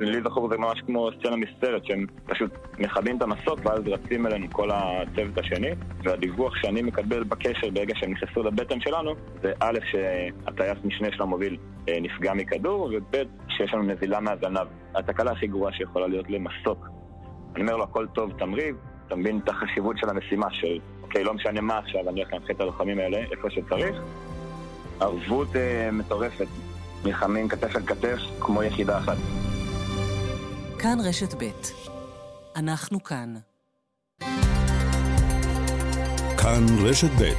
לי זכור זה ממש כמו סצנה מסרט, שהם פשוט מכבים את המסוק ואז רצים אלינו כל הצוות השני, והדיווח שאני מקבל בקשר ברגע שהם נכנסו לבטן שלנו, זה א', שהטייס משנה של המוביל אה, נפגע מכדור, וב', שיש לנו נזילה מהזנב. התקלה הכי גרועה שיכולה להיות למסוק. אני אומר לו, הכל טוב, תמריב, אתה מבין את החשיבות של המשימה, של אוקיי, לא משנה מה עכשיו, אני הולך להנחית את הלוחמים האלה איפה שצריך. ערבות אה, מטורפת, נלחמים כתף אל כתף כמו יחידה אחת. כאן רשת ב' אנחנו כאן. כאן רשת ב'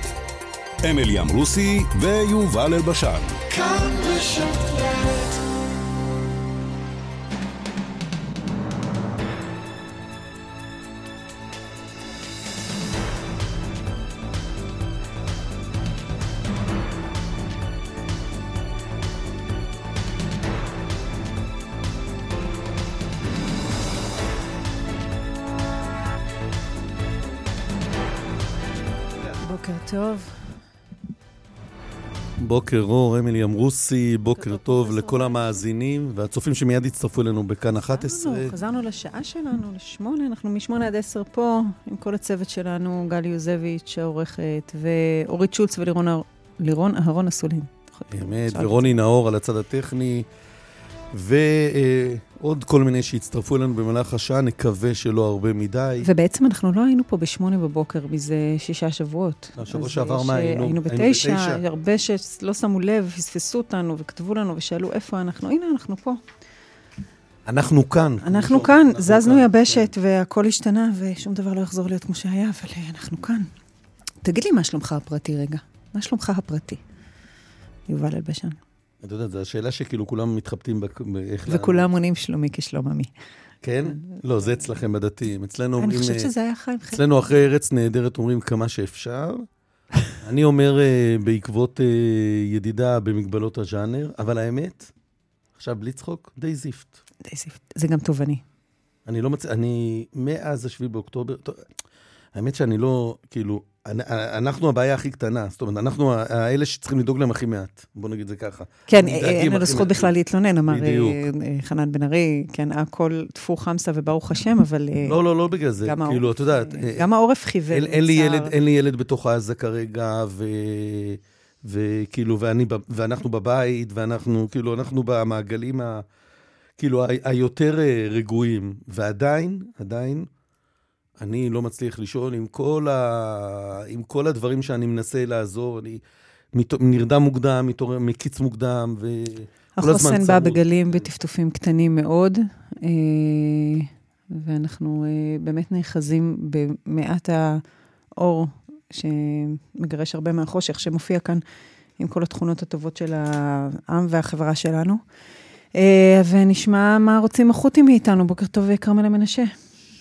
אמילי אמרוסי ויובל אלבשן. כאן רשת ב' בוקר אור, אמילי אמרוסי, בוקר טוב לכל המאזינים והצופים שמיד הצטרפו אלינו בכאן 11. חזרנו לשעה שלנו, לשמונה, אנחנו משמונה עד עשר פה, עם כל הצוות שלנו, גלי יוזביץ' העורכת, ואורית שולץ ולירון אהרון אסולין. אמת, ורוני נאור על הצד הטכני. ועוד כל מיני שהצטרפו אלינו במהלך השעה, נקווה שלא הרבה מדי. ובעצם אנחנו לא היינו פה בשמונה בבוקר מזה שישה שבועות. השבוע שעבר מה היינו? היינו בתשע, הרבה שלא שמו לב, פספסו אותנו וכתבו לנו ושאלו איפה אנחנו. הנה, אנחנו פה. אנחנו כאן. אנחנו כאן, זזנו יבשת והכל השתנה ושום דבר לא יחזור להיות כמו שהיה, אבל אה, אנחנו כאן. תגיד לי מה שלומך הפרטי רגע. מה שלומך הפרטי? יובל אלבשן. את יודעת, זו השאלה שכאילו כולם מתחבטים באיך... וכולם עונים שלומי כשלום עמי. כן? לא, זה אצלכם בדתיים. אצלנו אומרים... אני חושבת שזה היה חיים חיים. אצלנו אחרי ארץ נהדרת אומרים כמה שאפשר. אני אומר אה, בעקבות אה, ידידה במגבלות הז'אנר, אבל האמת, עכשיו בלי צחוק, די זיפט. די זיפט. זה גם תובעני. אני לא מצ... אני, מאז השביעי באוקטובר, האמת שאני לא, כאילו, אנחנו הבעיה הכי קטנה, זאת אומרת, אנחנו האלה שצריכים לדאוג להם הכי מעט, בוא נגיד זה ככה. כן, אין לנו זכות בכלל להתלונן, אמר אה, חנן בן ארי, כן, הכל טפו חמסה וברוך השם, אבל... אה, לא, לא, לא בגלל זה, כאילו, את יודעת... אה, גם העורף חיוון. אין לי ילד בתוך עזה כרגע, וכאילו, ואנחנו בבית, ואנחנו, כאילו, אנחנו במעגלים ה... כאילו, היותר רגועים, ועדיין, עדיין, אני לא מצליח לישון עם כל, ה... עם כל הדברים שאני מנסה לעזור. אני מת... נרדם מוקדם, מתעורר מקיץ מוקדם, ו... החוסן בא בגלים וטפטופים קטנים מאוד, אה, ואנחנו אה, באמת נאחזים במעט האור שמגרש הרבה מהחושך, שמופיע כאן עם כל התכונות הטובות של העם והחברה שלנו. אה, ונשמע מה רוצים החות'ים מאיתנו. בוקר טוב, כרמלה מנשה.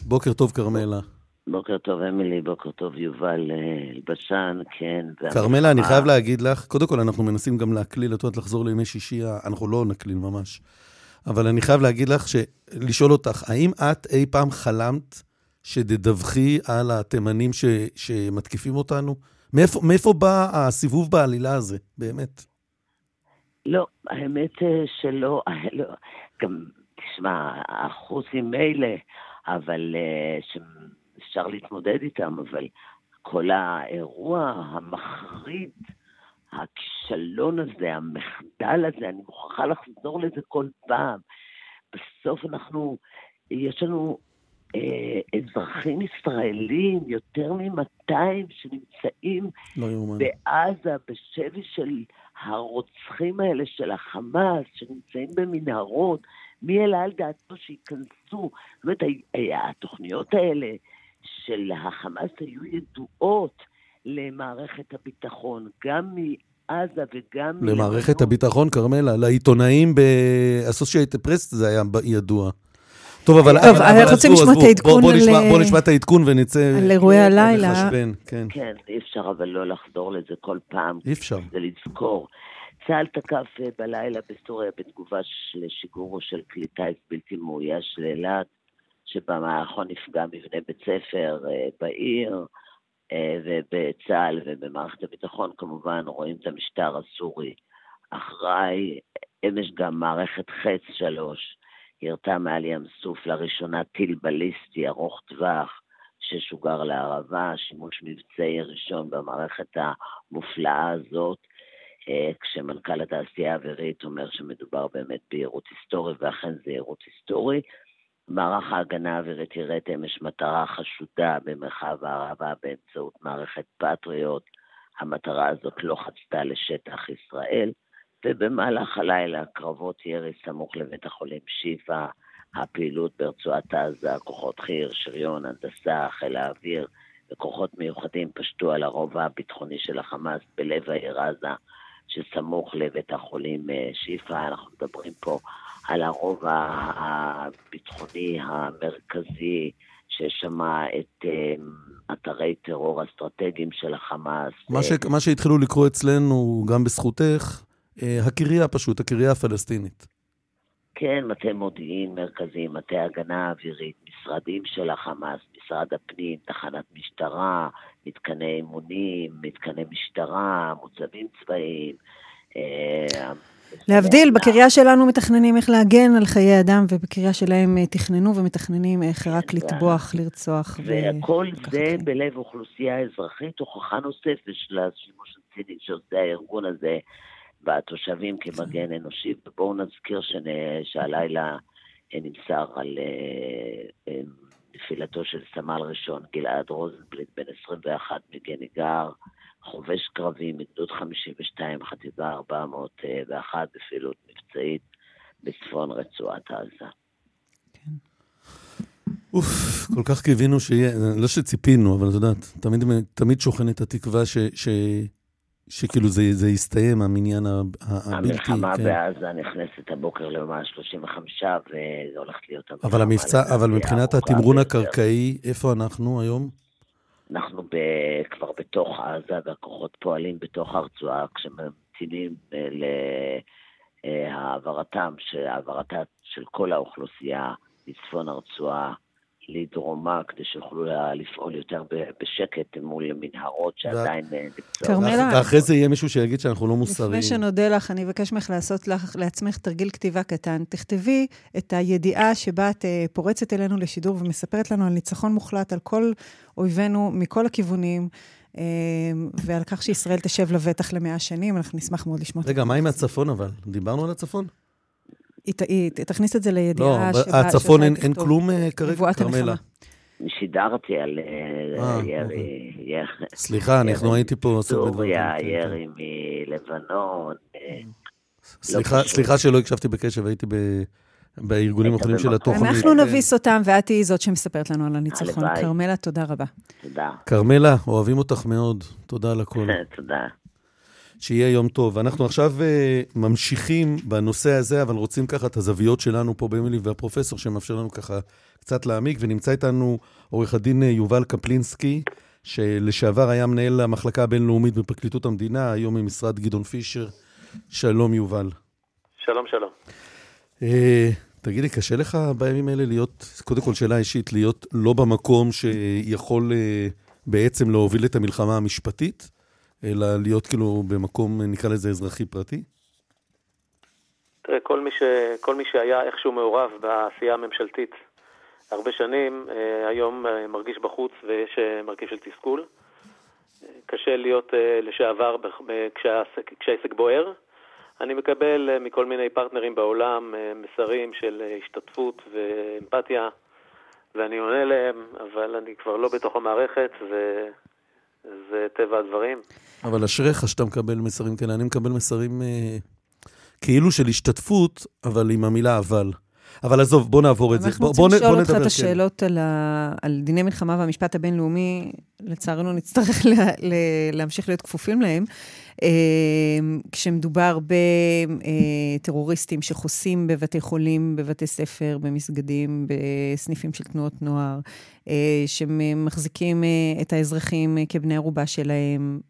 בוקר טוב, כרמלה. בוקר טוב, אמילי, בוקר טוב, יובל אה, אלבשן, כן. כרמלה, אני חייב להגיד לך, קודם כל, אנחנו מנסים גם להקליל, את יודעת, לחזור לימי שישי, אנחנו לא נקליל ממש. אבל אני חייב להגיד לך, לשאול אותך, האם את אי פעם חלמת שתדווחי על התימנים ש, שמתקיפים אותנו? מאיפה, מאיפה בא הסיבוב בעלילה הזה, באמת? לא, האמת שלא, לא, גם, תשמע, האחוז עם מילא, אבל אה, שאפשר להתמודד איתם, אבל כל האירוע המחריד, הכישלון הזה, המחדל הזה, אני מוכרחה לחזור לזה כל פעם. בסוף אנחנו, יש לנו אה, אזרחים ישראלים, יותר מ-200 שנמצאים לא בעזה, בשבי של הרוצחים האלה של החמאס, שנמצאים במנהרות, מי העלה על דעתו שייכנסו? זאת אומרת, התוכניות האלה של החמאס היו ידועות למערכת הביטחון, גם מעזה וגם... למערכת הביטחון, כרמלה, לעיתונאים ב-Associated Press זה היה ידוע. טוב, אבל... טוב, אנחנו רוצים לשמוע את העדכון על... בוא נשמע את העדכון ונצא... על אירועי הלילה. כן. כן, אי אפשר אבל לא לחזור לזה כל פעם. אי אפשר. זה לזכור. צה"ל תקף אה, בלילה בסוריה בתגובה לשיגורו של כלי טיס בלתי מאויש לאילת, שבמערכון נפגע מבנה בית ספר אה, בעיר, אה, ובצה"ל ובמערכת הביטחון כמובן רואים את המשטר הסורי אחראי. אמש גם מערכת חץ שלוש ירתה מעל ים סוף לראשונה טיל בליסטי ארוך טווח ששוגר לערבה, שימוש מבצעי ראשון במערכת המופלאה הזאת, אה, כשמנכ"ל התעשייה האווירית אומר שמדובר באמת ביירוט היסטורי, ואכן זה יירוט היסטורי. מערך ההגנה האווירית יראה אמש מטרה חשודה במרחב הערבה באמצעות מערכת פטריוט. המטרה הזאת לא חצתה לשטח ישראל, ובמהלך הלילה קרבות ירי סמוך לבית החולים שיפא, הפעילות ברצועת עזה, כוחות חי"ר, שריון, הנדסה, חיל האוויר וכוחות מיוחדים פשטו על הרובע הביטחוני של החמאס בלב העיר עזה, שסמוך לבית החולים אה, שיפא. אנחנו מדברים פה על הרובע הביטחוני המרכזי, ששמע את אה, אתרי טרור אסטרטגיים של החמאס. מה, ש... מה שהתחילו לקרוא אצלנו, גם בזכותך, אה, הקריה פשוט, הקריה הפלסטינית. כן, מטה מודיעין מרכזי, מטה הגנה אווירית, משרדים של החמאס, משרד הפנים, תחנת משטרה, מתקני אימונים, מתקני משטרה, מוצבים צבאיים. אה, להבדיל, בקריה שלנו מתכננים איך להגן על חיי אדם, ובקריה שלהם אה, תכננו ומתכננים איך רק לטבוח, לרצוח. וכל זה בלב אוכלוסייה אזרחית, הוכחה נוספת של השימוש הציני שעושה הארגון הזה בתושבים כמגן אנושי, ובואו נזכיר שהלילה אה, נמסר על נפילתו של סמל ראשון גלעד רוזנבליט, בן 21 מגניגר, חובש קרבי מגדוד 52, חטיבה 401 בפעילות מבצעית בצפון רצועת עזה. כן. אוף, כל כך קיווינו שיהיה, לא שציפינו, אבל את יודעת, תמיד, תמיד שוכנת התקווה ש, ש, שכאילו זה, זה יסתיים, המניין הבלתי... המלחמה כן. בעזה נכנסת הבוקר ליומה 35, וזה הולך להיות... אבל המבצע, אבל מבחינת התמרון הקרקעי, איפה אנחנו היום? אנחנו ב, כבר בתוך עזה, והכוחות פועלים בתוך הרצועה, כשממתינים אה, להעברתם, העברתה של כל האוכלוסייה מצפון הרצועה לדרומה, כדי שיוכלו לפעול יותר בשקט מול מנהרות שעדיין אה, נמצאות. כרמלה. ואחרי זה יהיה מישהו שיגיד שאנחנו לא מוסריים. לפני שנודה לך, אני אבקש ממך לעשות לך, לעצמך תרגיל כתיבה קטן. תכתבי את הידיעה שבה את אה, פורצת אלינו לשידור ומספרת לנו על ניצחון מוחלט על כל אויבינו מכל הכיוונים. אה, ועל כך שישראל תשב לבטח למאה שנים, אנחנו נשמח מאוד לשמוע. רגע, מה עם הצפון אבל? דיברנו על הצפון? היא תכניס את זה לידיעה לא, שבה... הצפון אין כלום אה, כרגע, כרמלה. שידרתי על אה, אה, ירי... אוקיי. סליחה, אנחנו הייתי פה... סוריה, כן, ירי כן. מלבנון. לא סליחה שלא הקשבתי בקשב, הייתי בארגונים האחרונים של התוכנית. אנחנו נביס אותם, ואת תהיי זאת שמספרת לנו על הניצחון. כרמלה, תודה רבה. תודה. כרמלה, אוהבים אותך מאוד. תודה על הכול. תודה. שיהיה יום טוב. אנחנו עכשיו uh, ממשיכים בנושא הזה, אבל רוצים ככה את הזוויות שלנו פה באמילי והפרופסור, שמאפשר לנו ככה קצת להעמיק, ונמצא איתנו עורך הדין אה, יובל קפלינסקי, שלשעבר היה מנהל המחלקה הבינלאומית בפרקליטות המדינה, היום ממשרד גדעון פישר. שלום, יובל. שלום, שלום. Uh, תגיד לי, קשה לך בימים האלה להיות, קודם כל שאלה אישית, להיות לא במקום שיכול uh, בעצם להוביל את המלחמה המשפטית? אלא להיות כאילו במקום, נקרא לזה אזרחי פרטי? תראה, כל מי, ש... כל מי שהיה איכשהו מעורב בעשייה הממשלתית הרבה שנים, אה, היום אה, מרגיש בחוץ ויש אה, מרכיב של תסכול. קשה להיות לשעבר כשהעסק, בוער. אני מקבל מכל מיני פרטנרים בעולם מסרים של השתתפות ואמפתיה, ואני עונה להם, אבל אני כבר לא בתוך המערכת, ו... זה טבע הדברים. אבל אשריך שאתה מקבל מסרים כאלה. אני מקבל מסרים אה, כאילו של השתתפות, אבל עם המילה אבל. אבל עזוב, בוא נעבור את זה. אנחנו רוצים לשאול אותך את כן. השאלות על, ה... על דיני מלחמה והמשפט הבינלאומי, לצערנו נצטרך לה... להמשיך להיות כפופים להם. אה, כשמדובר בטרוריסטים שחוסים בבתי חולים, בבתי ספר, במסגדים, בסניפים של תנועות נוער, אה, שמחזיקים אה, את האזרחים כבני ערובה שלהם.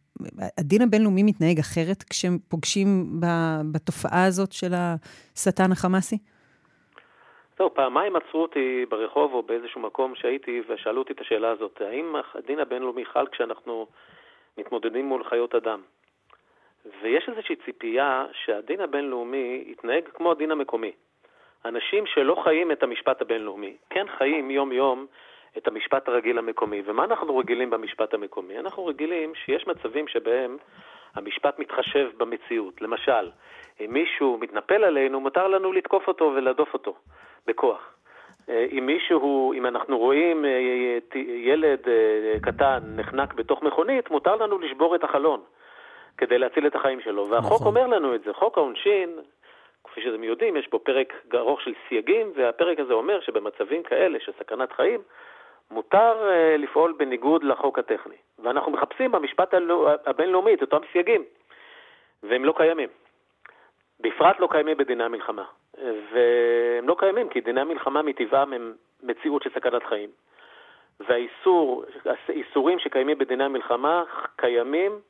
הדין הבינלאומי מתנהג אחרת כשהם פוגשים בתופעה הזאת של השטן החמאסי? טוב, פעמיים עצרו אותי ברחוב או באיזשהו מקום שהייתי ושאלו אותי את השאלה הזאת, האם הדין הבינלאומי חל כשאנחנו מתמודדים מול חיות אדם? ויש איזושהי ציפייה שהדין הבינלאומי יתנהג כמו הדין המקומי. אנשים שלא חיים את המשפט הבינלאומי, כן חיים יום-יום את המשפט הרגיל המקומי. ומה אנחנו רגילים במשפט המקומי? אנחנו רגילים שיש מצבים שבהם המשפט מתחשב במציאות. למשל, אם מישהו מתנפל עלינו, מותר לנו לתקוף אותו ולהדוף אותו בכוח. אה, אם מישהו, אם אנחנו רואים אה, ילד אה, קטן נחנק בתוך מכונית, מותר לנו לשבור את החלון כדי להציל את החיים שלו. והחוק נכון. אומר לנו את זה. חוק העונשין, כפי שאתם יודעים, יש בו פרק ארוך של סייגים, והפרק הזה אומר שבמצבים כאלה של סכנת חיים, מותר לפעול בניגוד לחוק הטכני. ואנחנו מחפשים במשפט הבינלאומי את אותם סייגים, והם לא קיימים. בפרט לא קיימים בדיני המלחמה. והם לא קיימים, כי דיני המלחמה מטבעם הם מציאות של סכנת חיים. והאיסור, האיסורים שקיימים בדיני המלחמה קיימים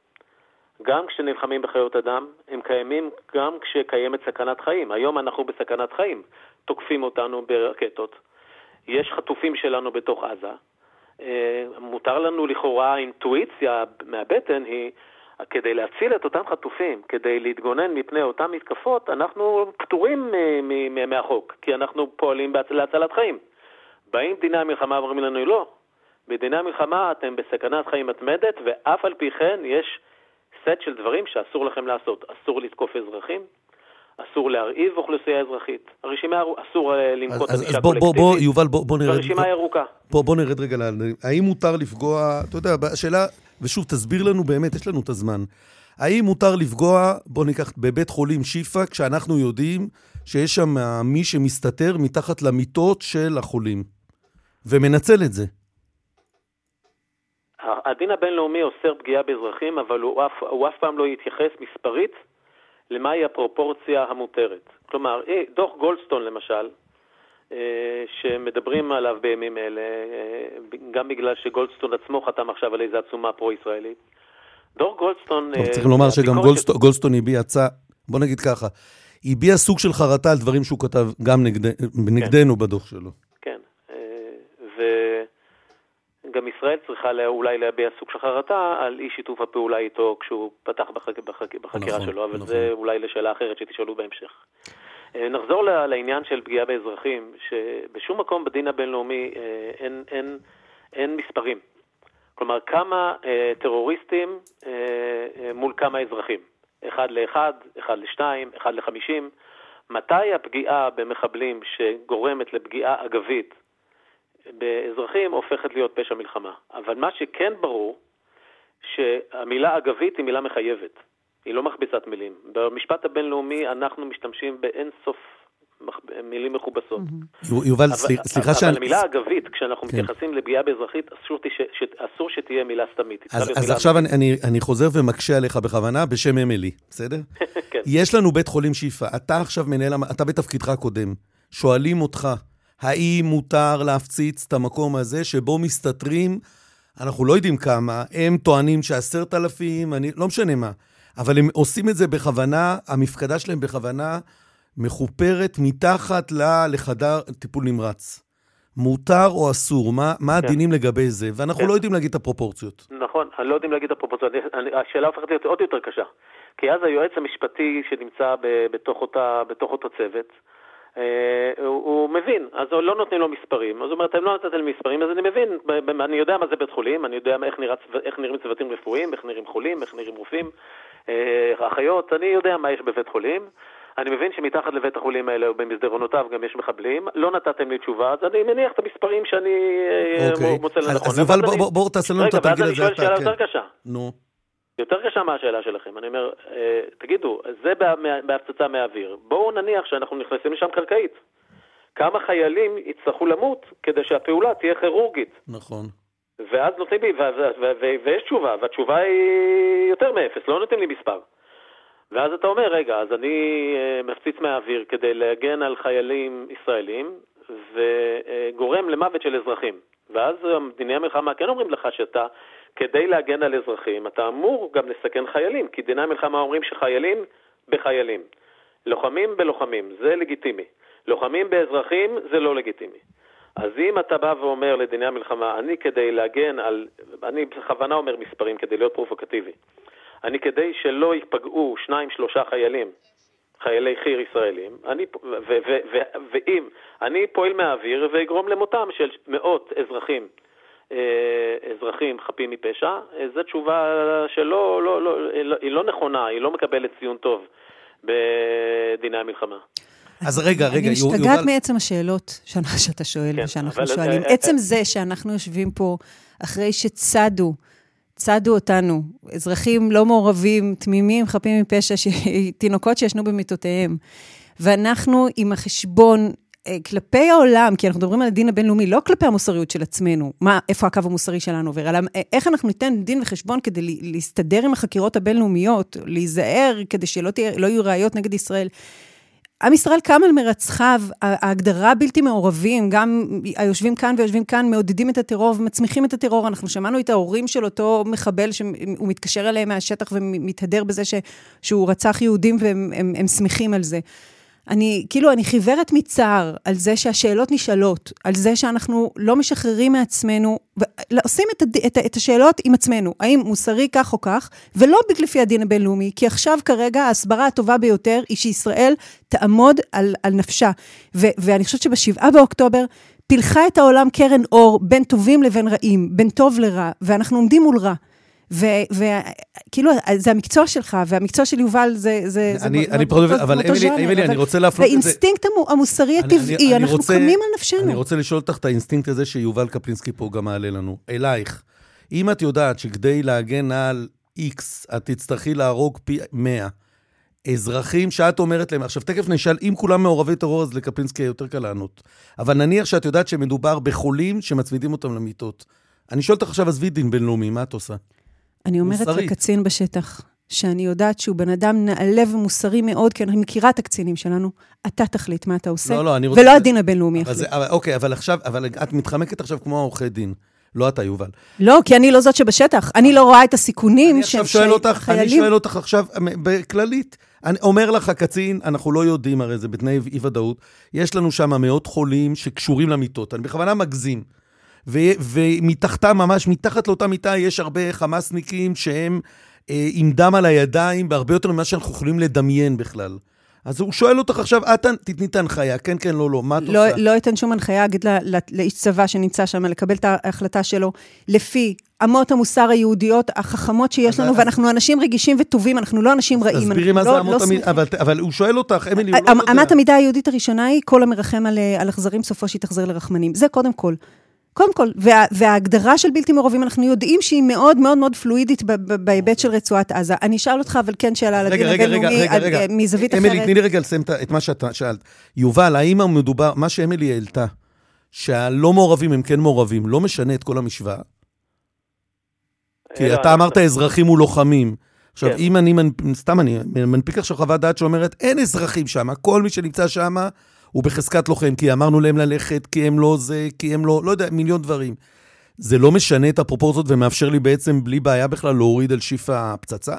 גם כשנלחמים בחיות אדם, הם קיימים גם כשקיימת סכנת חיים. היום אנחנו בסכנת חיים, תוקפים אותנו ברקטות, יש חטופים שלנו בתוך עזה. אה, מותר לנו לכאורה, האינטואיציה מהבטן היא כדי להציל את אותם חטופים, כדי להתגונן מפני אותן מתקפות, אנחנו פטורים מהחוק, כי אנחנו פועלים להצלת חיים. באים דיני המלחמה ואומרים לנו לא, בדיני המלחמה אתם בסכנת חיים מתמדת, ואף על פי כן יש סט של דברים שאסור לכם לעשות. אסור לתקוף אזרחים, אסור להרעיב אוכלוסייה אזרחית. הרשימה, אסור אה, לנקוט קולקטיבית. אז בוא, בוא, יובל, בוא, בוא נרד... הרשימה היא ארוכה. בוא, בוא נרד רגע, האם מותר לפגוע, אתה יודע, השאלה... ושוב, תסביר לנו באמת, יש לנו את הזמן. האם מותר לפגוע, בוא ניקח, בבית חולים שיפא, כשאנחנו יודעים שיש שם מי שמסתתר מתחת למיטות של החולים, ומנצל את זה? הדין הבינלאומי אוסר פגיעה באזרחים, אבל הוא אף, הוא אף פעם לא יתייחס מספרית למהי הפרופורציה המותרת. כלומר, אה, דוח גולדסטון למשל, אה, שמדברים עליו בימים אלה, אה, גם בגלל שגולדסטון עצמו חתם עכשיו על איזו עצומה פרו-ישראלית. דור גולדסטון... טוב, צריך לומר שגם גולדסטון הביע הצעה, בוא נגיד ככה, הביע סוג של חרטה על דברים שהוא כתב גם נגדנו כן. בדוח שלו. וגם ישראל צריכה אולי להביע סוג של חרטה על אי שיתוף הפעולה איתו כשהוא פתח בחקירה נכון, שלו, אבל נכון. זה אולי לשאלה אחרת שתשאלו בהמשך. אה, נחזור לעניין של פגיעה באזרחים, שבשום מקום בדין הבינלאומי אה, אין, אין, אין מספרים. כלומר, כמה אה, טרוריסטים אה, אה, מול כמה אזרחים. אחד לאחד, אחד לשתיים, אחד לחמישים. מתי הפגיעה במחבלים שגורמת לפגיעה אגבית באזרחים הופכת להיות פשע מלחמה. אבל מה שכן ברור, שהמילה אגבית היא מילה מחייבת. היא לא מכבסת מילים. במשפט הבינלאומי אנחנו משתמשים באין סוף מילים מכובסות. יובל, סליחה שאני... אבל המילה אגבית, כשאנחנו כן. מתייחסים לפגיעה באזרחית, אסור שתהיה מילה סתמית. אז עכשיו אני חוזר ומקשה עליך בכוונה, בשם אמילי, בסדר? כן. יש לנו בית חולים שיפא, אתה עכשיו מנהל, אתה בתפקידך הקודם, שואלים אותך, האם מותר להפציץ את המקום הזה שבו מסתתרים, אנחנו לא יודעים כמה, הם טוענים שעשרת אלפים, לא משנה מה. אבל הם עושים את זה בכוונה, המפקדה שלהם בכוונה מחופרת מתחת לחדר טיפול נמרץ. מותר או אסור? מה, מה כן. הדינים לגבי זה? ואנחנו כן. לא יודעים להגיד את הפרופורציות. נכון, אני לא יודעים להגיד את הפרופורציות. השאלה הופכת להיות עוד יותר קשה. כי אז היועץ המשפטי שנמצא ב, בתוך, אותה, בתוך אותו צוות, הוא, הוא מבין, אז לא נותנים לו מספרים. אז הוא אומר, אתם לא נתתם לי מספרים, אז אני מבין, אני יודע מה זה בית חולים, אני יודע איך, נראה, איך נראים צוותים רפואיים, איך נראים חולים, איך נראים רופאים, אה, אחיות, אני יודע מה יש בבית חולים. אני מבין שמתחת לבית החולים האלה ובמסדרונותיו גם יש מחבלים, לא נתתם לי תשובה, אז אני מניח את המספרים שאני אה, אוקיי. מוצא לנכון. אז יובל, בוא, בוא תעשה לנו את התרגיל הזה. רגע, ואז אני שואל שאלה יותר קשה. נו. יותר קשה מהשאלה שלכם. אני אומר, אה, תגידו, זה בהפצצה מהאוויר. בואו נניח שאנחנו נכנסים לשם קרקעית. כמה חיילים יצטרכו למות כדי שהפעולה תהיה כירורגית? נכון. ואז נותנים לי, ויש תשובה, והתשובה היא יותר מאפס, לא נותנים לי מספר. ואז אתה אומר, רגע, אז אני אה, מפציץ מהאוויר כדי להגן על חיילים ישראלים, וגורם למוות של אזרחים. ואז דיני המלחמה כן אומרים לך שאתה, כדי להגן על אזרחים, אתה אמור גם לסכן חיילים, כי דיני המלחמה אומרים שחיילים בחיילים. לוחמים בלוחמים, זה לגיטימי. לוחמים באזרחים, זה לא לגיטימי. אז אם אתה בא ואומר לדיני המלחמה, אני כדי להגן על, אני בכוונה אומר מספרים כדי להיות פרובוקטיבי, אני כדי שלא ייפגעו שניים שלושה חיילים חיילי חי"ר ישראלים, אני, ו, ו, ו, ו, ואם אני פועל מהאוויר ואגרום למותם של מאות אזרחים, אזרחים חפים מפשע, אה, זו תשובה שלא, לא, לא, לא, היא לא נכונה, היא לא מקבלת ציון טוב בדיני המלחמה. אז רגע, רגע, אני משתגעת מעצם השאלות שאתה שואל כן, ושאנחנו שואלים. עצם זה שאנחנו יושבים פה אחרי שצדו, צדו אותנו, אזרחים לא מעורבים, תמימים, חפים מפשע, תינוקות שישנו במיטותיהם, ואנחנו עם החשבון אה, כלפי העולם, כי אנחנו מדברים על הדין הבינלאומי, לא כלפי המוסריות של עצמנו, מה, איפה הקו המוסרי שלנו עובר, אלא אה, איך אנחנו ניתן דין וחשבון כדי להסתדר עם החקירות הבינלאומיות, להיזהר כדי שלא תהיה, לא יהיו ראיות נגד ישראל. עם ישראל קם על מרצחיו, ההגדרה בלתי מעורבים, גם היושבים כאן ויושבים כאן, מעודדים את הטרור ומצמיחים את הטרור. אנחנו שמענו את ההורים של אותו מחבל, שהוא מתקשר אליהם מהשטח ומתהדר בזה ש, שהוא רצח יהודים והם הם, הם שמחים על זה. אני, כאילו, אני חיוורת מצער על זה שהשאלות נשאלות, על זה שאנחנו לא משחררים מעצמנו, עושים את, את, את השאלות עם עצמנו, האם מוסרי כך או כך, ולא לפי הדין הבינלאומי, כי עכשיו כרגע ההסברה הטובה ביותר היא שישראל תעמוד על, על נפשה. ו, ואני חושבת שבשבעה באוקטובר, פילחה את העולם קרן אור בין טובים לבין רעים, בין טוב לרע, ואנחנו עומדים מול רע. וכאילו, זה המקצוע שלך, והמקצוע של יובל זה... זה אני, זה אני פחות אוהב, אבל אמילי, אמילי, אני רוצה להפנות את זה... האינסטינקט המוסרי הטבעי, אנחנו קמים על נפשנו. אני רוצה לשאול אותך את האינסטינקט הזה שיובל קפלינסקי פה גם מעלה לנו, אלייך. אם את יודעת שכדי להגן על X, את תצטרכי להרוג פי 100, אזרחים שאת אומרת להם, עכשיו תכף נשאל, אם כולם מעורבי טרור, אז לקפלינסקי יותר קל לענות. אבל נניח שאת יודעת שמדובר בחולים שמצמידים אותם למיטות. אני שואל אותך עכשיו, עזבי דין בינלאומי, מה את עושה? אני אומרת מוסרי. לקצין בשטח, שאני יודעת שהוא בן אדם נעלה ומוסרי מאוד, כי אני מכירה את הקצינים שלנו, אתה תחליט מה אתה עושה, לא, לא, רוצה... ולא הדין הבינלאומי יחליט. אוקיי, אבל עכשיו, אבל את מתחמקת עכשיו כמו העורכי דין. לא אתה, יובל. לא, כי אני לא זאת שבשטח. אני לא רואה את הסיכונים של חיילים. אני שואל אותך עכשיו, בכללית, אני אומר לך, הקצין, אנחנו לא יודעים, הרי זה בתנאי אי-ודאות, יש לנו שם מאות חולים שקשורים למיטות. אני בכוונה מגזים. ו- ומתחתם, ממש מתחת לאותה מיטה, יש הרבה חמאסניקים שהם אה, עם דם על הידיים, בהרבה יותר ממה שאנחנו יכולים לדמיין בכלל. אז הוא שואל אותך עכשיו, את תתני את ההנחיה, כן, כן, לא, לא, מה את לא, עושה? לא אתן שום הנחיה, אגיד לאיש צבא שנמצא שם, לקבל את ההחלטה שלו, לפי אמות המוסר היהודיות החכמות שיש לנו, ואנחנו אנשים רגישים וטובים, אנחנו לא אנשים רעים. תסבירי מה זה לא, אמות לא המידה, אבל, אבל הוא שואל אותך, אמילי, הוא לא יודע. אמת המידה היהודית הראשונה היא, כל המרחם על, על אכזרים, סופו שיתאכזר לרחמנים. זה קודם כל. קודם כל, וה, וההגדרה של בלתי מעורבים, אנחנו יודעים שהיא מאוד מאוד מאוד פלואידית בהיבט של רצועת עזה. אני אשאל אותך, אבל כן, שאלה על הדין הבינלאומי, מזווית אחרת. אמילי, תני לי רגע לסיים את מה שאתה שאלת. יובל, האם מדובר, מה שאמילי העלתה, שהלא מעורבים הם כן מעורבים, לא משנה את כל המשוואה? כי אתה אמרת אזרחים ולוחמים. עכשיו, כן. אם אני, סתם אני מנפיק עכשיו חוות דעת שאומרת, אין אזרחים שם, כל מי שנמצא שם הוא בחזקת לוחם, כי אמרנו להם ללכת, כי הם לא זה, כי הם לא, לא יודע, מיליון דברים. זה לא משנה את הפרופורציות ומאפשר לי בעצם בלי בעיה בכלל להוריד על שיף הפצצה?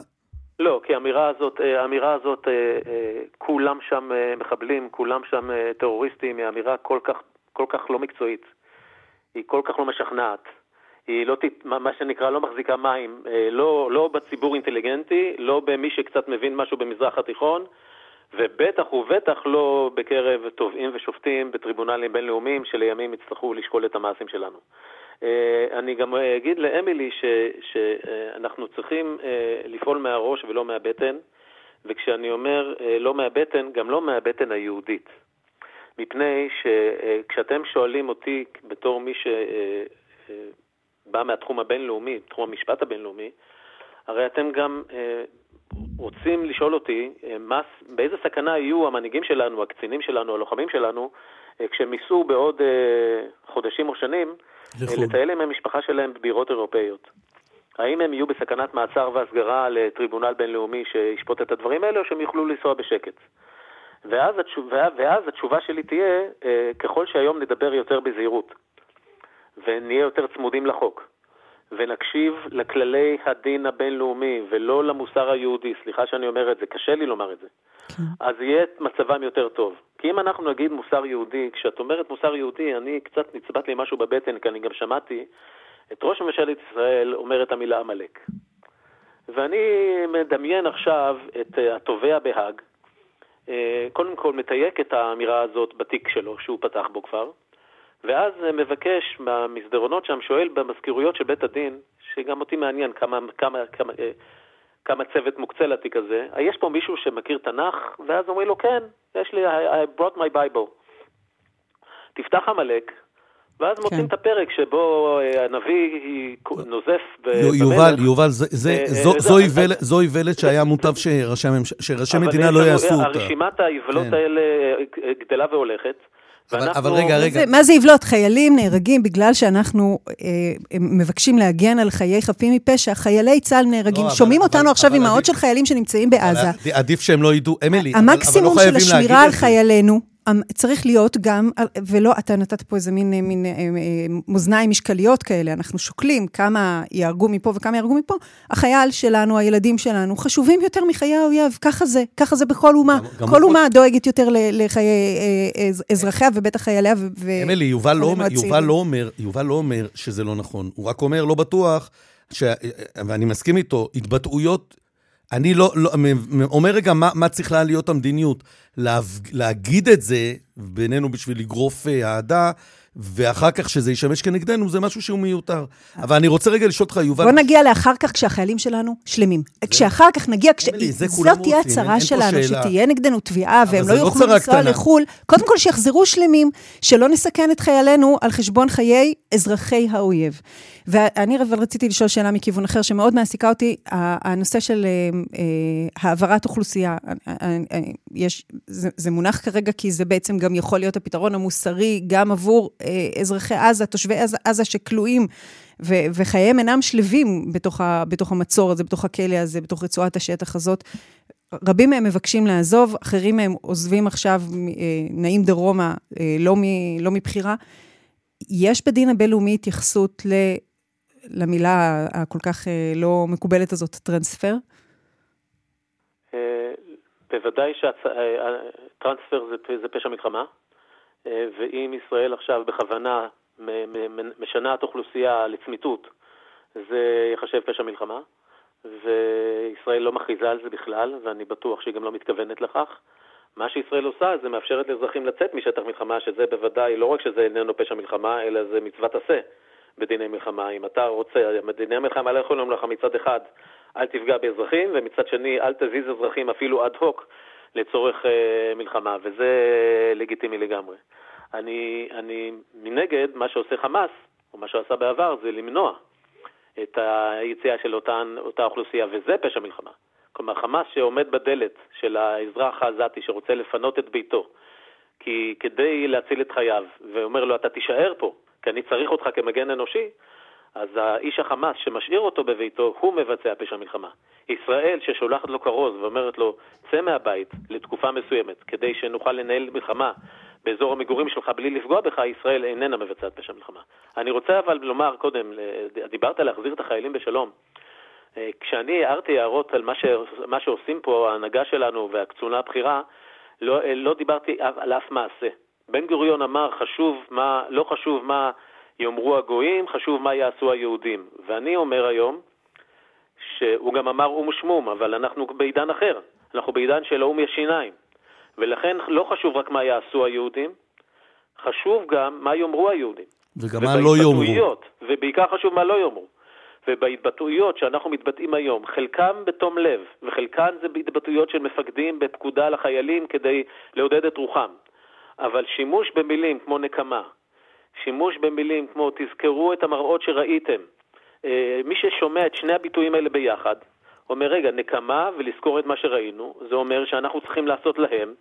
לא, כי האמירה הזאת, אה, האמירה הזאת, אה, אה, כולם שם מחבלים, כולם שם טרוריסטים, היא אמירה כל כך, כל כך לא מקצועית. היא כל כך לא משכנעת. היא לא, מה שנקרא, לא מחזיקה מים, לא, לא בציבור אינטליגנטי, לא במי שקצת מבין משהו במזרח התיכון, ובטח ובטח לא בקרב תובעים ושופטים בטריבונלים בינלאומיים שלימים יצטרכו לשקול את המעשים שלנו. אה, אני גם אגיד לאמילי ש, שאנחנו צריכים אה, לפעול מהראש ולא מהבטן, וכשאני אומר אה, לא מהבטן, גם לא מהבטן היהודית. מפני שכשאתם שואלים אותי בתור מי שבא מהתחום הבינלאומי, תחום המשפט הבינלאומי, הרי אתם גם רוצים לשאול אותי אה, מה, באיזה סכנה יהיו המנהיגים שלנו, הקצינים שלנו, הלוחמים שלנו, אה, כשהם ייסעו בעוד אה, חודשים או שנים לטייל עם המשפחה שלהם בבירות אירופאיות. האם הם יהיו בסכנת מעצר והסגרה לטריבונל בינלאומי שישפוט את הדברים האלה, או שהם יוכלו לנסוע בשקט? ואז, התשובה, ואז התשובה שלי תהיה, ככל שהיום נדבר יותר בזהירות, ונהיה יותר צמודים לחוק, ונקשיב לכללי הדין הבינלאומי ולא למוסר היהודי, סליחה שאני אומר את זה, קשה לי לומר את זה, כן. אז יהיה מצבם יותר טוב. כי אם אנחנו נגיד מוסר יהודי, כשאת אומרת מוסר יהודי, אני קצת נצבט לי משהו בבטן, כי אני גם שמעתי את ראש ממשלת ישראל אומר את המילה עמלק. ואני מדמיין עכשיו את התובע בהאג, אה, קודם כל מתייק את האמירה הזאת בתיק שלו, שהוא פתח בו כבר, ואז מבקש מהמסדרונות שם, שואל במזכירויות של בית הדין, שגם אותי מעניין כמה, כמה, כמה, כמה צוות מוקצה לתיק הזה, יש פה מישהו שמכיר תנ"ך? ואז אומרים לו, כן, יש לי, I, I brought my Bible. תפתח עמלק, ואז כן. מוצאים את הפרק שבו אה, הנביא נוזף במלך. יובל, יובל, אה, אה, זו איוולת שהיה מוטב שראשי מדינה לא יעשו אותה. הרשימת האיוולות כן. האלה גדלה והולכת. אבל, אבל רגע, רגע. מה זה יבלוט? חיילים נהרגים בגלל שאנחנו אה, מבקשים להגן על חיי חפים מפשע. חיילי צה"ל נהרגים. לא, שומעים אבל, אותנו אבל, עכשיו אבל אימהות של חיילים שנמצאים בעזה. עדיף שהם לא ידעו. אמילי, אבל, המקסימום אבל לא של השמירה על חיילינו, צריך להיות גם, ולא, אתה נתת פה איזה מין, מין אה, אה, מאזניים משקליות כאלה, אנחנו שוקלים כמה יהרגו מפה וכמה יהרגו מפה, החייל שלנו, הילדים שלנו, חשובים יותר מחיי האויב, ככה זה, ככה זה בכל אומה. גם, כל אומה כל... דואגת יותר לחיי אה, אזרחיה ובטח חייליה. ו... אמילי, יובל, לא, יובל, לא אומר, יובל לא אומר שזה לא נכון, הוא רק אומר, לא בטוח, ש... ואני מסכים איתו, התבטאויות אני לא, לא אומר רגע מה, מה צריכה להיות המדיניות. לה, להגיד את זה בינינו בשביל לגרוף אה, אהדה, ואחר כך שזה ישמש כנגדנו, זה משהו שהוא מיותר. אבל אני רוצה רגע לשאול אותך, יובל... בוא נגיע לאחר כך כשהחיילים שלנו שלמים. זה... כשאחר כך נגיע, כש... זאת תהיה הצהרה שלנו, שתהיה נגדנו תביעה, והם לא, לא יוכלו לנסוע לחו"ל. קודם כל שיחזרו שלמים, שלא נסכן את חיילינו על חשבון חיי אזרחי האויב. ואני אבל רציתי לשאול שאלה מכיוון אחר, שמאוד מעסיקה אותי, הנושא של אה, אה, העברת אוכלוסייה. אה, יש, זה, זה מונח כרגע, כי זה בעצם גם יכול להיות הפתרון המוסרי, גם עבור אזרחי עזה, תושבי עזה, שכלואים. ו- וחייהם אינם שלווים בתוך, ה- בתוך המצור הזה, בתוך הכלא הזה, בתוך רצועת השטח הזאת. רבים מהם מבקשים לעזוב, אחרים מהם עוזבים עכשיו, נעים דרומה, לא, מ- לא מבחירה. יש בדין הבינלאומי התייחסות למילה הכל כך אה, לא מקובלת הזאת, טרנספר? אה, בוודאי שטרנספר אה, זה פשע מלחמה, ואם ישראל עכשיו בכוונה משנה את אוכלוסייה לצמיתות, זה ייחשב פשע מלחמה, וישראל לא מכריזה על זה בכלל, ואני בטוח שהיא גם לא מתכוונת לכך. מה שישראל עושה זה מאפשרת לאזרחים לצאת משטח מלחמה, שזה בוודאי, לא רק שזה איננו פשע מלחמה, אלא זה מצוות עשה. בדיני מלחמה. אם אתה רוצה, דיני מלחמה לא יכולים לך מצד אחד, אל תפגע באזרחים, ומצד שני, אל תזיז אזרחים אפילו אד הוק לצורך אה, מלחמה, וזה לגיטימי לגמרי. אני, אני, מנגד, מה שעושה חמאס, או מה שעשה בעבר, זה למנוע את היציאה של אותן, אותה אוכלוסייה, וזה פשע מלחמה. כלומר, חמאס שעומד בדלת של האזרח העזתי שרוצה לפנות את ביתו, כי כדי להציל את חייו, ואומר לו, אתה תישאר פה, כי אני צריך אותך כמגן אנושי, אז האיש החמאס שמשאיר אותו בביתו, הוא מבצע פשע מלחמה. ישראל ששולחת לו כרוז ואומרת לו, צא מהבית לתקופה מסוימת, כדי שנוכל לנהל מלחמה באזור המגורים שלך בלי לפגוע בך, ישראל איננה מבצעת פשע מלחמה. אני רוצה אבל לומר קודם, דיברת להחזיר את החיילים בשלום. אה, כשאני הערתי הערות על מה, ש... מה שעושים פה ההנהגה שלנו והקצונה הבכירה, לא, אה, לא דיברתי על אף מעשה. בן גוריון אמר, חשוב מה, לא חשוב מה יאמרו הגויים, חשוב מה יעשו היהודים. ואני אומר היום, שהוא גם אמר או"ם ושמום, אבל אנחנו בעידן אחר. אנחנו בעידן של האו"ם יש שיניים. ולכן לא חשוב רק מה יעשו היהודים, חשוב גם מה יאמרו היהודים. וגם מה לא יאמרו. ובעיקר חשוב מה לא יאמרו. ובהתבטאויות שאנחנו מתבטאים היום, חלקם בתום לב, וחלקן זה בהתבטאויות של מפקדים בפקודה לחיילים כדי לעודד את רוחם. אבל שימוש במילים כמו נקמה, שימוש במילים כמו תזכרו את המראות שראיתם, אה, מי ששומע את שני הביטויים האלה ביחד, אומר, רגע, נקמה ולזכור את מה שראינו, זה אומר שאנחנו צריכים לעשות להם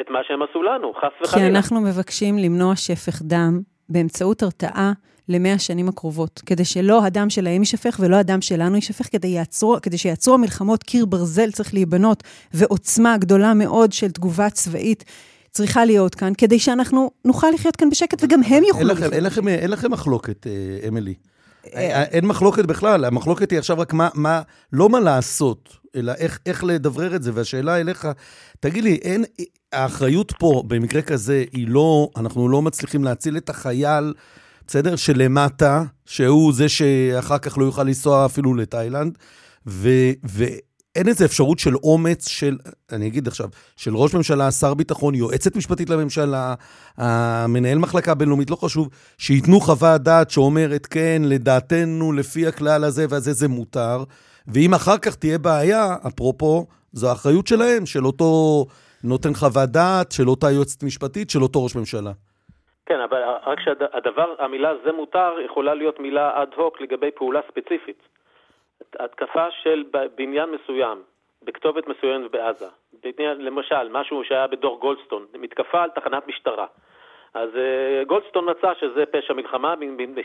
את מה שהם עשו לנו, חס וחלילה. כי אנחנו מבקשים למנוע שפך דם באמצעות הרתעה למאה השנים הקרובות, כדי שלא הדם שלהם יישפך ולא הדם שלנו יישפך, כדי, יעצרו, כדי שיעצרו המלחמות, קיר ברזל צריך להיבנות, ועוצמה גדולה מאוד של תגובה צבאית צריכה להיות כאן, כדי שאנחנו נוכל לחיות כאן בשקט, וגם הם יוכלו לחיות. אין לכם, אין לכם מחלוקת, אה, אמילי. אה, אין מחלוקת בכלל, המחלוקת היא עכשיו רק מה, מה לא מה לעשות, אלא איך, איך לדברר את זה. והשאלה אליך, תגיד לי, אין, האחריות פה, במקרה כזה, היא לא, אנחנו לא מצליחים להציל את החייל, בסדר? שלמטה, שהוא זה שאחר כך לא יוכל לנסוע אפילו לתאילנד, ו, ו, אין איזה אפשרות של אומץ של, אני אגיד עכשיו, של ראש ממשלה, שר ביטחון, יועצת משפטית לממשלה, המנהל מחלקה בינלאומית, לא חשוב, שייתנו חוות דעת שאומרת, כן, לדעתנו, לפי הכלל הזה והזה זה מותר, ואם אחר כך תהיה בעיה, אפרופו, זו האחריות שלהם, של אותו נותן חוות דעת, של אותה יועצת משפטית, של אותו ראש ממשלה. כן, אבל רק שהדבר, המילה זה מותר יכולה להיות מילה אד הוק לגבי פעולה ספציפית. התקפה של בניין מסוים, בכתובת מסוימת בעזה, בניין, למשל, משהו שהיה בדור גולדסטון, מתקפה על תחנת משטרה. אז uh, גולדסטון מצא שזה פשע מלחמה,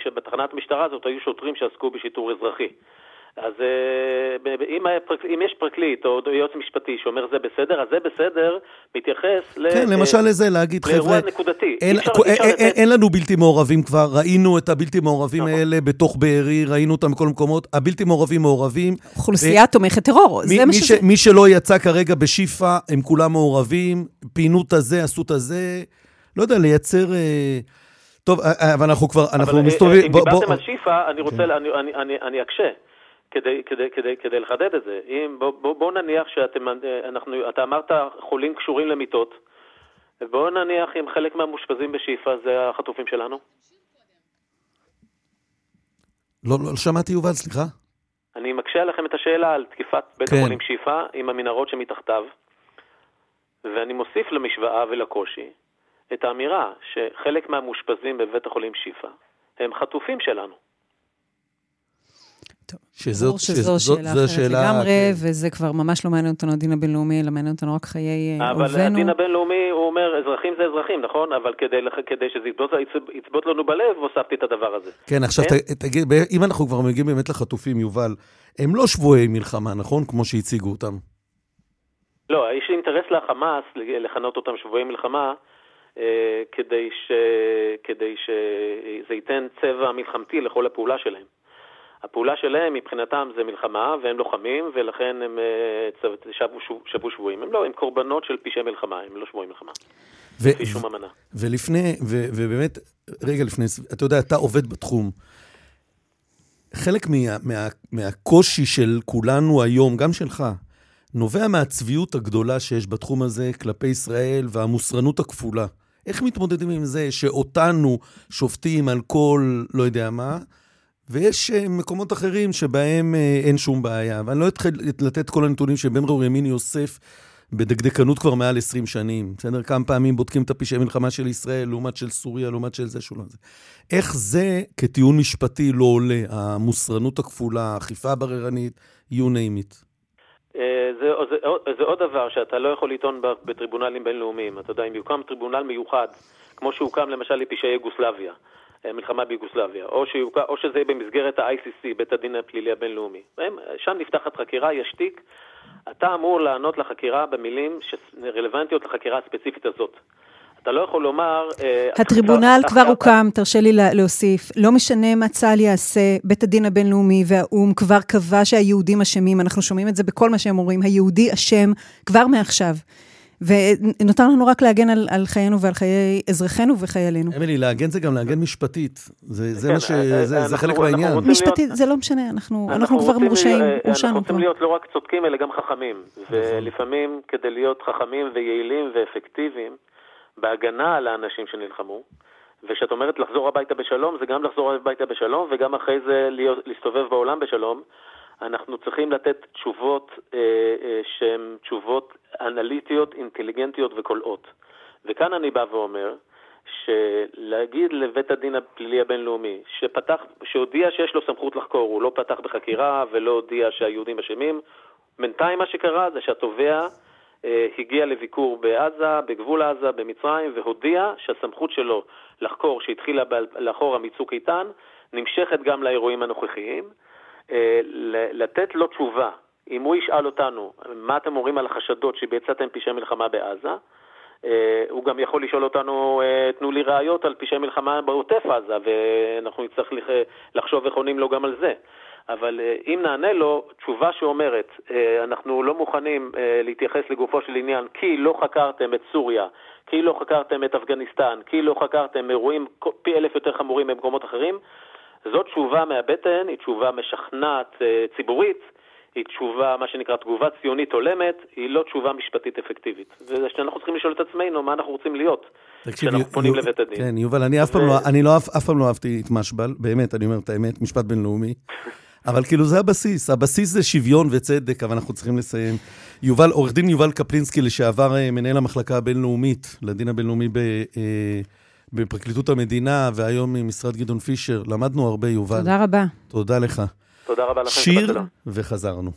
שבתחנת המשטרה הזאת היו שוטרים שעסקו בשיטור אזרחי. אז אה, אם, אם יש פרקליט או יועץ משפטי שאומר זה בסדר, אז זה בסדר מתייחס ל... כן, למשל לזה, להגיד, חבר'ה... לאירוע נקודתי. אין, אפשר, אין, אפשר אין, לתת... אין לנו בלתי מעורבים כבר, ראינו את הבלתי מעורבים נכון. האלה בתוך בארי, ראינו אותם בכל מקומות, הבלתי מעורבים מעורבים. אוכלוסייה ו... תומכת טרור, מי, זה מה שזה... מי שלא יצא כרגע בשיפא, הם כולם מעורבים, פינו את הזה, עשו את הזה, לא יודע, לייצר... אה... טוב, אה, אבל אנחנו כבר, אנחנו מסתובבים... אם דיברתם על שיפא, אני רוצה, כן. אני אקשה. כדי, כדי, כדי, כדי לחדד את זה. אם, בוא, בוא, בוא נניח שאתם, אנחנו, אתה אמרת חולים קשורים למיטות, בואו נניח אם חלק מהמאושפזים בשאיפה זה החטופים שלנו. לא, לא שמעתי יובל, סליחה. אני מקשה עליכם את השאלה על תקיפת בית כן. החולים שיפה עם המנהרות שמתחתיו, ואני מוסיף למשוואה ולקושי את האמירה שחלק מהמאושפזים בבית החולים שיפה הם חטופים שלנו. שזאת, שזו שזאת, שאלה אחרת שאלה... לגמרי, כן. וזה כבר ממש לא מעניין אותנו הדין הבינלאומי, אלא מעניין אותנו רק חיי אה, אבל אויבינו. אבל הדין הבינלאומי, הוא אומר, אזרחים זה אזרחים, נכון? אבל כדי, כדי שזה יצבוט לנו בלב, הוספתי את הדבר הזה. כן, עכשיו כן? תגיד, אם אנחנו כבר מגיעים באמת לחטופים, יובל, הם לא שבויי מלחמה, נכון? כמו שהציגו אותם. לא, יש אינטרס לחמאס לכנות אותם שבויי מלחמה, אה, כדי, ש... כדי שזה ייתן צבע מלחמתי לכל הפעולה שלהם. הפעולה שלהם מבחינתם זה מלחמה, והם לוחמים, ולכן הם אה, שבו, שבו שבויים. הם לא, הם קורבנות של פשעי מלחמה, הם לא שבויים מלחמה. ו- לפי שום אמנה. ולפני, ו- ובאמת, רגע לפני, אתה יודע, אתה עובד בתחום. חלק מה, מה, מהקושי של כולנו היום, גם שלך, נובע מהצביעות הגדולה שיש בתחום הזה כלפי ישראל והמוסרנות הכפולה. איך מתמודדים עם זה שאותנו שופטים על כל לא יודע מה, ויש אה, מקומות אחרים שבהם אה, אין שום בעיה. ואני לא אתחיל לתת את כל הנתונים שבן רור ימיני אוסף בדקדקנות כבר מעל 20 שנים. בסדר? כמה פעמים בודקים את הפשעי מלחמה של ישראל לעומת של סוריה, לעומת של זה, שולה זה. איך זה כטיעון משפטי לא עולה? המוסרנות הכפולה, האכיפה הבררנית, you name it. אה, זה, זה, זה עוד דבר שאתה לא יכול לטעון בטריבונלים בינלאומיים. אתה יודע, אם יוקם טריבונל מיוחד, כמו שהוקם למשל לפשעי יוגוסלביה, המלחמה ביוגוסלביה, או, שיוקע, או שזה יהיה במסגרת ה-ICC, בית הדין הפלילי הבינלאומי. שם נפתחת חקירה, יש תיק, אתה אמור לענות לחקירה במילים שרלוונטיות לחקירה הספציפית הזאת. אתה לא יכול לומר... אה, הטריבונל כבר הוקם, תרשה לי להוסיף. לא משנה מה צה"ל יעשה, בית הדין הבינלאומי והאו"ם כבר קבע שהיהודים אשמים, אנחנו שומעים את זה בכל מה שהם אומרים, היהודי אשם כבר מעכשיו. ונותר לנו רק להגן על, על חיינו ועל חיי אזרחינו וחיילינו. אמילי, להגן זה גם להגן משפטית. זה, זה כן, מה ש... אה, זה, זה חלק מהעניין. משפטית, להיות... זה לא משנה, אנחנו, אנחנו, אנחנו כבר מורשעים, הורשענו אנחנו רוצים להיות לא רק צודקים, אלא גם חכמים. נכון. ולפעמים, כדי להיות חכמים ויעילים ואפקטיביים בהגנה על האנשים שנלחמו, וכשאת אומרת לחזור הביתה בשלום, זה גם לחזור הביתה בשלום, וגם אחרי זה להיות, להסתובב בעולם בשלום. אנחנו צריכים לתת תשובות אה, אה, שהן תשובות אנליטיות, אינטליגנטיות וקולעות. וכאן אני בא ואומר, שלהגיד לבית הדין הפלילי הבינלאומי, שפתח, שהודיע שיש לו סמכות לחקור, הוא לא פתח בחקירה ולא הודיע שהיהודים אשמים, בינתיים מה שקרה זה שהתובע אה, הגיע לביקור בעזה, בגבול עזה, במצרים, והודיע שהסמכות שלו לחקור, שהתחילה לאחורה מצוק איתן, נמשכת גם לאירועים הנוכחיים. אה, לתת לו תשובה, אם הוא ישאל אותנו, מה אתם אומרים על החשדות שביצעתם פשעי מלחמה בעזה, אה, הוא גם יכול לשאול אותנו, אה, תנו לי ראיות על פשעי מלחמה בעוטף עזה, ואנחנו נצטרך לחשוב איך עונים לו גם על זה. אבל אם נענה לו תשובה שאומרת, אנחנו לא מוכנים להתייחס לגופו של עניין כי לא חקרתם את סוריה, כי לא חקרתם את אפגניסטן, כי לא חקרתם אירועים פי אלף יותר חמורים במקומות אחרים, זאת תשובה מהבטן, היא תשובה משכנעת אה, ציבורית, היא תשובה, מה שנקרא תגובה ציונית הולמת, היא לא תשובה משפטית אפקטיבית. ושאנחנו צריכים לשאול את עצמנו מה אנחנו רוצים להיות. כשאנחנו פונים לבית הדין. כן, יובל, אני אף פעם לא, אני לא, אף פעם לא אהבתי את משבל, באמת, אני אומר את האמת, משפט בינלאומי. אבל כאילו זה הבסיס, הבסיס זה שוויון וצדק, אבל אנחנו צריכים לסיים. יובל, עורך דין יובל קפלינסקי, לשעבר אה, מנהל המחלקה הבינלאומית, לדין הבינלאומי ב, אה, בפרקליטות המדינה, והיום ממשרד גדעון פישר, למדנו הרבה, יובל. תודה רבה. תודה לך. תודה רבה לכם. שיר וחזרנו.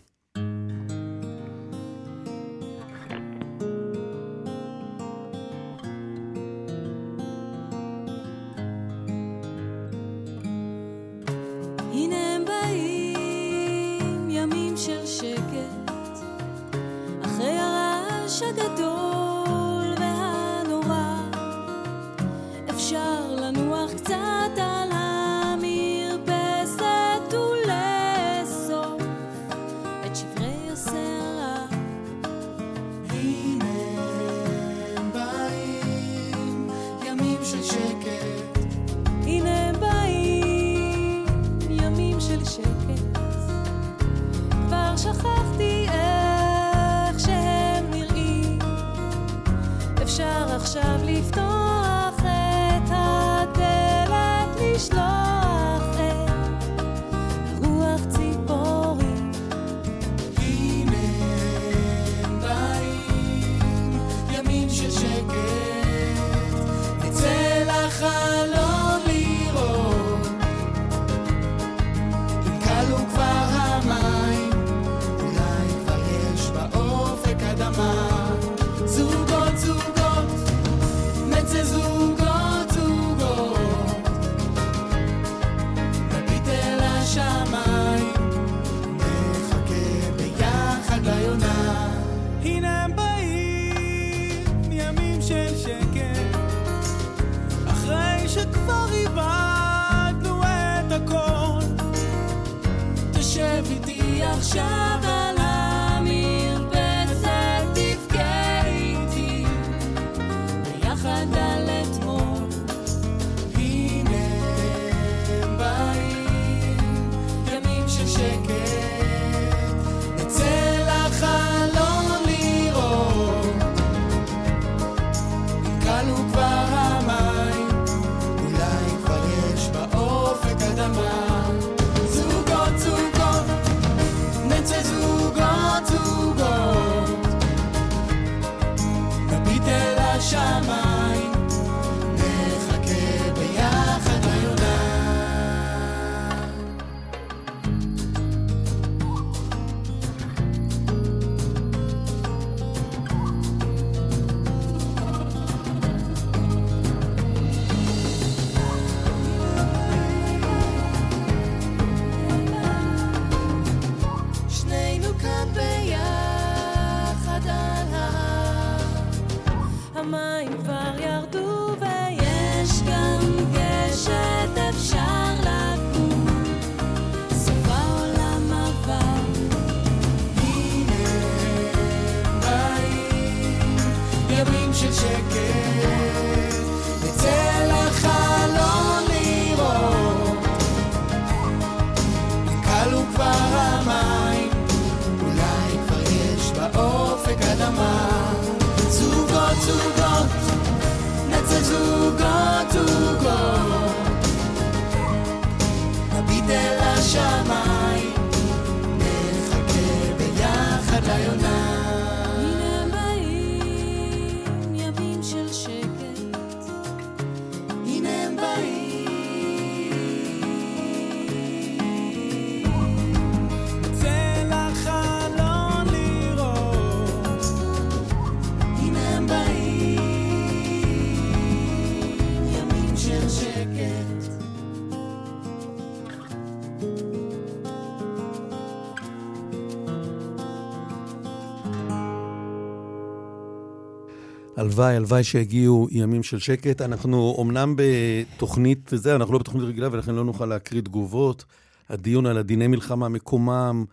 הלוואי, הלוואי שיגיעו ימים של שקט. אנחנו אומנם בתוכנית, זה, אנחנו לא בתוכנית רגילה ולכן לא נוכל להקריא תגובות. הדיון על הדיני מלחמה מקומם,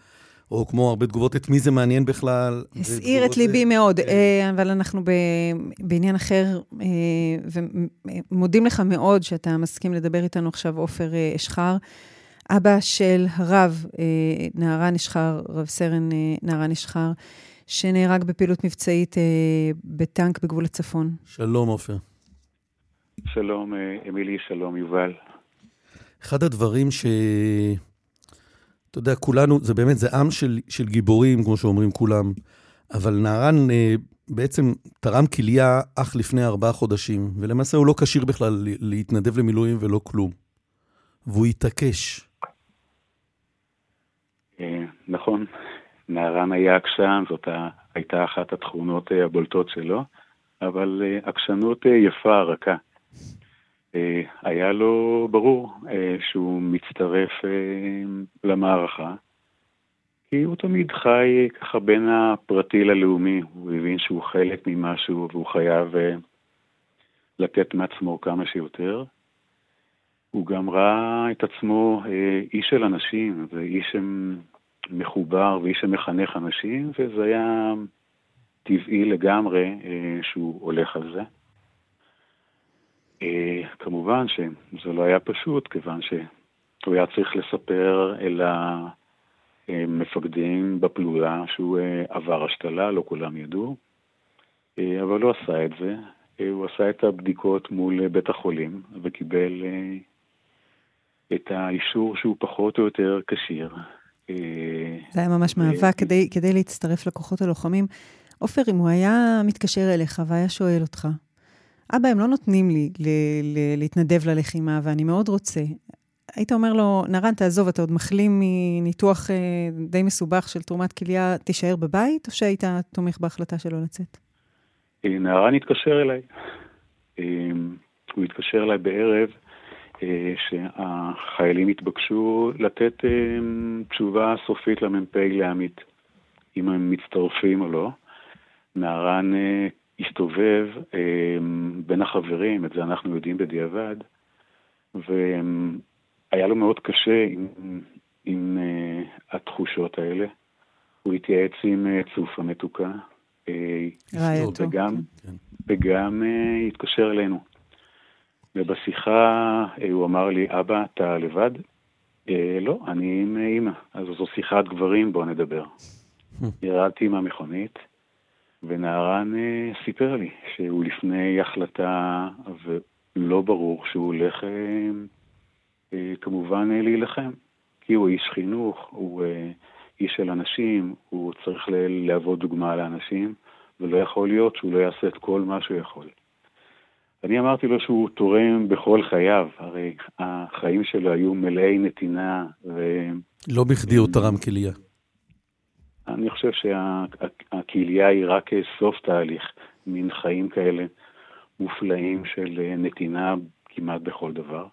או כמו הרבה תגובות, את מי זה מעניין בכלל. הסעיר את ליבי מאוד, כן. אה, אבל אנחנו בעניין אחר, אה, ומודים לך מאוד שאתה מסכים לדבר איתנו עכשיו, עופר אה, אשחר. אבא של הרב נערה נשחר, רב סרן נערה נשחר, שנהרג בפעילות מבצעית אה, בטנק בגבול הצפון. שלום, עופר. שלום, אמילי, שלום, יובל. אחד הדברים ש... אתה יודע, כולנו, זה באמת, זה עם של, של גיבורים, כמו שאומרים כולם, אבל נהרן בעצם תרם כליה אך לפני ארבעה חודשים, ולמעשה הוא לא כשיר בכלל להתנדב למילואים ולא כלום. והוא התעקש. אה, נכון, נערן היה עקשן, זאת הייתה אחת התכונות אה, הבולטות שלו, אבל אה, עקשנות יפה, רכה. היה לו ברור שהוא מצטרף למערכה, כי הוא תמיד חי ככה בין הפרטי ללאומי, הוא הבין שהוא חלק ממשהו והוא חייב לתת מעצמו כמה שיותר. הוא גם ראה את עצמו אה, איש של אנשים, ואיש מחובר ואיש שמחנך אנשים, וזה היה טבעי לגמרי אה, שהוא הולך על זה. אה, כמובן שזה לא היה פשוט, כיוון שהוא היה צריך לספר אל המפקדים בפלוגה שהוא עבר השתלה, לא כולם ידעו, אבל הוא עשה את זה. הוא עשה את הבדיקות מול בית החולים וקיבל את האישור שהוא פחות או יותר כשיר. זה היה ממש מאבק כדי, כדי להצטרף לכוחות הלוחמים. עופר, אם הוא היה מתקשר אליך והיה שואל אותך, אבא, הם לא נותנים לי ל- ל- להתנדב ללחימה ואני מאוד רוצה. היית אומר לו, נרן, תעזוב, אתה עוד מחלים מניתוח אה, די מסובך של תרומת כליה, תישאר בבית, או שהיית תומך בהחלטה שלו לצאת? אה, נערן התקשר אליי. אה, הוא התקשר אליי בערב אה, שהחיילים התבקשו לתת אה, תשובה סופית למ"פ לעמית, אם הם מצטרפים או לא. נהרן אה, הסתובב בין החברים, את זה אנחנו יודעים בדיעבד, והיה לו מאוד קשה עם, עם התחושות האלה. הוא התייעץ עם צוף המתוקה. וגם, כן. וגם התקשר אלינו. ובשיחה אה, הוא אמר לי, אבא, אתה לבד? אה, לא, אני עם אימא. אז זו שיחת גברים, בוא נדבר. ירדתי מהמכונית, ונערן אה, סיפר לי שהוא לפני החלטה, ולא ברור שהוא הולך כמובן להילחם. כי הוא איש חינוך, הוא איש של אנשים, הוא צריך להוות דוגמה לאנשים, ולא יכול להיות שהוא לא יעשה את כל מה שהוא יכול. אני אמרתי לו שהוא תורם בכל חייו, הרי החיים שלו היו מלאי נתינה ו... לא בכדי הוא תרם כליה. אני חושב שהכליה היא רק סוף תהליך, מין חיים כאלה מופלאים של נתינה כמעט בכל דבר.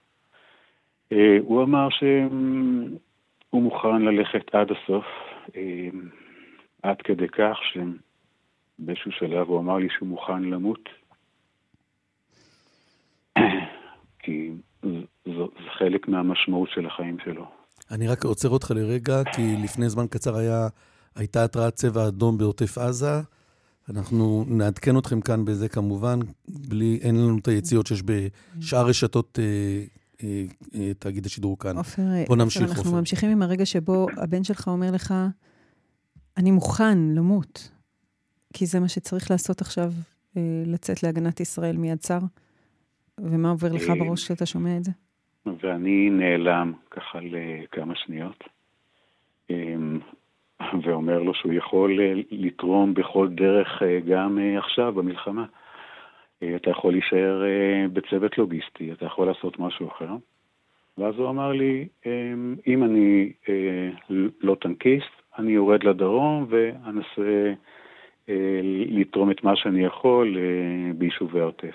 אה, הוא אמר שהוא מוכן ללכת עד הסוף, אה, עד כדי כך שבאיזשהו שלב הוא אמר לי שהוא מוכן למות כי זה חלק מהמשמעות של החיים שלו. אני רק עוצר אותך לרגע, כי לפני זמן קצר היה, הייתה התרעת צבע אדום בעוטף עזה. אנחנו נעדכן אתכם כאן בזה כמובן, בלי, אין לנו את היציאות שיש בשאר רשתות אה, אה, אה, תאגיד השידור כאן. עופר, בוא נמשיך, עופר. אנחנו ממשיכים עם הרגע שבו הבן שלך אומר לך, אני מוכן למות, כי זה מה שצריך לעשות עכשיו, אה, לצאת להגנת ישראל מיד צר. ומה עובר לך בראש כשאתה שומע את זה? ואני נעלם ככה לכמה שניות, אמ, ואומר לו שהוא יכול אה, לתרום בכל דרך אה, גם אה, עכשיו במלחמה. אתה יכול להישאר בצוות לוגיסטי, אתה יכול לעשות משהו אחר. ואז הוא אמר לי, אם אני לא טנקיסט, אני יורד לדרום ואנסה לתרום את מה שאני יכול ביישובי העוטף.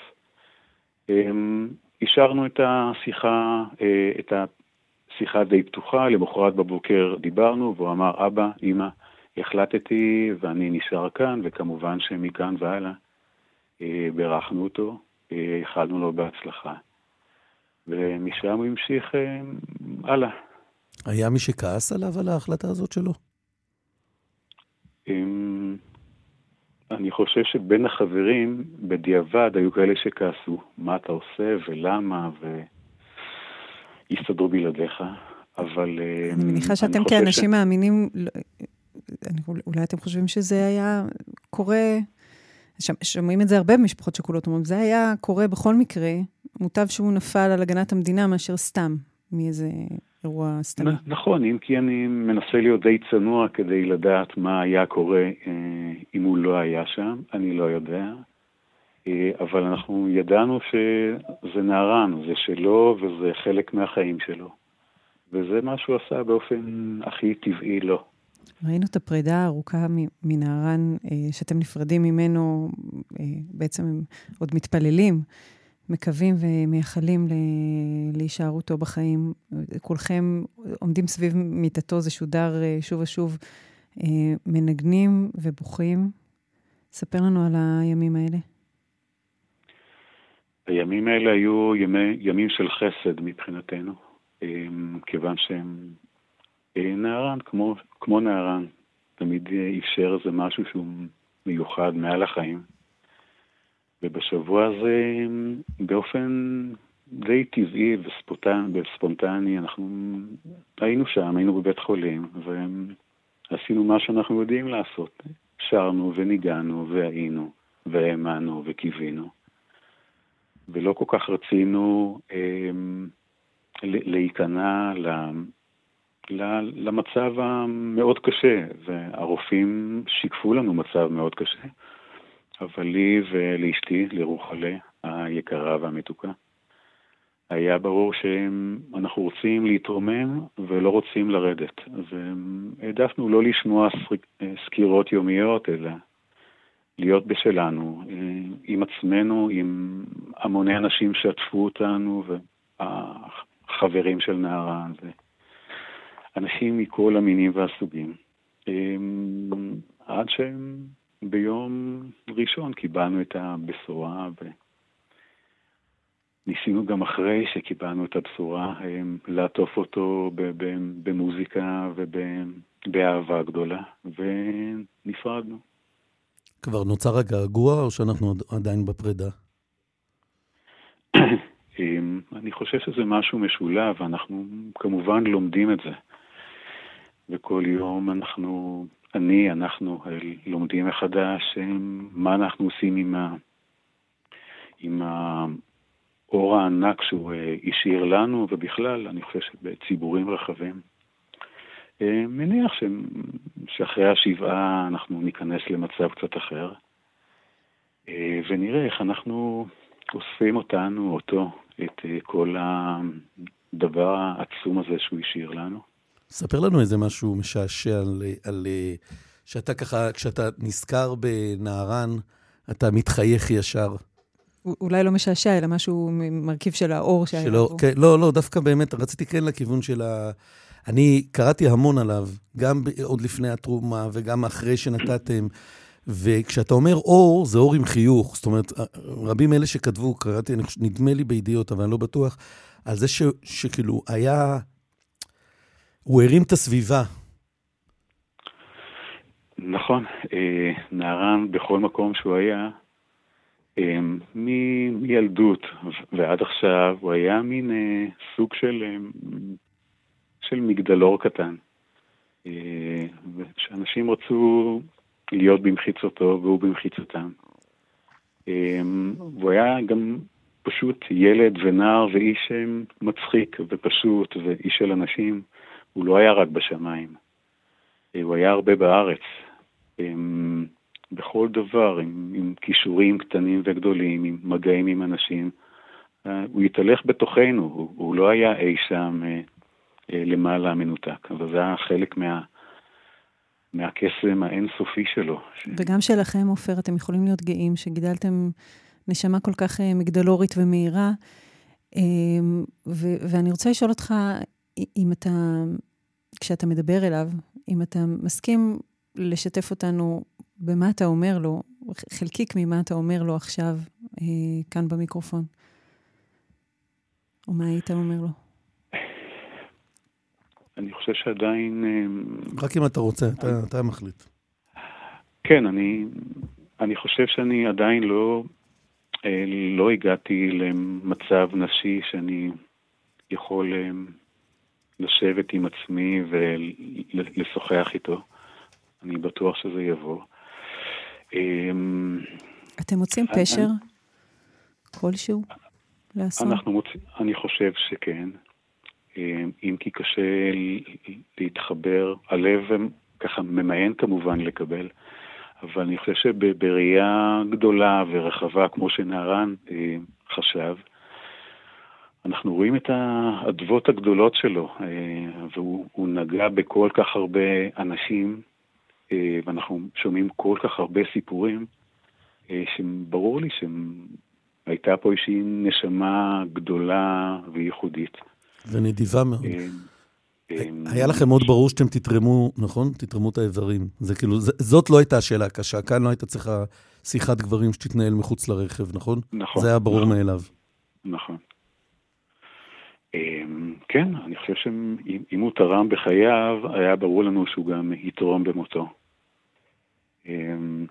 אישרנו אמ, את השיחה, אה, את השיחה די פתוחה, למחרת בבוקר דיברנו, והוא אמר, אבא, אמא, החלטתי ואני נשאר כאן, וכמובן שמכאן והלאה אה, בירכנו אותו, איחלנו לו בהצלחה. ומשם הוא המשיך אה, הלאה. היה מי שכעס עליו על ההחלטה הזאת שלו? אני חושב שבין החברים, בדיעבד, היו כאלה שכעסו, מה אתה עושה ולמה, והסתדרו בלעדיך. אבל... אני מניחה שאתם כאנשים ש... מאמינים, לא, אולי אתם חושבים שזה היה קורה, שומעים את זה הרבה במשפחות שכולות, אומרים, זה היה קורה בכל מקרה, מוטב שהוא נפל על הגנת המדינה מאשר סתם מאיזה אירוע סתמי. נכון, אם כי אני מנסה להיות די צנוע כדי לדעת מה היה קורה אה, אם הוא לא היה שם, אני לא יודע. אה, אבל אנחנו ידענו שזה נערן, זה שלו וזה חלק מהחיים שלו. וזה מה שהוא עשה באופן הכי טבעי לו. ראינו את הפרידה הארוכה מנערן, אה, שאתם נפרדים ממנו, בעצם הם עוד מתפללים. מקווים ומייחלים להישארותו בחיים. כולכם עומדים סביב מיטתו, זה שודר אה, שוב ושוב, אה, מנגנים ובוכים. ספר לנו על הימים האלה. הימים האלה היו ימי, ימים של חסד מבחינתנו, אה, כיוון שהם נערן, כמו, כמו נערן, תמיד אפשר איזה משהו שהוא מיוחד מעל החיים. ובשבוע הזה, באופן די טבעי וספונטני, אנחנו היינו שם, היינו בבית חולים, ועשינו מה שאנחנו יודעים לעשות. שרנו וניגענו והיינו, והאמנו וקיווינו. ולא כל כך רצינו אה, להיכנע ל, למצב המאוד קשה, והרופאים שיקפו לנו מצב מאוד קשה. אבל לי ולאשתי, לרוחלה היקרה והמתוקה, היה ברור שאנחנו רוצים להתרומם ולא רוצים לרדת. אז העדפנו לא לשמוע סקירות יומיות, אלא להיות בשלנו, עם עצמנו, עם המוני אנשים שעטפו אותנו, והחברים של נערן, ואנשים מכל המינים והסוגים. עד שהם ביום ראשון קיבלנו את הבשורה, וניסינו גם אחרי שקיבלנו את הבשורה לעטוף אותו במוזיקה ובאהבה גדולה, ונפרדנו. כבר נוצר הגעגוע, או שאנחנו עדיין בפרידה? אני חושב שזה משהו משולב, אנחנו כמובן לומדים את זה. וכל יום אנחנו אני, אנחנו לומדים מחדש מה אנחנו עושים עם, ה, עם האור הענק שהוא אה, השאיר לנו, ובכלל, אני חושב שבציבורים רחבים. אה, מניח ש, שאחרי השבעה אנחנו ניכנס למצב קצת אחר, אה, ונראה איך אנחנו אוספים אותנו, אותו, את כל הדבר העצום הזה שהוא השאיר לנו. ספר לנו איזה משהו משעשע על, על... שאתה ככה, כשאתה נזכר בנערן, אתה מתחייך ישר. אולי לא משעשע, אלא משהו מרכיב של האור שהיה שלא, פה. כן, לא, לא, דווקא באמת, רציתי כן לכיוון של ה... אני קראתי המון עליו, גם עוד לפני התרומה וגם אחרי שנתתם. וכשאתה אומר אור, זה אור עם חיוך. זאת אומרת, רבים אלה שכתבו, קראתי, נדמה לי בידיעות, אבל אני לא בטוח, על זה ש, שכאילו היה הוא הרים את הסביבה. נכון, אה, נערן בכל מקום שהוא היה, אה, מילדות ועד עכשיו, הוא היה מין אה, סוג של, של מגדלור קטן. שאנשים רצו להיות במחיצותו והוא במחיצותם. והוא היה גם פשוט ילד ונער ואיש מצחיק ופשוט ואיש של אנשים. הוא לא היה רק בשמיים, הוא היה הרבה בארץ, בכל דבר, עם, עם כישורים קטנים וגדולים, עם מגעים עם אנשים. הוא התהלך בתוכנו, הוא, הוא לא היה אי שם אה, אה, למעלה מנותק, אבל זה היה חלק מה... מהקסם האינסופי שלו. וגם שלכם, עופר, אתם יכולים להיות גאים שגידלתם נשמה כל כך אה, מגדלורית ומהירה. ו- ואני רוצה לשאול אותך, אם אתה, כשאתה מדבר אליו, אם אתה מסכים לשתף אותנו במה אתה אומר לו, חלקיק ממה אתה אומר לו עכשיו, אה, כאן במיקרופון. או מה היית אומר לו? אני חושב שעדיין... אה, רק אם אתה רוצה, אתה, אתה מחליט. כן, אני, אני חושב שאני עדיין לא, אה, לא הגעתי למצב נשי שאני יכול לשבת עם עצמי ולשוחח איתו. אני בטוח שזה יבוא. אמ, אתם מוצאים פשר כלשהו לעשות? אנחנו מוצאים, אני חושב שכן. אמ, אם כי קשה להתחבר, הלב ככה ממאן כמובן לקבל, אבל אני חושב שבראייה גדולה ורחבה, כמו שנהרן אה, חשב, אנחנו רואים את האדוות הגדולות שלו, אה, והוא נגע בכל כך הרבה אנשים, אה, ואנחנו שומעים כל כך הרבה סיפורים, שברור לי שהייתה פה איזושהי נשמה גדולה וייחודית. ונדיבה מאוד. היה לכם מאוד ברור שאתם תתרמו, נכון? תתרמו את האיברים. זה כאילו, זאת לא הייתה השאלה הקשה. כאן לא הייתה צריכה שיחת גברים שתתנהל מחוץ לרכב, נכון? נכון. זה היה ברור נכון. מאליו. נכון. אמ, כן, אני חושב שאם הוא תרם בחייו, היה ברור לנו שהוא גם יתרום במותו. אמ,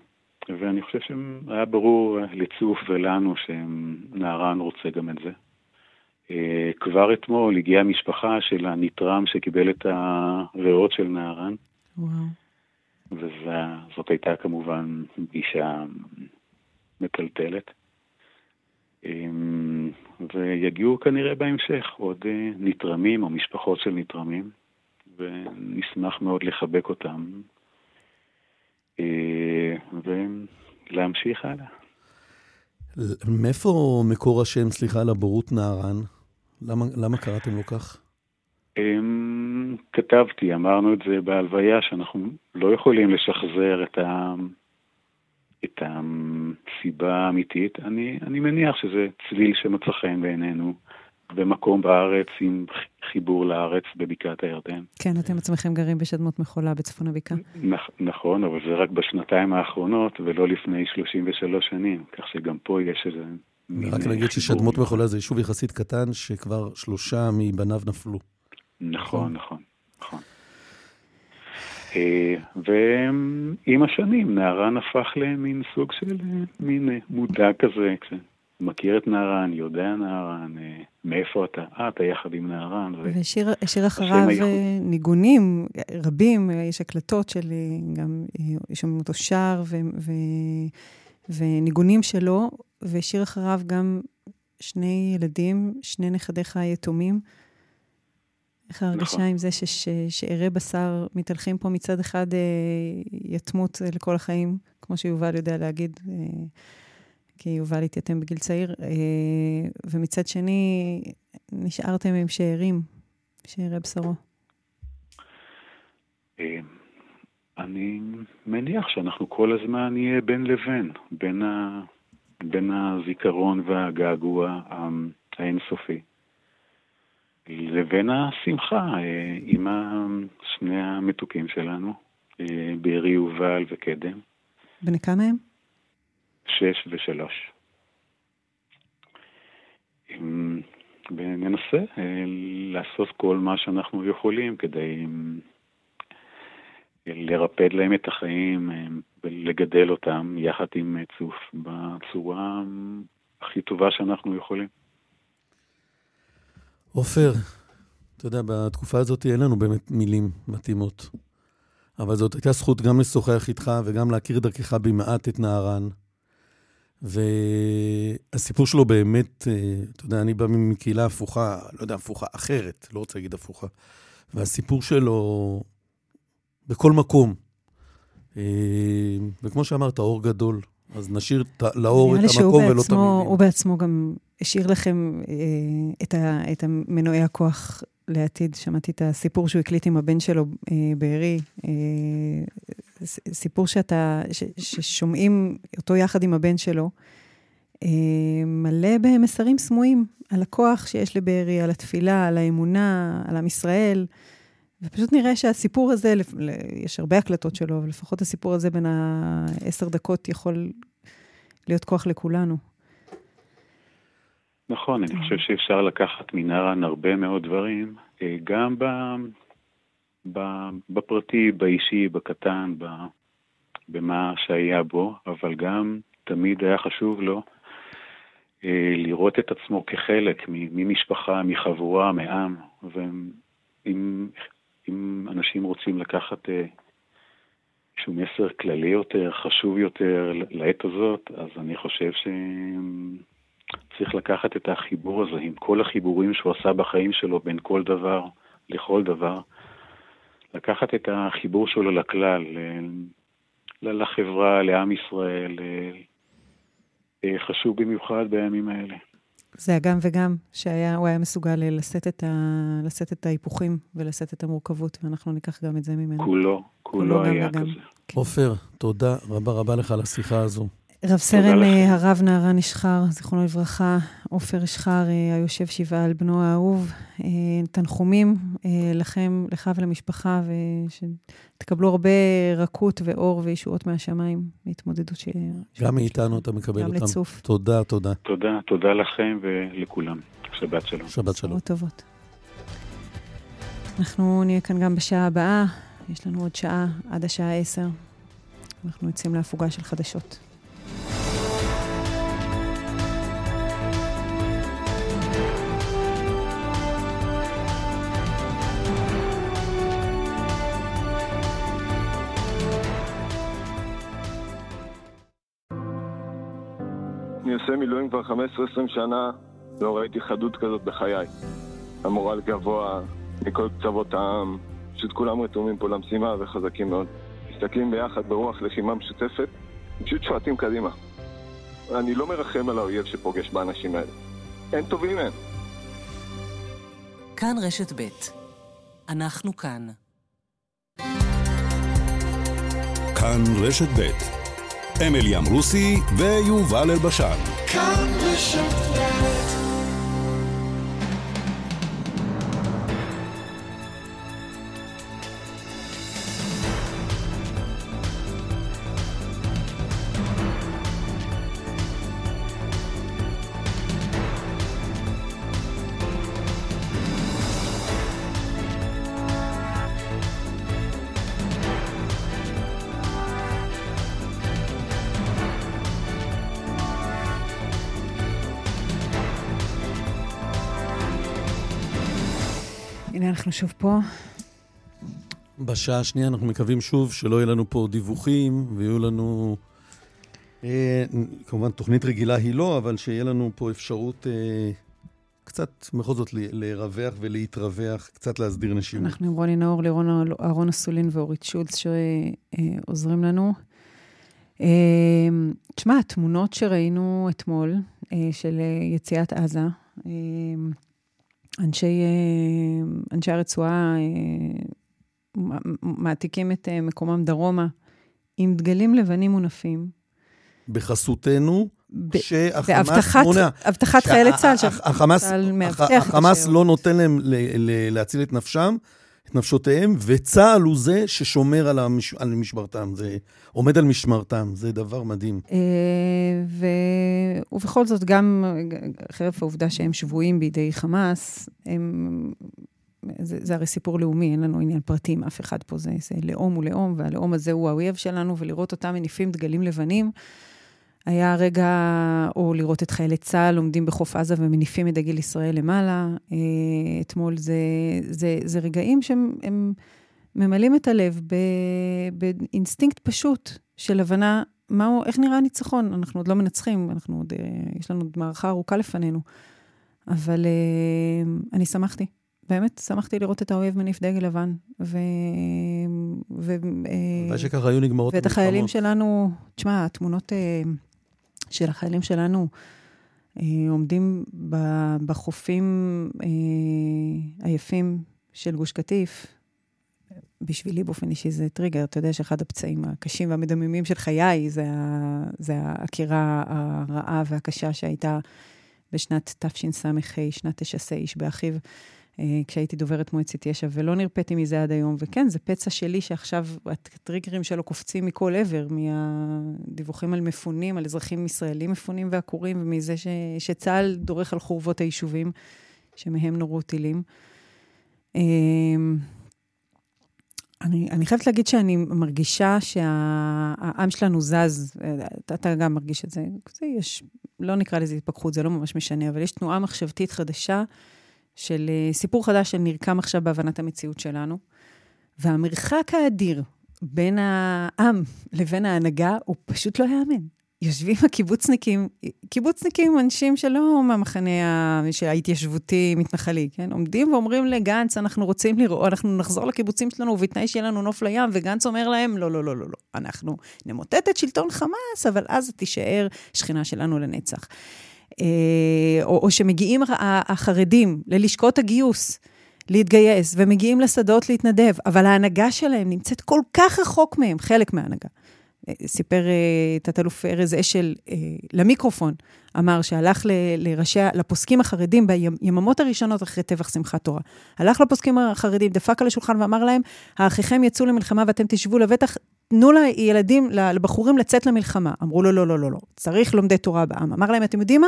ואני חושב שהיה ברור לצוף ולנו שנערן רוצה גם את זה. אה, כבר אתמול הגיעה משפחה של הנתרם שקיבל את הריאות של נערן. וואו. וזאת הייתה כמובן אישה מטלטלת. אמ, ויגיעו כנראה בהמשך עוד אה, נתרמים או משפחות של נתרמים, ונשמח מאוד לחבק אותם אה, ולהמשיך הלאה. מאיפה מקור השם, סליחה, לבורות נערן? למה, למה קראתם לו כך? Um, כתבתי, אמרנו את זה בהלוויה, שאנחנו לא יכולים לשחזר את, ה, את הסיבה האמיתית. אני, אני מניח שזה צליל שמצא חן בעינינו. במקום בארץ עם חיבור לארץ בבקעת הירדן. כן, אתם עצמכם גרים בשדמות מחולה בצפון הבקעה. נכ, נכון, אבל זה רק בשנתיים האחרונות ולא לפני 33 שנים, כך שגם פה יש איזה... רק נגיד ששדמות מחולה זה יישוב יחסית קטן, שכבר שלושה מבניו נפלו. נכון, נכון, נכון. אה, ועם השנים נערן הפך למין סוג של אה, מין אה, מודע כזה, מכיר את נהרן, יודע נהרן, אה, מאיפה אתה? אה, אתה יחד עם נהרן. והשאיר אחריו ניגונים רבים, יש הקלטות שלי, גם שומעים אותו שר, ו, ו, וניגונים שלו, והשאיר אחריו גם שני ילדים, שני נכדיך היתומים. איך ההרגשה נכון. עם זה ששארי בשר מתהלכים פה מצד אחד יתמות לכל החיים, כמו שיובל יודע להגיד. כי יובל התייתם בגיל צעיר, אה, ומצד שני, נשארתם עם שאירים, שאירי בשרו. אה, אני מניח שאנחנו כל הזמן נהיה בין לבין, בין, ה... בין הזיכרון והגעגוע האינסופי, לבין השמחה אה, עם שני המתוקים שלנו, בארי יובל וקדם. בני כמה הם? שש ושלוש. וננסה אה, לעשות כל מה שאנחנו יכולים כדי אה, לרפד להם את החיים אה, ולגדל אותם יחד עם צוף בצורה הכי טובה שאנחנו יכולים. עופר, אתה יודע, בתקופה הזאת אין לנו באמת מילים מתאימות. אבל זאת הייתה זכות גם לשוחח איתך וגם להכיר דרכך במעט את נהרן. והסיפור שלו באמת, אה, אתה יודע, אני בא מקהילה הפוכה, לא יודע, הפוכה, אחרת, לא רוצה להגיד הפוכה. והסיפור שלו בכל מקום. אה, וכמו שאמרת, אור גדול. אז נשאיר לאור את המקום ולא את המילים. הוא בעצמו גם השאיר לכם אה, את, ה, את המנועי הכוח לעתיד. שמעתי את הסיפור שהוא הקליט עם הבן שלו בארי. סיפור שאתה, ש, ששומעים אותו יחד עם הבן שלו, אה, מלא במסרים סמויים על הכוח שיש לבארי, על התפילה, על האמונה, על עם ישראל. ופשוט נראה שהסיפור הזה, יש הרבה הקלטות שלו, אבל לפחות הסיפור הזה בין העשר דקות יכול להיות כוח לכולנו. נכון, אני חושב שאפשר לקחת מנהרן הרבה מאוד דברים, אה, גם בפרטי, באישי, בקטן, במה שהיה בו, אבל גם תמיד היה חשוב לו אה, לראות את עצמו כחלק ממשפחה, מחבורה, מעם, אם, אם אנשים רוצים לקחת אה, איזשהו מסר כללי יותר, חשוב יותר לעת הזאת, אז אני חושב שצריך לקחת את החיבור הזה עם כל החיבורים שהוא עשה בחיים שלו בין כל דבר לכל דבר, לקחת את החיבור שלו לכלל, לחברה, לעם ישראל, אה, חשוב במיוחד בימים האלה. זה הגם וגם, שהוא היה מסוגל לשאת את, ה, לשאת את ההיפוכים ולשאת את המורכבות, ואנחנו ניקח גם את זה ממנו. כולו, כולו, כולו היה כזה. כן. עופר, תודה רבה רבה לך על השיחה הזו. רב סרן אה, הרב נהרן אשחר, זיכרונו לברכה, עופר אשחר, אה, היושב שבעה על בנו האהוב. אה, תנחומים לכם, לך ולמשפחה, ושתקבלו הרבה רכות ואור וישועות מהשמיים, מהתמודדות ש... גם מאיתנו אתה מקבל אותם. גם לצוף. תודה, תודה. תודה, תודה לכם ולכולם. שבת שלום. שבת שלום. שבת טובות. אנחנו נהיה כאן גם בשעה הבאה, יש לנו עוד שעה עד השעה עשר. אנחנו יוצאים להפוגה של חדשות. עושה מילואים כבר 15-20 שנה, לא ראיתי חדות כזאת בחיי. המורל גבוה מכל קצוות העם, פשוט כולם רתומים פה למשימה וחזקים מאוד. מסתכלים ביחד ברוח לחימה משותפת, פשוט שועטים קדימה. אני לא מרחם על האויב שפוגש באנשים האלה. אין טובים מהם. כאן רשת ב' אנחנו כאן. כאן רשת ב' אמילי אמרוסי ויובל אלבשן. כאן בשפט אנחנו שוב פה. בשעה השנייה אנחנו מקווים שוב שלא יהיו לנו פה דיווחים ויהיו לנו... אה, כמובן, תוכנית רגילה היא לא, אבל שיהיה לנו פה אפשרות אה, קצת, בכל זאת, לרווח ולהתרווח, קצת להסדיר נשימות. אנחנו עם רוני נאור, לירון אהרון אסולין ואורית שולץ שעוזרים לנו. אה, תשמע, התמונות שראינו אתמול אה, של אה, יציאת עזה, אה, אנשי, אה, אנשי הרצועה אה, מעתיקים את אה, מקומם דרומה עם דגלים לבנים מונפים. בחסותנו, שהחמאס מונע. בהבטחת חיילי צה"ל, שהחמאס החמאס לא נותן להם להציל את נפשם, נפשותיהם, וצה"ל הוא זה ששומר על, המש, על משמרתם, זה עומד על משמרתם, זה דבר מדהים. ו... ובכל זאת, גם חרף העובדה שהם שבויים בידי חמאס, הם... זה, זה הרי סיפור לאומי, אין לנו עניין פרטי עם אף אחד פה, זה, זה לאום הוא לאום, והלאום הזה הוא האויב שלנו, ולראות אותם מניפים דגלים לבנים. היה רגע, או לראות את חיילי צה"ל עומדים בחוף עזה ומניפים את דגל ישראל למעלה. אה, אתמול זה, זה, זה רגעים שהם ממלאים את הלב באינסטינקט פשוט של הבנה מהו, איך נראה הניצחון. אנחנו עוד לא מנצחים, אנחנו עוד, אה, יש לנו עוד מערכה ארוכה לפנינו. אבל אה, אני שמחתי. באמת, שמחתי לראות את האויב מניף דגל לבן. ו... ו... שככה היו נגמרות ואת החיילים שלנו, תשמע, התמונות... של החיילים שלנו אה, עומדים בחופים אה, היפים של גוש קטיף. בשבילי באופן אישי זה טריגר. אתה יודע שאחד הפצעים הקשים והמדממים של חיי זה, זה העקירה הרעה והקשה שהייתה בשנת תשס"ה, שנת תש"ס, איש באחיו. אה, כשהייתי דוברת מועצת יש"ע, ולא נרפאתי מזה עד היום. וכן, זה פצע שלי שעכשיו הטריגרים שלו קופצים מכל עבר, מהדיווחים על מפונים, על אזרחים ישראלים מפונים ועקורים, ומזה ש, שצה"ל דורך על חורבות היישובים שמהם נורו טילים. אמ, אני, אני חייבת להגיד שאני מרגישה שהעם שלנו זז, אתה, אתה גם מרגיש את זה. זה יש, לא נקרא לזה התפכחות, זה לא ממש משנה, אבל יש תנועה מחשבתית חדשה של אה, סיפור חדש שנרקם עכשיו בהבנת המציאות שלנו, והמרחק האדיר בין העם לבין ההנהגה הוא פשוט לא ייאמן. יושבים הקיבוצניקים, קיבוצניקים אנשים שלא מהמחנה ההתיישבותי מתנחלי, כן? עומדים ואומרים לגנץ, אנחנו רוצים לראות, אנחנו נחזור לקיבוצים שלנו, ובתנאי שיהיה לנו נוף לים, וגנץ אומר להם, לא, לא, לא, לא, לא, אנחנו נמוטט את שלטון חמאס, אבל אז תישאר שכנה שלנו לנצח. אה, או, או שמגיעים החרדים ללשכות הגיוס, להתגייס, ומגיעים לשדות להתנדב, אבל ההנהגה שלהם נמצאת כל כך רחוק מהם, חלק מההנהגה. סיפר אה, תת-אלוף ארז אשל אה, למיקרופון, אמר שהלך לראשי, לפוסקים החרדים ביממות הראשונות אחרי טבח שמחת תורה. הלך לפוסקים החרדים, דפק על השולחן ואמר להם, האחיכם יצאו למלחמה ואתם תשבו לבטח, תנו לילדים, לבחורים לצאת למלחמה. אמרו לו, לא, לא, לא, לא, צריך לומדי תורה בעם. אמר להם, אתם יודעים מה?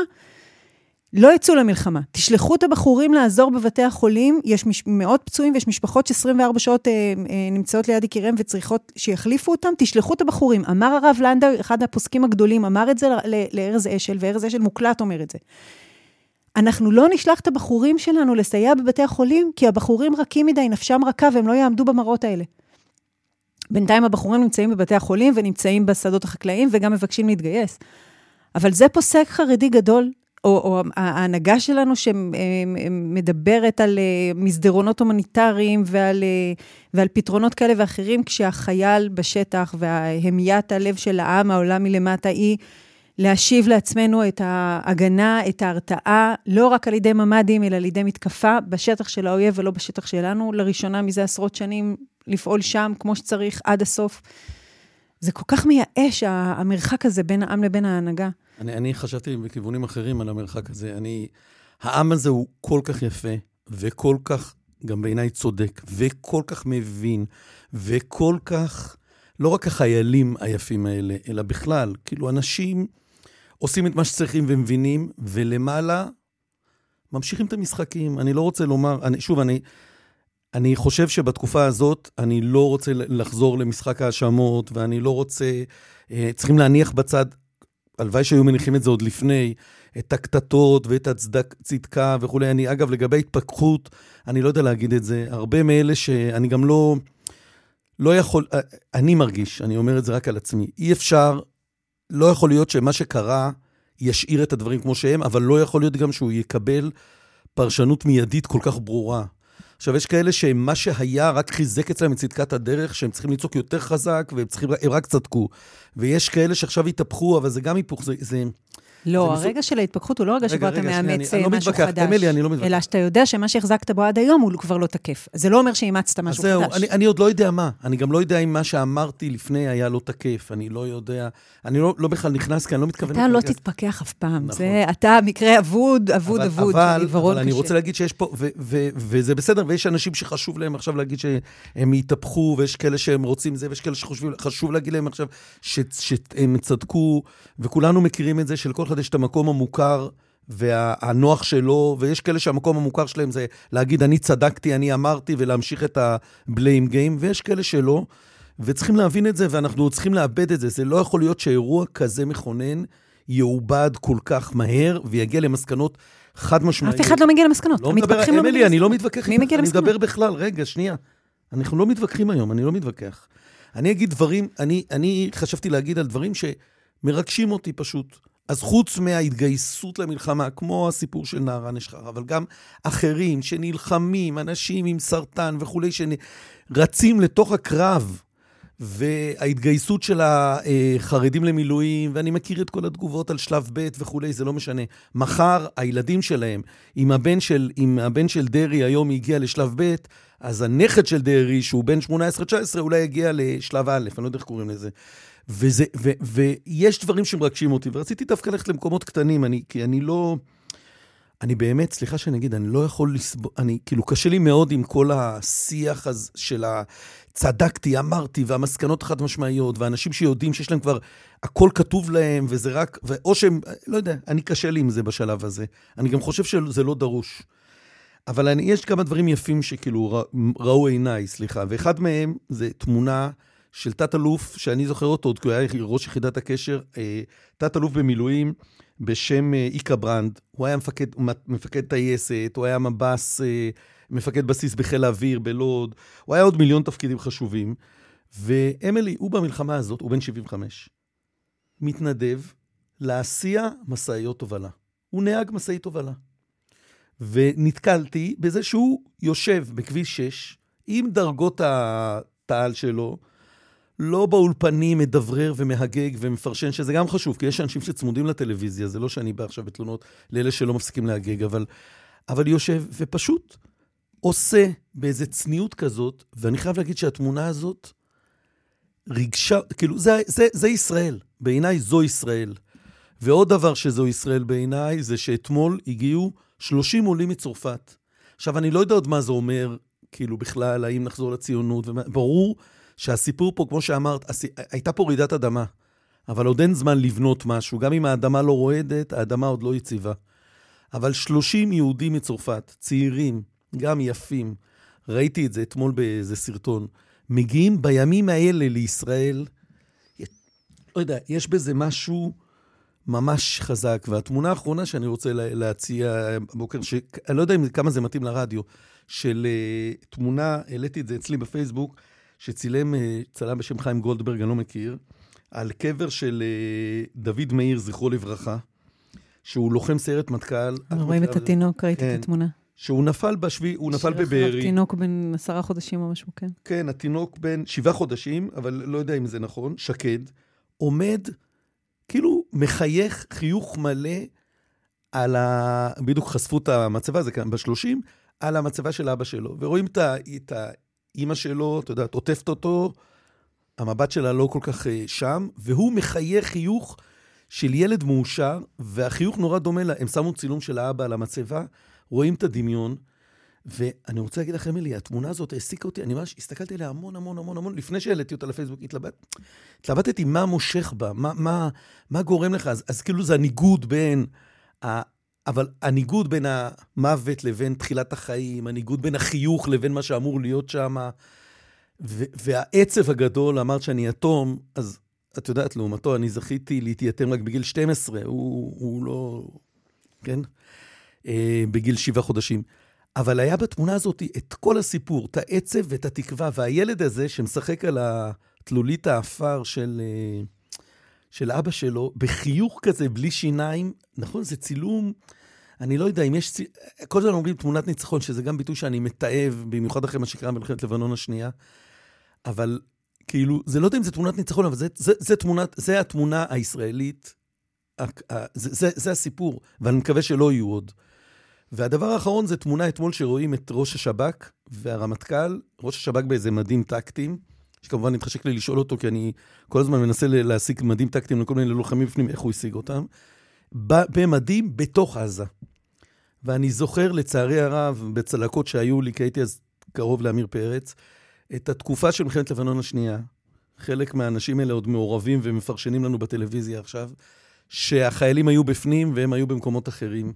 לא יצאו למלחמה. תשלחו את הבחורים לעזור בבתי החולים, יש מש... מאות פצועים ויש משפחות ש-24 שעות אה, אה, נמצאות ליד יקיריהם וצריכות שיחליפו אותם, תשלחו את הבחורים. אמר הרב לנדאו, אחד הפוסקים הגדולים, אמר את זה לארז אשל, וארז אשל מוקלט אומר את זה. אנחנו לא נשלח את הבחורים שלנו לסייע בבתי החולים, כי הבחורים רכים מדי, נפשם רכה, והם לא יעמדו במראות האלה. בינתיים הבחורים נמצאים בבתי החולים ונמצאים בשדות החקלאיים וגם מבקשים להתגייס. אבל זה פוסק חרדי גדול או, או ההנהגה שלנו שמדברת על אה, מסדרונות הומניטריים ועל, אה, ועל פתרונות כאלה ואחרים, כשהחייל בשטח והמיית הלב של העם, העולם מלמטה, היא להשיב לעצמנו את ההגנה, את ההרתעה, לא רק על ידי ממ"דים, אלא על ידי מתקפה בשטח של האויב ולא בשטח שלנו. לראשונה מזה עשרות שנים לפעול שם כמו שצריך עד הסוף. זה כל כך מייאש, המרחק הזה בין העם לבין ההנהגה. אני, אני חשבתי בכיוונים אחרים על המרחק הזה. אני, העם הזה הוא כל כך יפה, וכל כך, גם בעיניי צודק, וכל כך מבין, וכל כך, לא רק החיילים היפים האלה, אלא בכלל, כאילו אנשים עושים את מה שצריכים ומבינים, ולמעלה ממשיכים את המשחקים. אני לא רוצה לומר, אני, שוב, אני... אני חושב שבתקופה הזאת אני לא רוצה לחזור למשחק האשמות, ואני לא רוצה... אה, צריכים להניח בצד הלוואי שהיו מניחים את זה עוד לפני, את הקטטות ואת הצדקה וכולי. אני, אגב, לגבי התפכחות, אני לא יודע להגיד את זה. הרבה מאלה שאני גם לא, לא יכול, אה, אני מרגיש, אני אומר את זה רק על עצמי, אי אפשר, לא יכול להיות שמה שקרה ישאיר את הדברים כמו שהם, אבל לא יכול להיות גם שהוא יקבל פרשנות מיידית כל כך ברורה. עכשיו, יש כאלה שמה שהיה רק חיזק אצלם את צדקת הדרך, שהם צריכים לצעוק יותר חזק, והם צריכים, הם רק צדקו. ויש כאלה שעכשיו התהפכו, אבל זה גם היפוך, זה... זה לא, הרגע של ההתפכחות הוא לא רגע שבו אתה מאמץ לא משהו חדש. אמילי, אני לא מתווכח. אלא שאתה יודע שמה שהחזקת בו עד היום הוא כבר לא תקף. זה לא אומר שאימצת משהו חדש. אז זהו, אני עוד לא יודע מה. אני גם לא יודע אם מה שאמרתי לפני היה לא תקף. אני לא יודע. אני לא, לא בכלל נכנס, כי אני לא מתכוון... אתה לא תתפכח אף פעם. נכון. זה, אתה מקרה אבוד, אבוד, אבוד, אבל, אבל אני רוצה להגיד שיש פה, וזה בסדר, ויש אנשים שחשוב להם עכשיו להגיד שהם יתהפכו, ויש כאלה שהם רוצים זה, ויש כאלה שחשוב להגיד להם עכשיו שהם צדקו, וכולנו מכירים את זה, שלכל אחד יש את המקום המוכר. והנוח שלו, ויש כאלה שהמקום המוכר שלהם זה להגיד, אני צדקתי, אני אמרתי, ולהמשיך את הבליים גיים, ויש כאלה שלא. וצריכים להבין את זה, ואנחנו צריכים לאבד את זה. זה לא יכול להיות שאירוע כזה מכונן יעובד כל כך מהר ויגיע למסקנות חד משמעיות. אף אחד לא מגיע למסקנות. לא מדבר, אמילי, לא מגיע אני לא מתווכח. מי מגיע למסקנות? אני מדבר בכלל, רגע, שנייה. אנחנו לא מתווכחים היום, אני לא מתווכח. אני אגיד דברים, אני, אני חשבתי להגיד על דברים שמרגשים אותי פשוט. אז חוץ מההתגייסות למלחמה, כמו הסיפור של נערה נשחר, אבל גם אחרים שנלחמים, אנשים עם סרטן וכולי, שרצים לתוך הקרב, וההתגייסות של החרדים למילואים, ואני מכיר את כל התגובות על שלב ב' וכולי, זה לא משנה. מחר הילדים שלהם, אם הבן של, אם הבן של דרעי היום הגיע לשלב ב', אז הנכד של דרעי, שהוא בן 18-19, אולי יגיע לשלב א', אני לא יודע איך קוראים לזה. וזה, ו, ויש דברים שמרגשים אותי, ורציתי דווקא ללכת למקומות קטנים, אני, כי אני לא... אני באמת, סליחה שאני אגיד, אני לא יכול לסבול, אני, כאילו, קשה לי מאוד עם כל השיח הזה של ה... צדקתי, אמרתי, והמסקנות החד משמעיות, ואנשים שיודעים שיש להם כבר, הכל כתוב להם, וזה רק, או שהם, לא יודע, אני קשה לי עם זה בשלב הזה. אני גם חושב שזה לא דרוש. אבל אני, יש כמה דברים יפים שכאילו ראו עיניי, סליחה, ואחד מהם זה תמונה של תת-אלוף, שאני זוכר אותו עוד כי הוא היה ראש יחידת הקשר, אה, תת-אלוף במילואים בשם אה, איקה ברנד. הוא היה מפקד, מפקד טייסת, הוא היה מב"ס, אה, מפקד בסיס בחיל האוויר בלוד, הוא היה עוד מיליון תפקידים חשובים. ואמילי, הוא במלחמה הזאת, הוא בן 75, מתנדב להסיע משאיות הובלה. הוא נהג משאית הובלה. ונתקלתי בזה שהוא יושב בכביש 6 עם דרגות התעל שלו, לא באולפנים מדברר ומהגג ומפרשן, שזה גם חשוב, כי יש אנשים שצמודים לטלוויזיה, זה לא שאני בא עכשיו בתלונות לאלה שלא מפסיקים להגג, אבל, אבל יושב ופשוט עושה באיזה צניעות כזאת, ואני חייב להגיד שהתמונה הזאת ריגשה, כאילו, זה, זה, זה ישראל. בעיניי זו ישראל. ועוד דבר שזו ישראל בעיניי, זה שאתמול הגיעו 30 עולים מצרפת. עכשיו, אני לא יודע עוד מה זה אומר, כאילו, בכלל, האם נחזור לציונות, ומה, ברור שהסיפור פה, כמו שאמרת, הייתה פה רעידת אדמה, אבל עוד אין זמן לבנות משהו. גם אם האדמה לא רועדת, האדמה עוד לא יציבה. אבל 30 יהודים מצרפת, צעירים, גם יפים, ראיתי את זה אתמול באיזה סרטון, מגיעים בימים האלה לישראל, לא יודע, יש בזה משהו ממש חזק. והתמונה האחרונה שאני רוצה להציע הבוקר, שאני לא יודע כמה זה מתאים לרדיו, של uh, תמונה, העליתי את זה אצלי בפייסבוק, שצילם uh, צלם בשם חיים גולדברג, אני לא מכיר, על קבר של uh, דוד מאיר, זכרו לברכה, שהוא לוחם סיירת מטכ"ל. רואים את התינוק, ראיתי את כן. התמונה. שהוא נפל בשבי, הוא נפל בבארי. תינוק בן עשרה חודשים או משהו, כן. כן, התינוק בן שבעה חודשים, אבל לא יודע אם זה נכון, שקד, עומד, כאילו מחייך חיוך מלא על ה... בדיוק חשפו את המצבה, זה כאן בשלושים, על המצבה של אבא שלו. ורואים את, ה... את האימא שלו, אתה יודע, עוטפת אותו, המבט שלה לא כל כך אה, שם, והוא מחייך חיוך של ילד מאושר, והחיוך נורא דומה לה. הם שמו צילום של האבא על המצבה, רואים את הדמיון. ואני רוצה להגיד לכם, אלי, התמונה הזאת העסיקה אותי, אני ממש הסתכלתי עליה המון המון המון המון, לפני שהעליתי אותה לפייסבוק, התלבט, התלבטתי מה מושך בה, מה, מה, מה גורם לך, אז, אז כאילו זה הניגוד בין, אבל הניגוד בין המוות לבין תחילת החיים, הניגוד בין החיוך לבין מה שאמור להיות שם, והעצב הגדול, אמרת שאני יתום, אז את יודעת, לעומתו, אני זכיתי להתייתם רק בגיל 12, הוא, הוא לא, כן? אה, בגיל שבעה חודשים. אבל היה בתמונה הזאת את כל הסיפור, את העצב ואת התקווה, והילד הזה שמשחק על התלולית האפר של, אה, של אבא שלו, בחיוך כזה, בלי שיניים, נכון, זה צילום, אני לא יודע אם יש, כל הזמן אומרים תמונת ניצחון, שזה גם ביטוי שאני מתעב, במיוחד אחרי מה שקרה במלחמת לבנון השנייה, אבל כאילו, זה לא יודע אם זה תמונת ניצחון, אבל זה, זה, זה, תמונת, זה התמונה הישראלית, זה, זה, זה הסיפור, ואני מקווה שלא יהיו עוד. והדבר האחרון זה תמונה אתמול שרואים את ראש השב"כ והרמטכ"ל, ראש השב"כ באיזה מדים טקטיים, שכמובן התחשק לי לשאול אותו, כי אני כל הזמן מנסה להשיג מדים טקטיים לכל מיני לוחמים בפנים, איך הוא השיג אותם, במדים בתוך עזה. ואני זוכר, לצערי הרב, בצלקות שהיו לי, כי הייתי אז קרוב לעמיר פרץ, את התקופה של מלחמת לבנון השנייה. חלק מהאנשים האלה עוד מעורבים ומפרשנים לנו בטלוויזיה עכשיו, שהחיילים היו בפנים והם היו במקומות אחרים.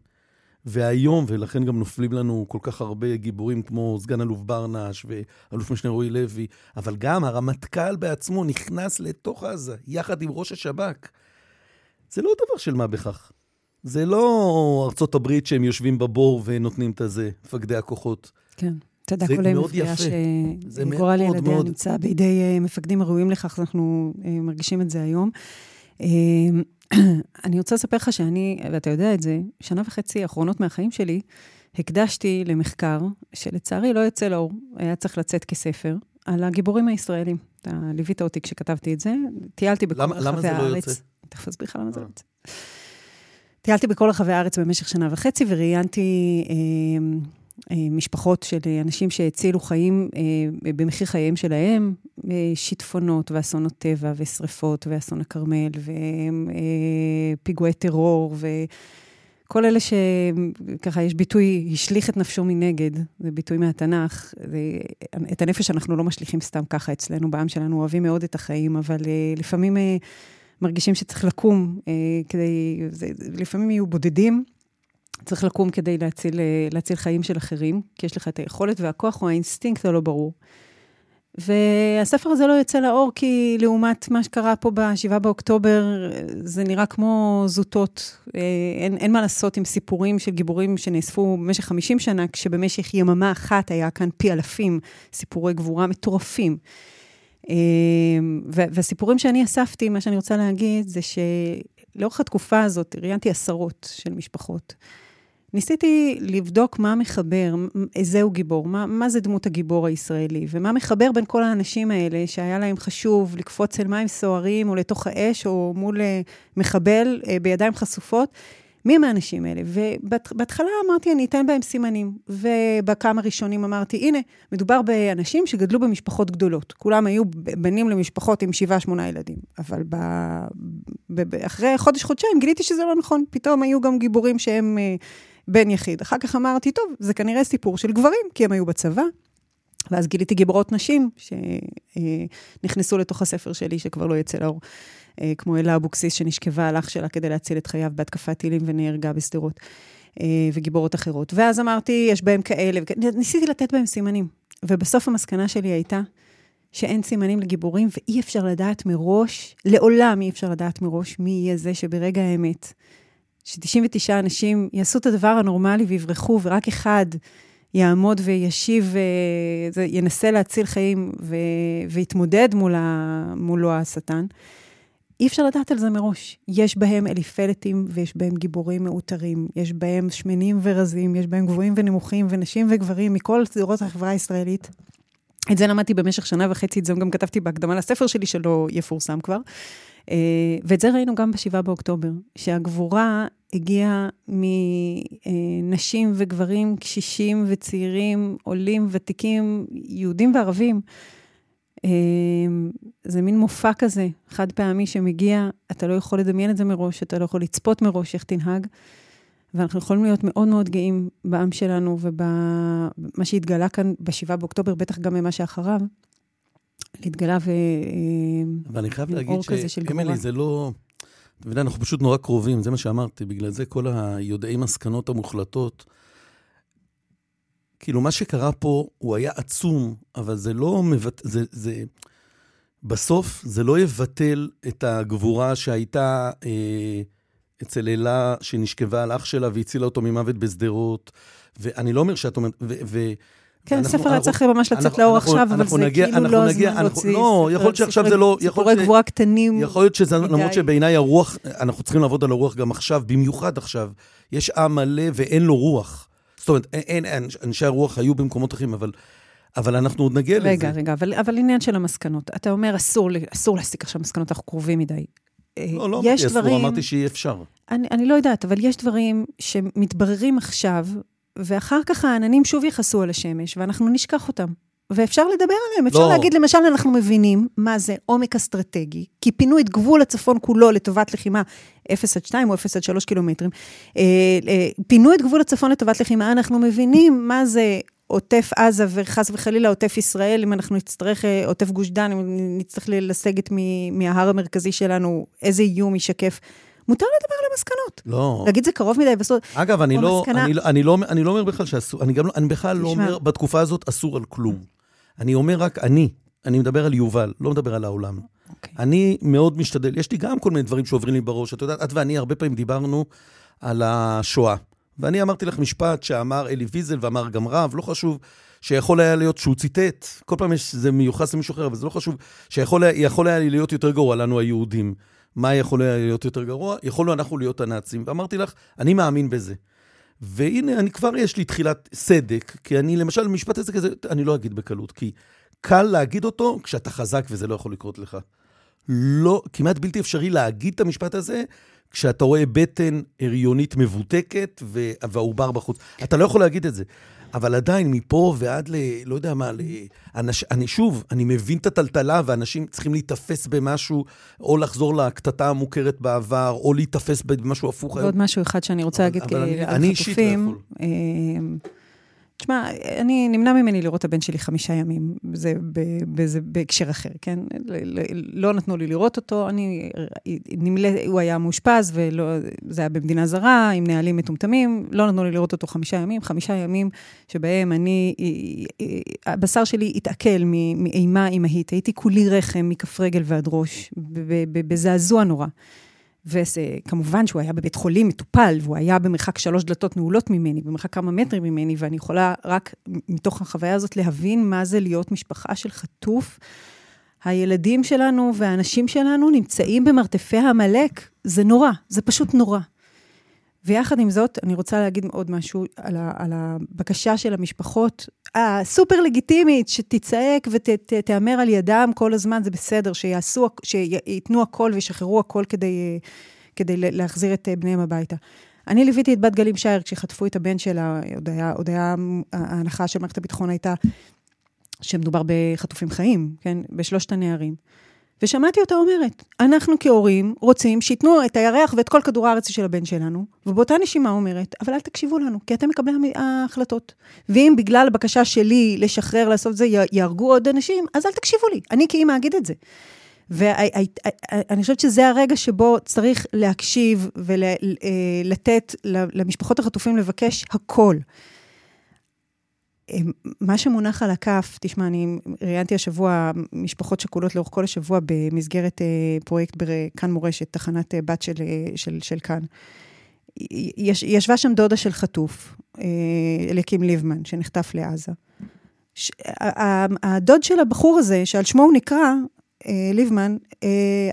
והיום, ולכן גם נופלים לנו כל כך הרבה גיבורים כמו סגן אלוף ברנש ואלוף משנה רועי לוי, אבל גם הרמטכ"ל בעצמו נכנס לתוך עזה, יחד עם ראש השב"כ. זה לא דבר של מה בכך. זה לא ארצות הברית שהם יושבים בבור ונותנים את הזה, מפקדי הכוחות. כן. אתה יודע, כל המפגיעה שגורל ילדיה מאוד... נמצא בידי אה, מפקדים הראויים לכך, אנחנו אה, מרגישים את זה היום. אה, אני רוצה לספר לך שאני, ואתה יודע את זה, שנה וחצי האחרונות מהחיים שלי, הקדשתי למחקר, שלצערי לא יוצא לאור, היה צריך לצאת כספר, על הגיבורים הישראלים. אתה ליווית אותי כשכתבתי את זה, טיילתי בכל רחבי הארץ. למה זה לא יוצא? תכף אסביר לך למה זה לא יוצא. טיילתי בכל רחבי הארץ במשך שנה וחצי, וראיינתי אה, אה, משפחות של אנשים שהצילו חיים אה, במחיר חייהם שלהם, אה, שיטפונות ואסונות טבע ושריפות ואסון הכרמל ופיגועי טרור וכל אלה שככה יש ביטוי, השליך את נפשו מנגד, זה ביטוי מהתנ"ך. את הנפש אנחנו לא משליכים סתם ככה אצלנו בעם שלנו, אוהבים מאוד את החיים, אבל לפעמים מרגישים שצריך לקום כדי, לפעמים יהיו בודדים. צריך לקום כדי להציל, להציל חיים של אחרים, כי יש לך את היכולת והכוח או האינסטינקט הלא ברור. והספר הזה לא יוצא לאור כי לעומת מה שקרה פה ב-7 באוקטובר, זה נראה כמו זוטות. אה, אין, אין מה לעשות עם סיפורים של גיבורים שנאספו במשך 50 שנה, כשבמשך יממה אחת היה כאן פי אלפים סיפורי גבורה מטורפים. אה, והסיפורים שאני אספתי, מה שאני רוצה להגיד, זה שלאורך התקופה הזאת ראיינתי עשרות של משפחות. ניסיתי לבדוק מה מחבר, איזהו גיבור, מה, מה זה דמות הגיבור הישראלי, ומה מחבר בין כל האנשים האלה שהיה להם חשוב לקפוץ אל מים סוערים או לתוך האש או מול אה, מחבל אה, בידיים חשופות. מי הם האנשים האלה? ובהתחלה אמרתי, אני אתן בהם סימנים. ובכמה ראשונים אמרתי, הנה, מדובר באנשים שגדלו במשפחות גדולות. כולם היו בנים למשפחות עם שבעה, שמונה ילדים. אבל ב... ב... אחרי חודש-חודשיים גיליתי שזה לא נכון. פתאום היו גם גיבורים שהם אה, בן יחיד. אחר כך אמרתי, טוב, זה כנראה סיפור של גברים, כי הם היו בצבא. ואז גיליתי גיבורות נשים שנכנסו לתוך הספר שלי, שכבר לא יצא לאור, אה, כמו אלה אבוקסיס, שנשכבה על אח שלה כדי להציל את חייו בהתקפת טילים ונהרגה בשדרות, אה, וגיבורות אחרות. ואז אמרתי, יש בהם כאלה, ניסיתי לתת בהם סימנים. ובסוף המסקנה שלי הייתה שאין סימנים לגיבורים, ואי אפשר לדעת מראש, לעולם אי אפשר לדעת מראש מי יהיה זה שברגע האמת ש-99 אנשים יעשו את הדבר הנורמלי ויברחו, ורק אחד יעמוד וישיב, אה, ינסה להציל חיים ו, ויתמודד מול ה, מולו השטן. אי אפשר לדעת על זה מראש. יש בהם אליפלטים ויש בהם גיבורים מאותרים, יש בהם שמנים ורזים, יש בהם גבוהים ונמוכים ונשים וגברים מכל צדורות החברה הישראלית. את זה למדתי במשך שנה וחצי, את זה גם כתבתי בהקדמה לספר שלי שלא יפורסם כבר. אה, ואת זה ראינו גם ב-7 באוקטובר, שהגבורה הגיעה מנשים וגברים, קשישים וצעירים, עולים, ותיקים, יהודים וערבים. אה, זה מין מופע כזה, חד פעמי שמגיע, אתה לא יכול לדמיין את זה מראש, אתה לא יכול לצפות מראש איך תנהג. ואנחנו יכולים להיות מאוד מאוד גאים בעם שלנו ובמה שהתגלה כאן ב-7 באוקטובר, בטח גם ממה שאחריו. להתגלה ו... אבל אני חייב להגיד שאמילי, זה לא... אתה יודע, אנחנו פשוט נורא קרובים, זה מה שאמרתי, בגלל זה כל היודעי מסקנות המוחלטות. כאילו, מה שקרה פה, הוא היה עצום, אבל זה לא מבט... זה, זה... בסוף, זה לא יבטל את הגבורה שהייתה אה, אצל אלה, שנשכבה על אח שלה והצילה אותו ממוות בשדרות. ואני לא אומר שאת אומרת... ו- ו- כן, ספר היה צריך ממש לצאת לאור עכשיו, אבל זה כאילו לא הזמן להוציא. לא, יכול להיות שעכשיו זה לא... סיפורי גבורה קטנים. יכול להיות שזה, למרות שבעיניי הרוח, אנחנו צריכים לעבוד על הרוח גם עכשיו, במיוחד עכשיו. יש עם מלא ואין לו רוח. זאת אומרת, אין, אנשי הרוח היו במקומות אחרים, אבל... אבל אנחנו עוד נגיע לזה. רגע, רגע, אבל, אבל עניין של המסקנות. אתה אומר, אסור, אסור להסיק עכשיו מסקנות, אנחנו קרובים מדי. אה, לא, לא אמרתי אסור, אמרתי שאי אפשר. אני, אני לא יודעת, אבל יש דברים שמתבררים עכשיו, ואחר כך העננים שוב יכעסו על השמש, ואנחנו נשכח אותם. ואפשר לדבר עליהם, אפשר לא. להגיד, למשל, אנחנו מבינים מה זה עומק אסטרטגי, כי פינו את גבול הצפון כולו לטובת לחימה 0 עד 2 או 0 עד 3 קילומטרים. אה, אה, פינו את גבול הצפון לטובת לחימה, אנחנו מבינים מה זה עוטף עזה וחס וחלילה עוטף ישראל, אם אנחנו נצטרך, אה, עוטף גוש דן, אם נצטרך לסגת מההר המרכזי שלנו, איזה איום ישקף. מותר לדבר על המסקנות. לא. להגיד זה קרוב מדי בסוף. אגב, אני לא, מסקנה... אני, לא, אני, לא, אני לא אומר בכלל שאסור, אני, גם, לא- אני בכלל לא אומר, בתקופה הזאת אסור על כלום. אני אומר רק אני, אני מדבר על יובל, לא מדבר על העולם. Okay. אוקיי. אני מאוד משתדל, יש לי גם כל מיני דברים שעוברים לי בראש. את יודעת, את ואני הרבה פעמים דיברנו על השואה. ואני אמרתי לך משפט שאמר אלי ויזל ואמר גם רב, לא חשוב, שיכול היה להיות שהוא ציטט, כל פעם יש, זה מיוחס למישהו אחר, אבל זה לא חשוב, שיכול היה להיות יותר גרוע לנו היהודים. מה יכול היה להיות יותר גרוע? יכולנו אנחנו להיות הנאצים. ואמרתי לך, אני מאמין בזה. והנה, אני כבר יש לי תחילת סדק, כי אני, למשל, משפט הזה כזה, אני לא אגיד בקלות, כי קל להגיד אותו כשאתה חזק וזה לא יכול לקרות לך. לא, כמעט בלתי אפשרי להגיד את המשפט הזה כשאתה רואה בטן הריונית מבותקת והעובר בחוץ. אתה לא יכול להגיד את זה. אבל עדיין, מפה ועד ל... לא יודע מה, ל... אנש, אני שוב, אני מבין את הטלטלה, ואנשים צריכים להיתפס במשהו, או לחזור לקטטה המוכרת בעבר, או להיתפס במשהו הפוך. ועוד משהו אחד שאני רוצה להגיד על חטופים. אני אישית לא יכול. אה, תשמע, אני, נמנע ממני לראות את הבן שלי חמישה ימים, זה באיזה בהקשר אחר, כן? לא נתנו לי לראות אותו, אני, נמלא, הוא היה מאושפז, וזה היה במדינה זרה, עם נהלים מטומטמים, לא נתנו לי לראות אותו חמישה ימים, חמישה ימים שבהם אני, הבשר שלי התעכל מאימה אימהית, הייתי כולי רחם מכף רגל ועד ראש, בזעזוע נורא. וכמובן שהוא היה בבית חולים מטופל, והוא היה במרחק שלוש דלתות נעולות ממני, במרחק כמה מטרים ממני, ואני יכולה רק מתוך החוויה הזאת להבין מה זה להיות משפחה של חטוף. הילדים שלנו והאנשים שלנו נמצאים במרתפי העמלק. זה נורא, זה פשוט נורא. ויחד עם זאת, אני רוצה להגיד עוד משהו על, ה, על הבקשה של המשפחות הסופר לגיטימית, שתצעק ותיאמר על ידם כל הזמן, זה בסדר, שיעשו, שייתנו הכל וישחררו הכל כדי, כדי להחזיר את בניהם הביתה. אני ליוויתי את בת גלים שייר כשחטפו את הבן שלה, עוד היה, עוד היה, ההנחה של מערכת הביטחון הייתה שמדובר בחטופים חיים, כן? בשלושת הנערים. ושמעתי אותה אומרת, אנחנו כהורים רוצים שייתנו את הירח ואת כל כדור הארץ של הבן שלנו, ובאותה נשימה אומרת, אבל אל תקשיבו לנו, כי אתם מקבלי ההחלטות. ואם בגלל הבקשה שלי לשחרר, לעשות זה, יהרגו עוד אנשים, אז אל תקשיבו לי, אני כאימא אגיד את זה. ואני חושבת שזה הרגע שבו צריך להקשיב ולתת למשפחות החטופים לבקש הכל. מה שמונח על הכף, תשמע, אני ראיינתי השבוע משפחות שכולות לאורך כל השבוע במסגרת אה, פרויקט בכאן מורשת, תחנת אה, בת של, אה, של, של כאן. יש, ישבה שם דודה של חטוף, אליקים ליבמן, שנחטף לעזה. ש, הדוד של הבחור הזה, שעל שמו הוא נקרא, ליבמן,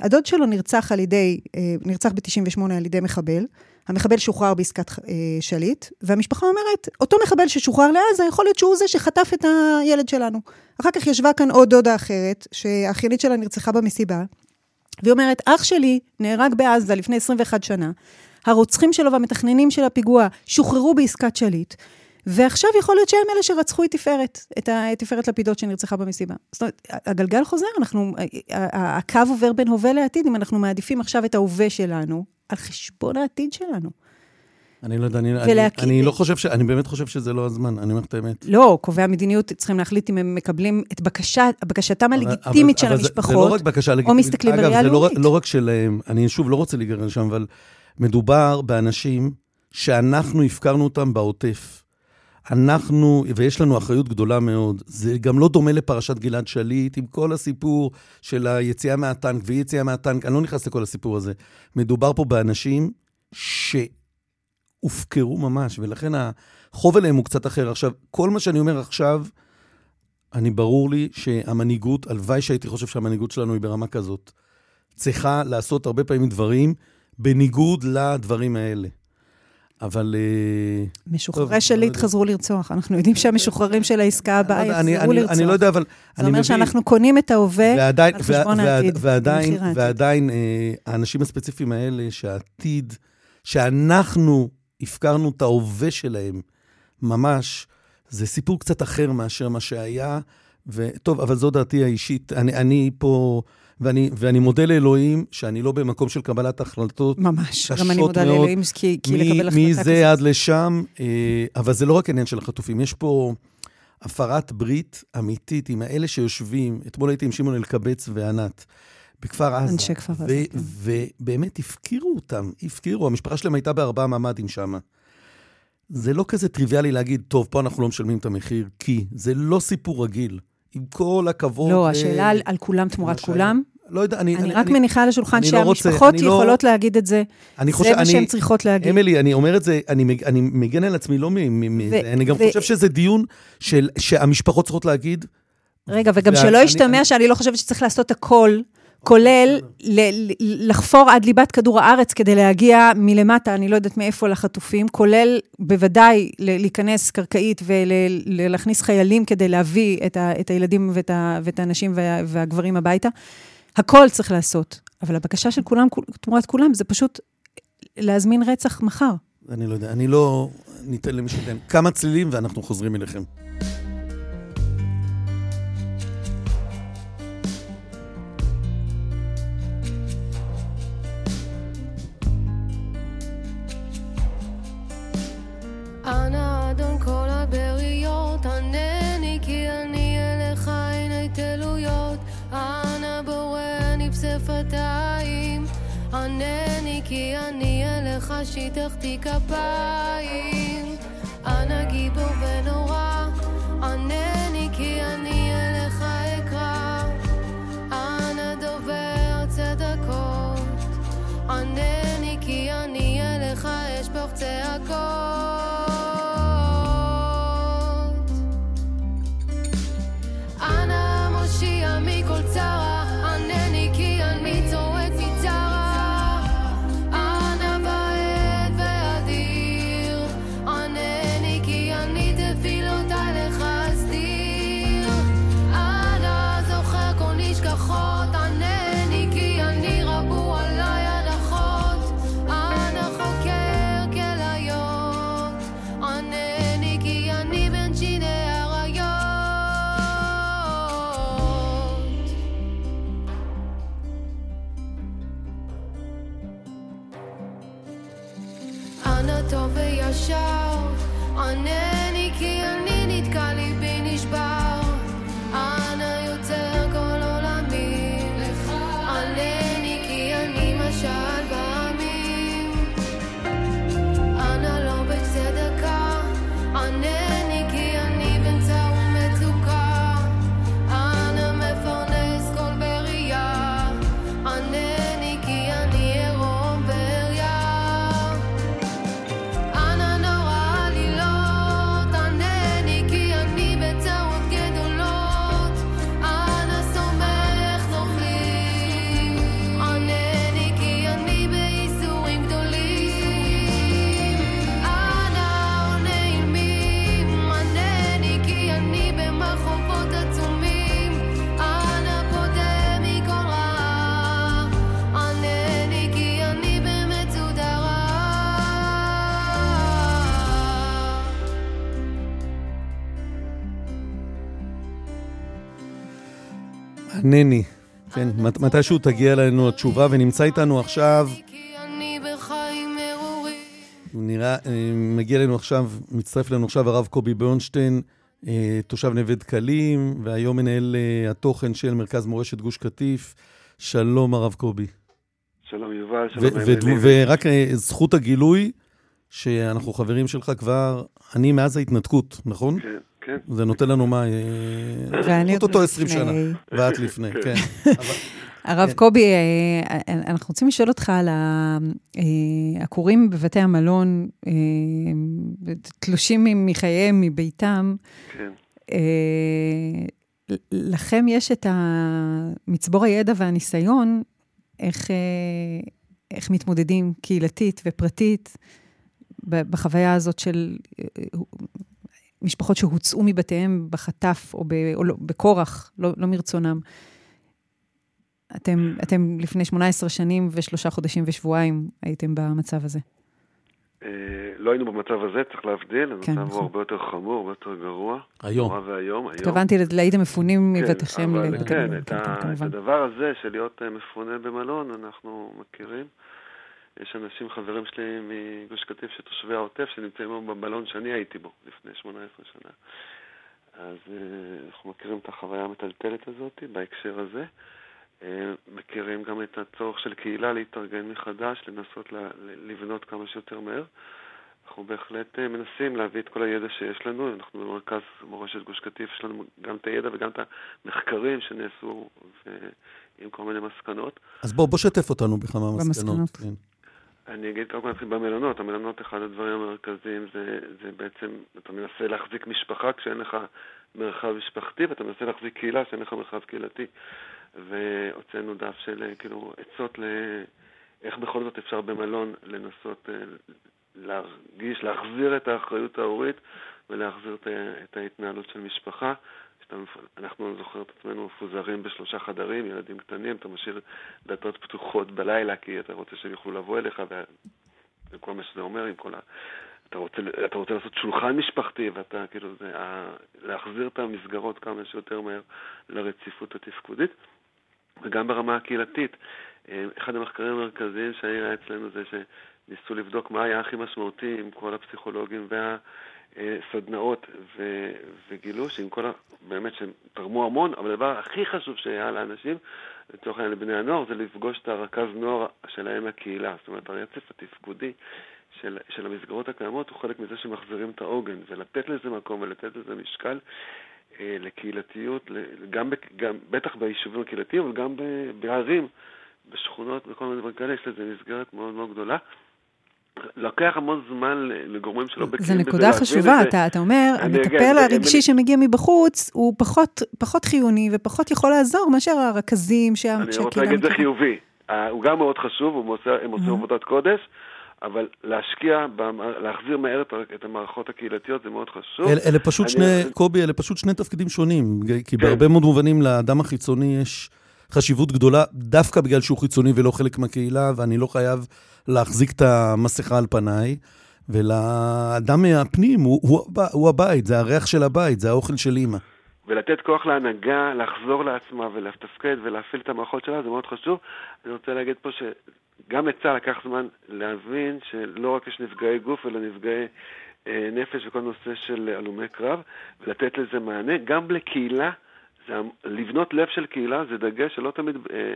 הדוד שלו נרצח על ידי, נרצח ב-98 על ידי מחבל. המחבל שוחרר בעסקת אה, שליט, והמשפחה אומרת, אותו מחבל ששוחרר לעזה, יכול להיות שהוא זה שחטף את הילד שלנו. אחר כך ישבה כאן עוד דודה אחרת, שהאחיינית שלה נרצחה במסיבה, והיא אומרת, אח שלי נהרג בעזה לפני 21 שנה, הרוצחים שלו והמתכננים של הפיגוע שוחררו בעסקת שליט, ועכשיו יכול להיות שהם אלה שרצחו את תפארת, את תפארת לפידות שנרצחה במסיבה. זאת אומרת, הגלגל חוזר, אנחנו, הקו עובר בין הווה לעתיד, אם אנחנו מעדיפים עכשיו את ההווה שלנו, על חשבון העתיד שלנו. אני לא יודע, אני, ולהק... אני, אני לא חושב ש... אני באמת חושב שזה לא הזמן, אני אומר את האמת. לא, קובעי המדיניות צריכים להחליט אם הם מקבלים את בקשה, בקשתם הלגיטימית של המשפחות, זה, זה לא רק בקשה לגיטימית. או מסתכלים בראייה לאומית. אגב, זה לא, לא רק שלהם, אני שוב לא רוצה להיגרר לשם, אבל מדובר באנשים שאנחנו הפקרנו אותם בעוטף. אנחנו, ויש לנו אחריות גדולה מאוד, זה גם לא דומה לפרשת גלעד שליט, עם כל הסיפור של היציאה מהטנק ואי-יציאה מהטנק, אני לא נכנס לכל הסיפור הזה. מדובר פה באנשים שהופקרו ממש, ולכן החוב אליהם הוא קצת אחר. עכשיו, כל מה שאני אומר עכשיו, אני ברור לי שהמנהיגות, הלוואי שהייתי חושב שהמנהיגות שלנו היא ברמה כזאת, צריכה לעשות הרבה פעמים דברים בניגוד לדברים האלה. אבל... אה, משוחררי שליט חזרו לרצוח. אנחנו יודעים שהמשוחררים של העסקה לא הבאה יחזרו לרצוח. אני לא יודע, אבל זה אומר שאנחנו קונים את ההווה על חשבון העתיד. ועדיין, אה, האנשים הספציפיים האלה, שהעתיד, שאנחנו הפקרנו את ההווה שלהם, ממש, זה סיפור קצת אחר מאשר מה שהיה. וטוב, אבל זו דעתי האישית. אני פה... ואני, ואני מודה לאלוהים שאני לא במקום של קבלת החלטות ממש, גם אני מודה לאלוהים כי, כי לקבל החלטה כזאת. מזה עד לשם, אה, אבל זה לא רק עניין של החטופים, יש פה הפרת ברית אמיתית עם האלה שיושבים, אתמול הייתי עם שמעון אלקבץ וענת. בכפר עזה. אנשי כפר עזה, כן. ובאמת הפקירו אותם, הפקירו. המשפחה שלהם הייתה בארבעה ממ"דים שם. זה לא כזה טריוויאלי להגיד, טוב, פה אנחנו לא משלמים את המחיר, כי זה לא סיפור רגיל. עם כל הכבוד... לא, השאלה על, על כולם תמורת כולם. לא יודע, אני... אני, אני רק אני, מניחה על השולחן שהמשפחות לא, יכולות לא, להגיד את זה. אני חושב, זה מה שהן צריכות להגיד. אמילי, אני אומר את זה, אני, אני מגן על עצמי לא מ... ו, אני גם ו... חושב שזה דיון של, שהמשפחות צריכות להגיד. רגע, וגם שלא ישתמע שאני לא חושבת שצריך לעשות הכל כולל לחפור עד ליבת כדור הארץ כדי להגיע מלמטה, אני לא יודעת מאיפה לחטופים, כולל בוודאי להיכנס קרקעית ולהכניס חיילים כדי להביא את, ה, את הילדים ואת, ה, ואת האנשים וה, והגברים הביתה. הכל צריך לעשות. אבל הבקשה של כולם, תמורת כולם, זה פשוט להזמין רצח מחר. אני לא יודע, אני לא... ניתן למי שייתן כמה צלילים ואנחנו חוזרים אליכם. אנא אדון כל הבריות, ענני כי אני אליך עיני תלויות. אנא בורני בשפתיים, ענני כי אני אליך שיטחתי כפיים. אנא גיבור ונורא, ענני כי אני אליך אקרא. אנא דובר צדקות, ענני כי אני אליך אשפוך צעקות. נני. כן, מתישהו תגיע אלינו התשובה, ונמצא איתנו עכשיו... נראה, אה, מגיע אלינו עכשיו, מצטרף אלינו עכשיו הרב קובי ברנשטיין, אה, תושב נווה דקלים, והיום מנהל אה, התוכן של מרכז מורשת גוש קטיף. שלום, הרב קובי. שלום, יובל, שלום. ורק זכות הגילוי, שאנחנו חברים שלך כבר, אני מאז ההתנתקות, נכון? כן. כן. זה נותן לנו מה... אה, ואני עוד לפני. 20 שנה, ואת לפני, כן. הרב כן. קובי, אה, אנחנו רוצים לשאול אותך על העקורים אה, בבתי המלון, תלושים מחייהם, מביתם. כן. לכם יש את מצבור הידע והניסיון, איך, איך מתמודדים קהילתית ופרטית בחוויה הזאת של משפחות שהוצאו מבתיהם בחטף או, ב, או לא, בכורח, לא, לא מרצונם. אתם, אתם לפני 18 שנים ושלושה חודשים ושבועיים הייתם במצב הזה. אה, לא היינו במצב הזה, צריך להבדיל, המצב כן, הוא נכון. הרבה יותר חמור, הרבה יותר גרוע. היום. נורא ואיום, היום. התכוונתי, הייתם מפונים כן, מבתיכם. כן, את, כן, כן, את הדבר הזה של להיות אה, מפונה במלון, אנחנו מכירים. יש אנשים, חברים שלי מגוש קטיף, שתושבי העוטף, שנמצאים היום במלון שאני הייתי בו לפני 18 שנה. אז uh, אנחנו מכירים את החוויה המטלטלת הזאת בהקשר הזה. Uh, מכירים גם את הצורך של קהילה להתארגן מחדש, לנסות ל- לבנות כמה שיותר מהר. אנחנו בהחלט uh, מנסים להביא את כל הידע שיש לנו. אנחנו במרכז מורשת גוש קטיף, יש לנו גם את הידע וגם את המחקרים שנעשו עם כל מיני מסקנות. אז בוא, בוא שתף אותנו בכמה מסקנות. במסקנות. כן. אני אגיד קודם כל נתחיל במלונות. המלונות, אחד הדברים המרכזיים זה, זה בעצם, אתה מנסה להחזיק משפחה כשאין לך מרחב משפחתי, ואתה מנסה להחזיק קהילה כשאין לך מרחב קהילתי. והוצאנו דף של כאילו עצות לאיך בכל זאת אפשר במלון לנסות אה, להרגיש, להחזיר את האחריות ההורית ולהחזיר את ההתנהלות של משפחה. אנחנו זוכרים את עצמנו מפוזרים בשלושה חדרים, ילדים קטנים, אתה משאיר דלתות פתוחות בלילה כי אתה רוצה שהם יוכלו לבוא אליך וכל מה שזה אומר, עם כל ה... אתה רוצה, אתה רוצה לעשות שולחן משפחתי ואתה כאילו, זה, ה... להחזיר את המסגרות כמה שיותר מהר לרציפות התפקודית וגם ברמה הקהילתית. אה, אחד המחקרים המרכזיים שהיה אצלנו זה שניסו לבדוק מה היה הכי משמעותי עם כל הפסיכולוגים וה... סדנאות ו, וגילו שעם כל ה... באמת שהם תרמו המון, אבל הדבר הכי חשוב שהיה לאנשים, לצורך העניין לבני הנוער, זה לפגוש את הרכז נוער שלהם לקהילה. זאת אומרת, הרצף התפקודי של, של המסגרות הקיימות הוא חלק מזה שמחזירים את העוגן, ולתת לזה מקום ולתת לזה משקל אה, לקהילתיות, גם, גם, בטח ביישובים הקהילתיים, אבל גם בערים, בשכונות, בכל מיני דברים כאלה, יש לזה מסגרת מאוד מאוד גדולה. לוקח המון זמן לגורמים שלא בקיאים בזה. זו נקודה חשובה, אתה, אתה אומר, המטפל הרגשי שמגיע מבחוץ הוא פחות, פחות חיוני ופחות יכול לעזור מאשר הרכזים שהקהילה... אני רוצה להגיד את זה חיובי. הוא גם מאוד חשוב, הם עושים עבודת קודש, אבל להשקיע, להחזיר מהר את המערכות הקהילתיות זה מאוד חשוב. אל, אלה פשוט אני... שני, קובי, אלה פשוט שני תפקידים שונים, כי כן. בהרבה מאוד מובנים לאדם החיצוני יש חשיבות גדולה, דווקא בגלל שהוא חיצוני ולא חלק מהקהילה, ואני לא חייב להחזיק את המסכה על פניי. ולאדם מהפנים, הוא, הוא, הוא הבית, זה הריח של הבית, זה האוכל של אימא. ולתת כוח להנהגה לחזור לעצמה ולתפקד ולהפעיל את המערכות שלה, זה מאוד חשוב. אני רוצה להגיד פה שגם לצה"ל לקח זמן להבין שלא רק יש נפגעי גוף, אלא נפגעי אה, נפש וכל נושא של הלומי קרב, ולתת לזה מענה. גם לקהילה, זה, לבנות לב של קהילה זה דגש שלא תמיד... אה,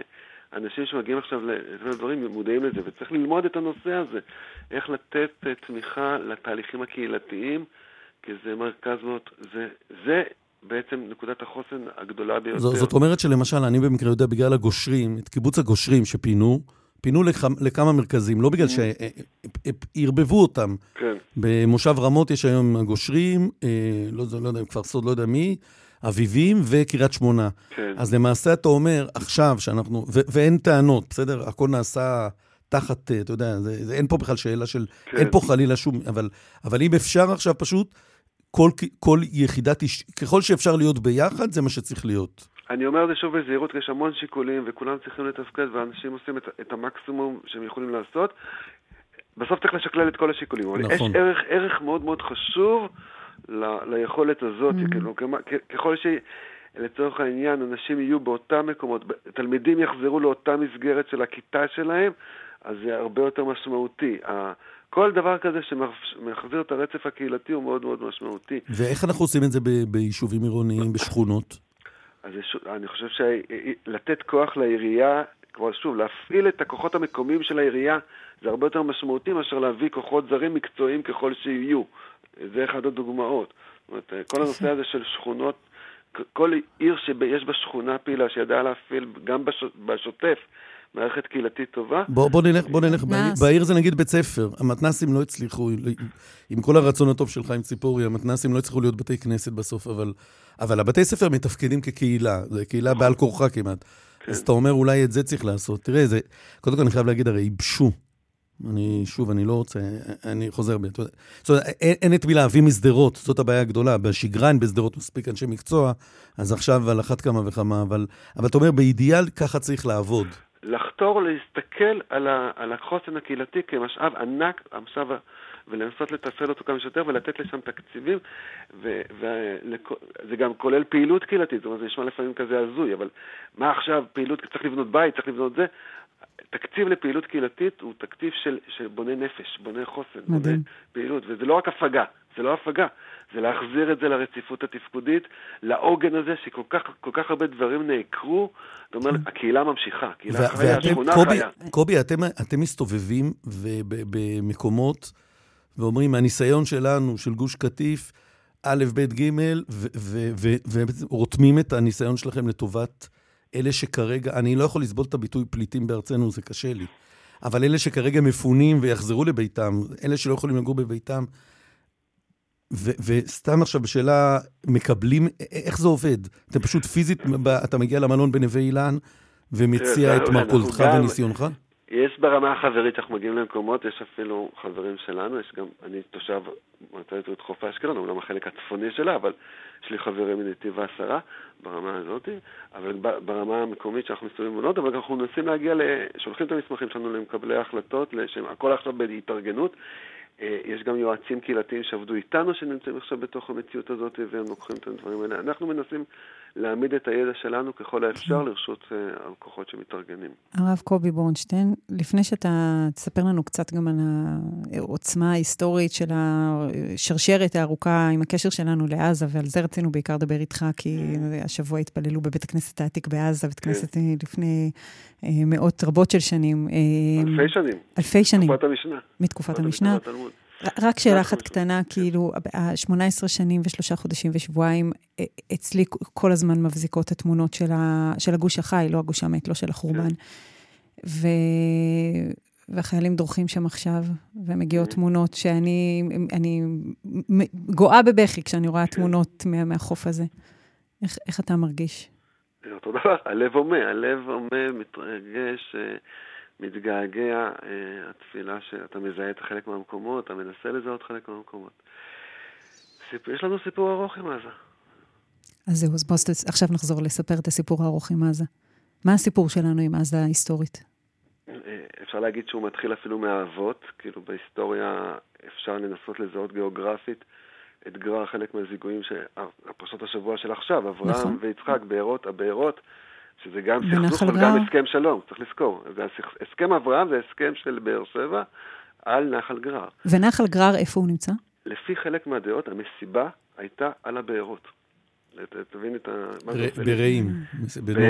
אנשים שמגיעים עכשיו לדברים מודעים לזה, וצריך ללמוד את הנושא הזה, איך לתת אה, תמיכה לתהליכים הקהילתיים, כי זה מרכז מאוד, זה, זה בעצם נקודת החוסן הגדולה ביותר. ז, זאת אומרת שלמשל, אני במקרה יודע, בגלל הגושרים, את קיבוץ הגושרים שפינו, פינו לכ, לכמה מרכזים, לא בגלל mm. שערבבו אותם. כן. במושב רמות יש היום הגושרים, אה, לא, לא יודע, כפר סוד, לא יודע מי, אביבים וקריית שמונה. כן. אז למעשה אתה אומר, עכשיו שאנחנו, ו- ואין טענות, בסדר? הכל נעשה תחת, אה, אתה יודע, זה, זה, אין פה בכלל שאלה של, כן. אין פה חלילה שום, אבל, אבל אם אפשר עכשיו פשוט, כל, כל יחידת, ככל שאפשר להיות ביחד, זה מה שצריך להיות. אני אומר את זה שוב בזהירות, יש המון שיקולים וכולם צריכים לתפקד ואנשים עושים את, את המקסימום שהם יכולים לעשות. בסוף צריך לשקלל את כל השיקולים. נכון. אבל יש ערך, ערך מאוד מאוד חשוב ל, ליכולת הזאת, mm-hmm. כאילו, ככל ש... לצורך העניין, אנשים יהיו באותם מקומות, תלמידים יחזרו לאותה מסגרת של הכיתה שלהם, אז זה הרבה יותר משמעותי. כל דבר כזה שמחזיר את הרצף הקהילתי הוא מאוד מאוד משמעותי. ואיך אנחנו עושים את זה ביישובים עירוניים, בשכונות? אז אני חושב שלתת כוח לעירייה, כבר שוב, להפעיל את הכוחות המקומיים של העירייה, זה הרבה יותר משמעותי מאשר להביא כוחות זרים מקצועיים ככל שיהיו. זה אחד הדוגמאות. זאת אומרת, כל הנושא הזה של שכונות, כל עיר שיש בה שכונה פעילה שידעה להפעיל גם בשוטף מערכת קהילתית טובה. בוא, בוא נלך, בוא נלך, בעיר זה נגיד בית ספר. המתנסים לא הצליחו, עם כל הרצון הטוב שלך עם ציפורי, המתנסים לא הצליחו להיות בתי כנסת בסוף, אבל, אבל הבתי ספר מתפקדים כקהילה, זה קהילה בעל כורחה כמעט. כן. אז אתה אומר, אולי את זה צריך לעשות. תראה, זה, קודם כל אני חייב להגיד, הרי ייבשו אני, שוב, אני לא רוצה, אני חוזר בי. זאת אומרת, אין, אין את מי להביא משדרות, זאת הבעיה הגדולה. בשגרה אין בשדרות מספיק אנשי מקצוע, אז עכשיו על אחת כמה וכמה, אבל, אבל אתה אומר, באידיאל ככה צריך לעבוד. לחתור להסתכל על, ה, על החוסן הקהילתי כמשאב ענק, המשאב, ולנסות לתפעל אותו כמה שיותר ולתת לשם תקציבים, וזה גם כולל פעילות קהילתית, זאת אומרת, זה נשמע לפעמים כזה הזוי, אבל מה עכשיו, פעילות, צריך לבנות בית, צריך לבנות זה, תקציב לפעילות קהילתית הוא תקציב של, של בונה נפש, בונה חוסן, מדהים. בונה פעילות, וזה לא רק הפגה, זה לא הפגה, זה להחזיר את זה לרציפות התפקודית, לעוגן הזה שכל כך, כל כך הרבה דברים נעקרו, זאת אומרת, הקהילה ממשיכה, הקהילה חיה, השכונה קובי, חיה. קובי, אתם, אתם מסתובבים במקומות ואומרים, מהניסיון שלנו, של גוש קטיף, א', ב', ג', ורותמים את הניסיון שלכם לטובת... אלה שכרגע, אני לא יכול לסבול את הביטוי פליטים בארצנו, זה קשה לי. אבל אלה שכרגע מפונים ויחזרו לביתם, אלה שלא יכולים לגור בביתם, ו- וסתם עכשיו בשאלה, מקבלים, איך זה עובד? אתם פשוט פיזית, אתה מגיע למלון בנווה אילן ומציע את מרכולתך וניסיונך? יש ברמה החברית שאנחנו מגיעים למקומות, יש אפילו חברים שלנו, יש גם, אני תושב אזורית חוף אשקלון, אומנם החלק הצפוני שלה, אבל יש לי חברים מנתיב העשרה ברמה הזאת, אבל ברמה המקומית שאנחנו מסתובבים מונות, אבל אנחנו מנסים להגיע. שולחים את המסמכים שלנו למקבלי ההחלטות, שהכל עכשיו בהתארגנות. אה, יש גם יועצים קהילתיים שעבדו איתנו, שנמצאים עכשיו בתוך המציאות הזאת, והם לוקחים את הדברים האלה. אנחנו מנסים להעמיד את הידע שלנו ככל האפשר לרשות uh, הכוחות שמתארגנים. הרב קובי בורנשטיין, לפני שאתה תספר לנו קצת גם על העוצמה ההיסטורית של השרשרת הארוכה עם הקשר שלנו לעזה, ועל זה רצינו בעיקר לדבר איתך, כי השבוע התפללו בבית הכנסת העתיק בעזה, בית כן. כנסת כן. לפני מאות רבות של שנים. אלפי שנים. אלפי שנים. מתקופת המשנה. מתקופת המשנה. רק שאלה אחת קטנה, כאילו, ה-18 שנים ושלושה חודשים ושבועיים, אה, אצלי כל הזמן מבזיקות התמונות של, ה, של הגוש החי, לא הגוש המת, לא של החורבן. ו... והחיילים דורכים שם עכשיו, ומגיעות תמונות שאני אני גואה בבכי כשאני רואה כן. תמונות מה, מהחוף הזה. איך, איך אתה מרגיש? אותו דבר, הלב הומה, הלב הומה, מתרגש. מתגעגע, אה, התפילה שאתה מזהה את חלק מהמקומות, אתה מנסה לזהות חלק מהמקומות. יש לנו סיפור ארוך עם עזה. אז זהו, אז בואו עכשיו נחזור לספר את הסיפור הארוך עם עזה. מה הסיפור שלנו עם עזה ההיסטורית? אה, אפשר להגיד שהוא מתחיל אפילו מהאבות, כאילו בהיסטוריה אפשר לנסות לזהות גיאוגרפית את גרר חלק מהזיגויים, הפרשות השבוע של עכשיו, אברהם נכון. ויצחק, בארות, הבארות. שזה גם סכסוך אבל גם הסכם שלום, צריך לזכור. הסכם אברהם זה הסכם של באר שבע על נחל גרר. ונחל גרר, איפה הוא נמצא? לפי חלק מהדעות, המסיבה הייתה על הבארות. תבין את ה... ברעים.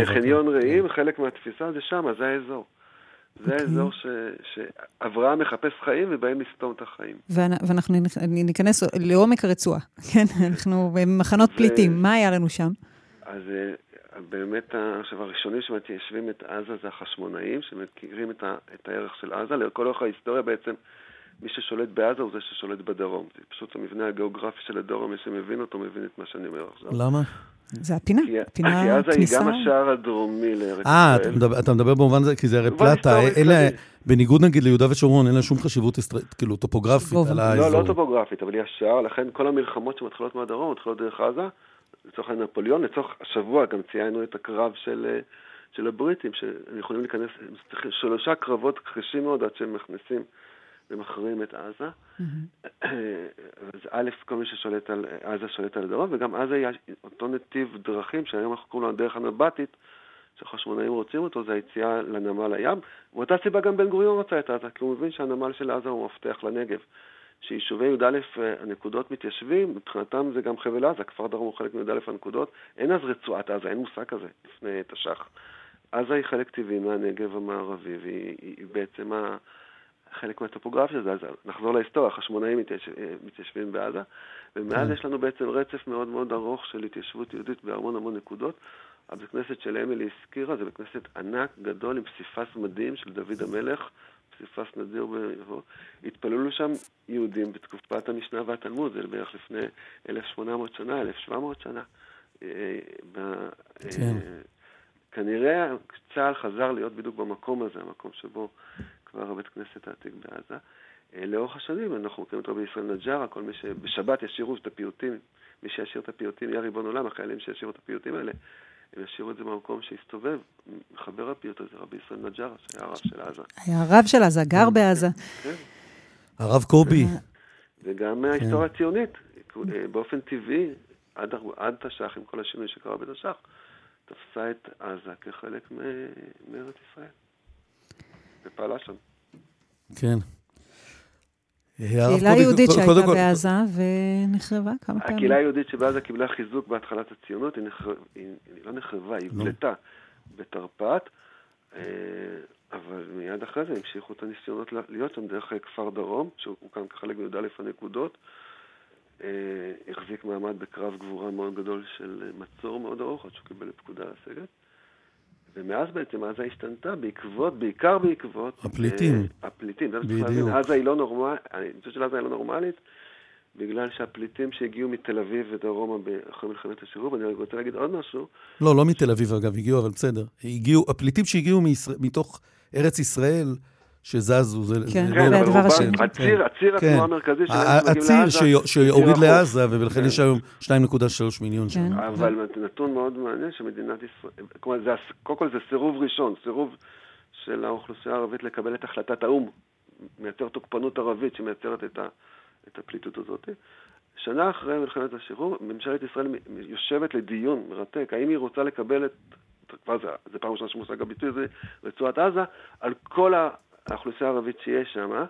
בחניון רעים, חלק מהתפיסה זה שם, זה האזור. זה אוקיי. האזור שאברהם מחפש חיים ובאים לסתום את החיים. ואנחנו ניכנס לעומק הרצועה, כן? אנחנו במחנות פליטים, מה היה לנו שם? אז אה, באמת, עכשיו, הראשונים שמתיישבים את עזה זה החשמונאים, שמכירים את, ה, את הערך של עזה. לכל אורך ההיסטוריה בעצם, מי ששולט בעזה הוא זה ששולט בדרום. זה פשוט המבנה הגיאוגרפי של הדרום, מי שמבין אותו מבין את מה שאני אומר עכשיו. למה? זה הפינה, כי, פינה, כי עזה כניסה... היא גם השער הדרומי לארץ אה, ישראל. אה, אתה, אתה מדבר במובן הזה, כי זה הרי פלטה, אלה, בניגוד נגיד ליהודה ושומרון, אין לה שום חשיבות כאילו טופוגרפית על האזור. לא, לא טופוגרפית, אבל היא השער, לכן כל המלחמות שמתחילות מהדרום מתחילות דרך עזה. לצורך העניין נפוליאון, לצורך השבוע גם ציינו את הקרב של, אה, של הבריטים, שיכולים להיכנס, שלושה קרבות קשים מאוד עד שהם מכניסים ומכריעים את עזה. אז א', כל מי ששולט על עזה שולט על הדרום, וגם עזה היא אותו נתיב דרכים, שהיום אנחנו קוראים לו הדרך הנבטית, שהחשמונאים רוצים אותו, זה היציאה לנמל הים. מאותה סיבה גם בן גוריון רצה את עזה, כי הוא מבין שהנמל של עזה הוא מפתח לנגב. שיישובי י"א אה, הנקודות מתיישבים, מבחינתם זה גם חבל עזה, כפר דרום הוא חלק מי"א הנקודות, אין אז רצועת עזה, אין מושג כזה לפני תש"ח. עזה היא חלק טבעי מהנגב המערבי, והיא היא בעצם ה... חלק מהטופוגרפיה זה, אז נחזור להיסטוריה, החשמונאים מתייש... אה, מתיישבים בעזה, ומאז כן. יש לנו בעצם רצף מאוד מאוד ארוך של התיישבות יהודית בהמון המון נקודות. הבית כנסת של אמילי הזכירה, זה בית כנסת ענק, גדול, עם פסיפס מדהים של דוד המלך, פסיפס נדיר ביבוא, התפללו שם יהודים בתקופת המשנה והתלמוד, זה בערך לפני 1,800 שנה, 1,700 שנה. אה, כן. כנראה צה"ל חזר להיות בדיוק במקום הזה, המקום שבו כבר הבית כנסת העתיק בעזה. אה, לאורך השנים אנחנו מכירים את רבי ישראל נג'ארה, כל מי שבשבת ישירו את הפיוטים, מי שישיר את הפיוטים יהיה ריבון עולם, החיילים שישירו את הפיוטים האלה, הם ישאירו את זה במקום שהסתובב. מחבר הפיוט הזה, רבי ישראל נג'ארה, שהיה הרב של עזה. היה הרב של עזה, גר כן. בעזה. כן. הרב קובי. וגם מההיסטוריה כן. הציונית, באופן טבעי, עד, עד תש"ח, עם כל השינוי שקרה בתש"ח, תפסה את עזה כחלק מארץ ישראל. ופעלה שם. כן. קהילה יהודית שהייתה בעזה ונחרבה כמה פעמים. הקהילה היהודית שבעזה קיבלה חיזוק בהתחלת הציונות, היא, נחר... היא לא נחרבה, היא הובלטה בתרפ"ט, אה, אבל מיד אחרי זה המשיכו את הניסיונות להיות שם דרך כפר דרום, שהוקם כחלק מי"א הנקודות. אה, החזיק מעמד בקרב גבורה מאוד גדול של מצור מאוד ארוך, עד שהוא קיבל את פקודה לסגת. ומאז בעצם עזה השתנתה בעקבות, בעיקר בעקבות... הפליטים. Uh, הפליטים, בדיוק. עזה היא לא נורמלית, אני חושב שלעזה היא לא נורמלית, בגלל שהפליטים שהגיעו מתל אביב ודרומה אחרי מלחמת הסיבוב, אני רוצה להגיד עוד משהו. לא, לא מתל אביב אגב, הגיעו, אבל בסדר. הגיעו, הפליטים שהגיעו מישראל, מתוך ארץ ישראל, שזזו, זה, כן, זה כן, הדבר השני. הציר, הציר כן. התנועה המרכזי שלהם מגיעים לעזה. הציר שיוריד לעזה, ולכן יש היום 2.3 מיליון כן. שם. אבל נתון מאוד מעניין שמדינת ישראל, כלומר, קודם כל זה סירוב ראשון, סירוב של האוכלוסייה הערבית לקבל את החלטת האו"ם מייצר תוקפנות ערבית שמייצרת את, ה, את הפליטות הזאת. שנה אחרי מלחמת השחרור, ממשלת ישראל יושבת לדיון מרתק, האם היא רוצה לקבל את, כבר זה, זה פעם ראשונה שמושג הביטוי הזה, רצועת עזה, על כל האוכלוסייה הערבית שיש שם,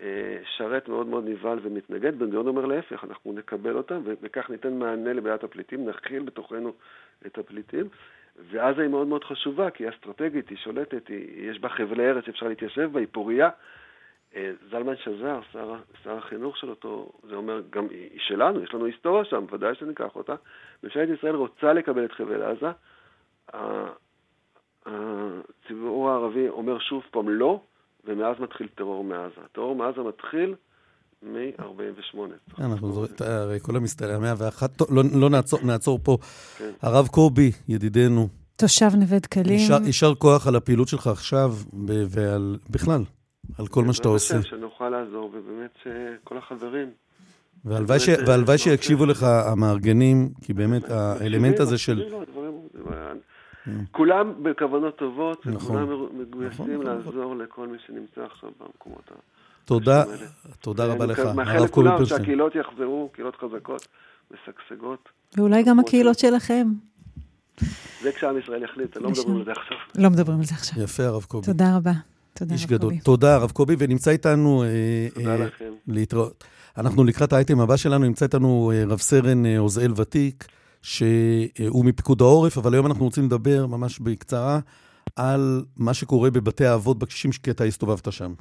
אה, שרת מאוד מאוד נבהל ומתנגד, בן גוריון אומר להפך, אנחנו נקבל אותם וכך ניתן מענה לבעיית הפליטים, נכיל בתוכנו את הפליטים. ועזה היא מאוד מאוד חשובה, כי היא אסטרטגית, היא שולטת, היא, יש בה חבלי ארץ שאפשר להתיישב בה, היא פורייה. אה, זלמן שזר, שר, שר החינוך של אותו, זה אומר, גם היא שלנו, יש לנו היסטוריה שם, ודאי שניקח אותה. ממשלת ישראל רוצה לקבל את חבל עזה. הציבור הערבי אומר שוב פעם לא, ומאז מתחיל טרור מעזה. טרור מעזה מתחיל מ-48. אנחנו זוכרים, הרי כל המאה ואחת, לא, לא נעצור פה. כן. הרב קובי, ידידנו. תושב נווה דקלים. יישר כוח על הפעילות שלך עכשיו, ועל, בכלל, על כל מה שאתה עושה. שנוכל לעזור, ובאמת שכל החברים. והלוואי שיקשיבו לך המארגנים, כי באמת האלמנט הזה של... כולם בכוונות טובות, נכון, וכולם מגויסים נכון, לעזור לכל מי שנמצא עכשיו במקומות ה... תודה, תודה רבה לך, מאחל לכולם שהקהילות יחזרו, קהילות חזקות, משגשגות. ואולי גם הקהילות שלכם. זה כשעם ישראל יחליט, לא מדברים על זה עכשיו. לא מדברים על זה עכשיו. יפה, הרב קובי. תודה רבה. תודה, איש גדול. תודה, הרב קובי, ונמצא איתנו... אה, תודה אה, לכם. להתראות. אנחנו לקראת האייטם הבא שלנו, נמצא איתנו אה, רב סרן עוזאל ותיק, שהוא מפיקוד העורף, אבל היום אנחנו רוצים לדבר ממש בקצרה על מה שקורה בבתי האבות בקשישים, כי אתה הסתובבת שם.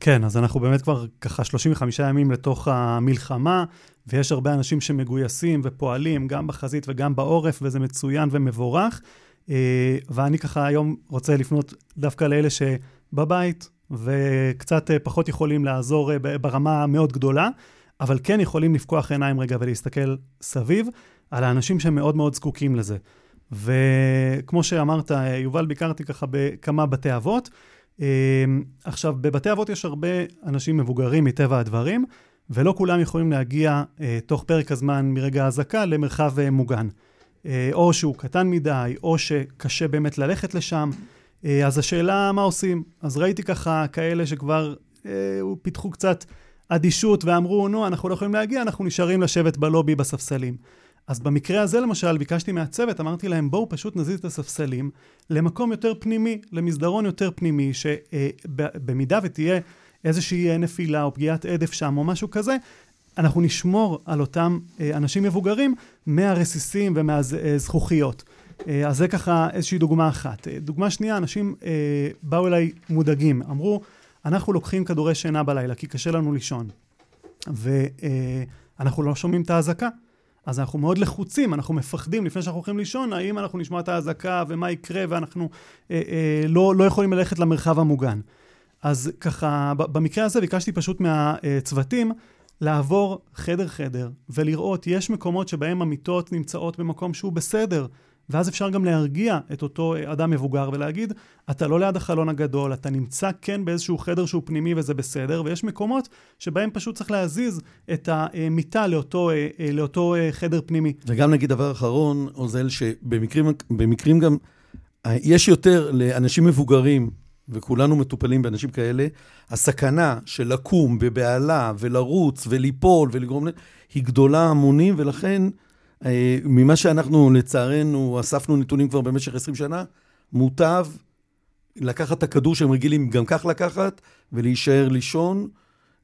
כן, אז אנחנו באמת כבר ככה 35 ימים לתוך המלחמה, ויש הרבה אנשים שמגויסים ופועלים גם בחזית וגם בעורף, וזה מצוין ומבורך. אה, ואני ככה היום רוצה לפנות דווקא לאלה שבבית, וקצת אה, פחות יכולים לעזור אה, ברמה המאוד גדולה, אבל כן יכולים לפקוח עיניים רגע ולהסתכל סביב על האנשים שמאוד מאוד זקוקים לזה. וכמו שאמרת, יובל, ביקרתי ככה בכמה בתי אבות. אמ, עכשיו, בבתי אבות יש הרבה אנשים מבוגרים מטבע הדברים, ולא כולם יכולים להגיע אה, תוך פרק הזמן מרגע האזעקה למרחב אה, מוגן. אה, או שהוא קטן מדי, או שקשה באמת ללכת לשם. אז השאלה מה עושים. אז ראיתי ככה כאלה שכבר פיתחו קצת אדישות ואמרו, נו, אנחנו לא יכולים להגיע, אנחנו נשארים לשבת בלובי בספסלים. אז במקרה הזה למשל, ביקשתי מהצוות, אמרתי להם, בואו פשוט נזיז את הספסלים למקום יותר פנימי, למסדרון יותר פנימי, שבמידה ותהיה איזושהי נפילה או פגיעת עדף שם או משהו כזה, אנחנו נשמור על אותם אה, אנשים מבוגרים מהרסיסים ומהזכוכיות. אה, אז זה ככה איזושהי דוגמה אחת. אה, דוגמה שנייה, אנשים באו אליי מודאגים, אמרו, אנחנו לוקחים כדורי שינה בלילה כי קשה לנו לישון, ואנחנו לא שומעים את האזעקה. אז אנחנו מאוד לחוצים, אנחנו מפחדים לפני שאנחנו הולכים לישון, האם אנחנו נשמע את האזעקה ומה יקרה, ואנחנו אה, אה, לא, לא יכולים ללכת למרחב המוגן. אז ככה, במקרה הזה ביקשתי פשוט מהצוותים לעבור חדר-חדר ולראות, יש מקומות שבהם המיטות נמצאות במקום שהוא בסדר, ואז אפשר גם להרגיע את אותו אדם מבוגר ולהגיד, אתה לא ליד החלון הגדול, אתה נמצא כן באיזשהו חדר שהוא פנימי וזה בסדר, ויש מקומות שבהם פשוט צריך להזיז את המיטה לאותו, לאותו חדר פנימי. וגם נגיד דבר אחרון, עוזל, שבמקרים גם, יש יותר לאנשים מבוגרים, וכולנו מטופלים באנשים כאלה, הסכנה של לקום בבהלה ולרוץ וליפול ולגרום, היא גדולה המונים, ולכן... אה, ממה שאנחנו לצערנו אספנו נתונים כבר במשך 20 שנה, מוטב לקחת את הכדור שהם רגילים גם כך לקחת ולהישאר לישון.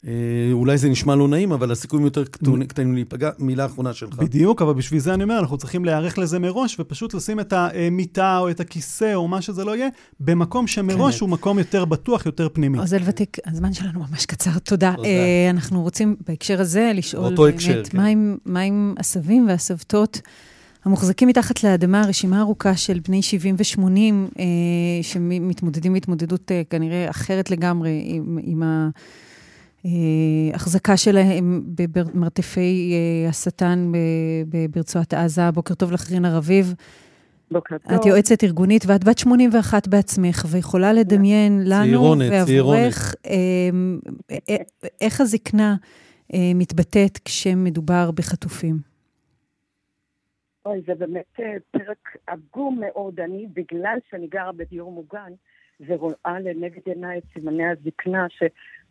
אה, אולי זה נשמע לא נעים, אבל הסיכויים יותר קטנים להיפגע. מילה אחרונה שלך. בדיוק, אבל בשביל זה אני אומר, אנחנו צריכים להיערך לזה מראש, ופשוט לשים את המיטה או את הכיסא או מה שזה לא יהיה, במקום שמראש הוא מקום יותר בטוח, יותר פנימי. עוזל ותיק, הזמן שלנו ממש קצר, תודה. אה, אנחנו רוצים בהקשר הזה לשאול באמת, כן. מה עם הסבים והסבתות? המוחזקים מתחת לאדמה, רשימה ארוכה של בני 70 ו-80 אה, שמתמודדים בהתמודדות אה, כנראה אחרת לגמרי עם, עם ה... החזקה שלהם במרתפי אה, השטן ברצועת עזה. בוקר טוב לך, רינה רביב. בוקר טוב. את יועצת ארגונית ואת בת 81 בעצמך, ויכולה לדמיין לנו ועבורך אמ, אה, איך הזקנה אה, מתבטאת כשמדובר בחטופים. אוי, זה באמת פרק עגום מאוד. אני, בגלל שאני גרה בדיור מוגן, ורואה לנגד עיניי את סימני הזקנה,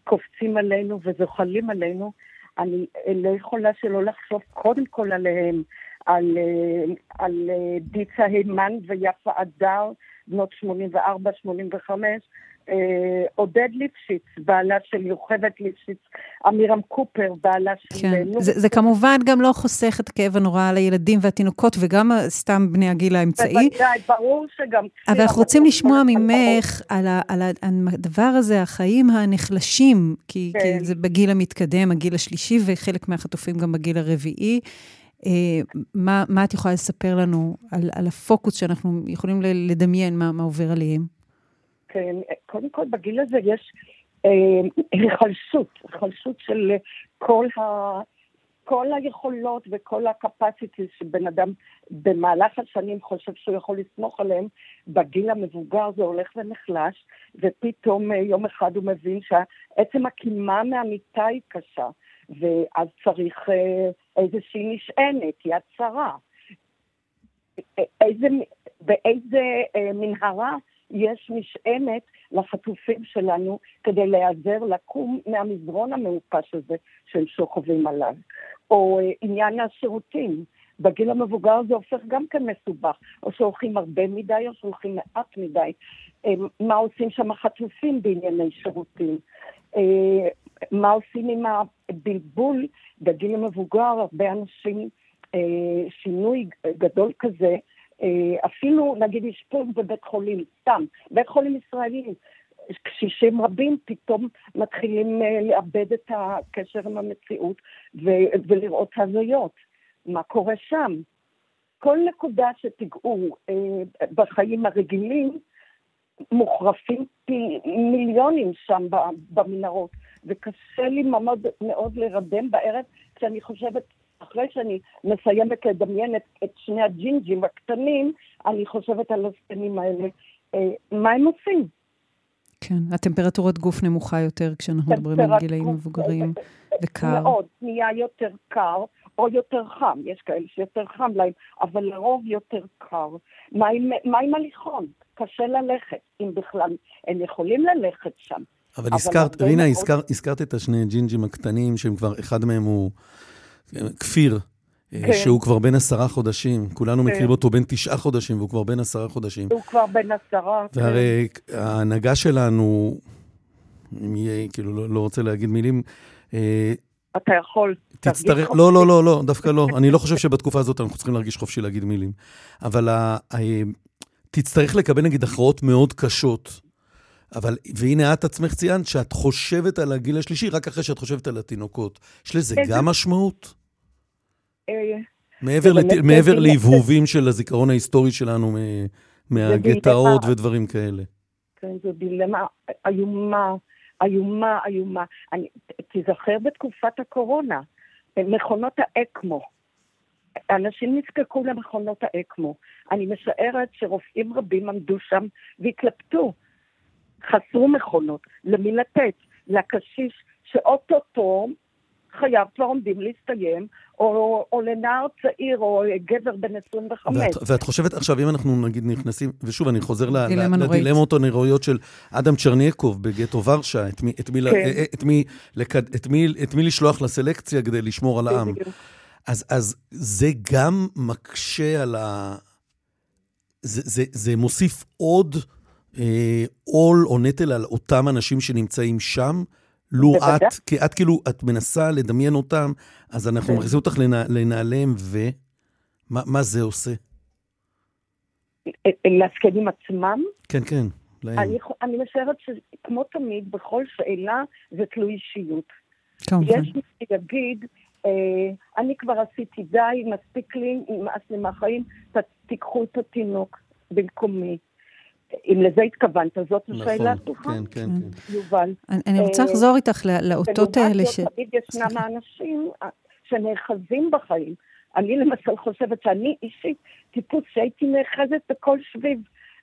קופצים עלינו וזוחלים עלינו, אני לא יכולה שלא לחשוב קודם כל עליהם, על, אה, על אה, דיצה הימן ויפה אדר, בנות 84-85, אה, עודד ליפשיץ, בעלה של יוכבת ליפשיץ, אמירם קופר, בעלה של... כן, זה, זה כמובן גם לא חוסך את הכאב הנורא על הילדים והתינוקות, וגם סתם בני הגיל האמצעי. בוודאי, ברור שגם... אבל אנחנו רוצים לשמוע ממך על, ה, על הדבר הזה, החיים הנחלשים, כי, כן. כי זה בגיל המתקדם, הגיל השלישי, וחלק מהחטופים גם בגיל הרביעי. אה, מה, מה את יכולה לספר לנו על, על הפוקוס שאנחנו יכולים לדמיין מה, מה עובר עליהם? קודם כל בגיל הזה יש היחלשות, אה, היחלשות של כל, ה, כל היכולות וכל הקפסיטי שבן אדם במהלך השנים חושב שהוא יכול לסמוך עליהם, בגיל המבוגר זה הולך ונחלש, ופתאום אה, יום אחד הוא מבין שעצם הקימה מהמיטה היא קשה. ואז צריך אה, איזושהי נשענת, יד שרה. איזה, באיזה מנהרה יש משענת לחטופים שלנו כדי להיעזר לקום מהמזרון המעופש הזה שהם שוכבים עליו. או אה, עניין השירותים. בגיל המבוגר זה הופך גם כן מסובך, או שהולכים הרבה מדי או שהולכים מעט מדי. מה עושים שם החטופים בענייני שירותים? מה עושים עם הבלבול בגיל המבוגר, הרבה אנשים, אה, שינוי גדול כזה, אה, אפילו נגיד אשפוז בבית חולים, סתם, בית חולים ישראלי, קשישים רבים פתאום מתחילים אה, לאבד את הקשר עם המציאות ו- ולראות הזויות. מה קורה שם? כל נקודה שתיגעו אה, בחיים הרגילים, מוחרפים פי מיליונים שם במנהרות. וקשה לי מאוד, מאוד לרדם בערב, כשאני חושבת, אחרי שאני מסיימת לדמיין את, את שני הג'ינג'ים הקטנים, אני חושבת על הזקנים האלה, אה, מה הם עושים? כן, הטמפרטורת גוף נמוכה יותר כשאנחנו מדברים על גילאים מבוגרים, וקר. מאוד, נהיה יותר קר, או יותר חם, יש כאלה שיותר חם להם, אבל לרוב יותר קר. מה עם, מה עם הליכון? קשה ללכת, אם בכלל הם יכולים ללכת שם. אבל הזכרת, רינה, מאוד... הזכר, הזכרת את השני ג'ינג'ים הקטנים, שהם כבר, אחד מהם הוא כפיר, אה, כן. שהוא כבר בן עשרה חודשים. כולנו כן. מכירים אותו בן תשעה חודשים, והוא כבר בן עשרה חודשים. הוא כבר בן עשרה, כן. והרי כן. ההנהגה שלנו, אם יהיה, כאילו, לא, לא רוצה להגיד מילים, אה, אתה יכול. תצטרך, לא, לא, לא, לא, דווקא לא. אני לא חושב שבתקופה הזאת אנחנו צריכים להרגיש חופשי להגיד מילים. אבל ה, תצטרך לקבל נגיד הכרעות מאוד קשות אבל, והנה את עצמך ציינת שאת חושבת על הגיל השלישי רק אחרי שאת חושבת על התינוקות. יש לזה גם משמעות? אה, מעבר להבהובים של הזיכרון ההיסטורי שלנו מהגטאות ודברים כאלה. כן, זו דילמה איומה, איומה, איומה. תיזכר בתקופת הקורונה, מכונות האקמו. אנשים נזקקו למכונות האקמו. אני משערת שרופאים רבים עמדו שם והתלבטו. חסרו מכונות, למי לתת? לקשיש שאו-טו-טו חייו כבר עומדים להסתיים, או, או לנער צעיר, או גבר בן 25. ואת, ואת חושבת עכשיו, אם אנחנו נגיד נכנסים, ושוב, אני חוזר ל, לדילמות הנוראיות של אדם צ'רניאקוב בגטו ורשה, את מי, את, מי, כן. את, את, מי, את, מי, את מי לשלוח לסלקציה כדי לשמור על העם. אז, אז זה גם מקשה על ה... זה, זה, זה מוסיף עוד עול או נטל על אותם אנשים שנמצאים שם? לו את, כי את כאילו, את מנסה לדמיין אותם, אז אנחנו כן. מכניסים אותך לנעליהם, ומה זה עושה? לזקנים עצמם? כן, כן, להם. אני, אני משערת שכמו תמיד, בכל שאלה זה תלוי אישיות. כמובן. יש מי שיגיד, אה, אני כבר עשיתי די, מספיק לי, נמאס לי מהחיים, תיקחו את התינוק במקומי. אם לזה התכוונת, זאת נכון, השאלה שלך. כן, כן, כן. יובל. אני רוצה אה, לחזור איתך לאותות האלה ש... תמיד ישנם האנשים שנאחזים בחיים. אני למשל חושבת שאני אישית טיפוס שהייתי נאחזת בכל שביב,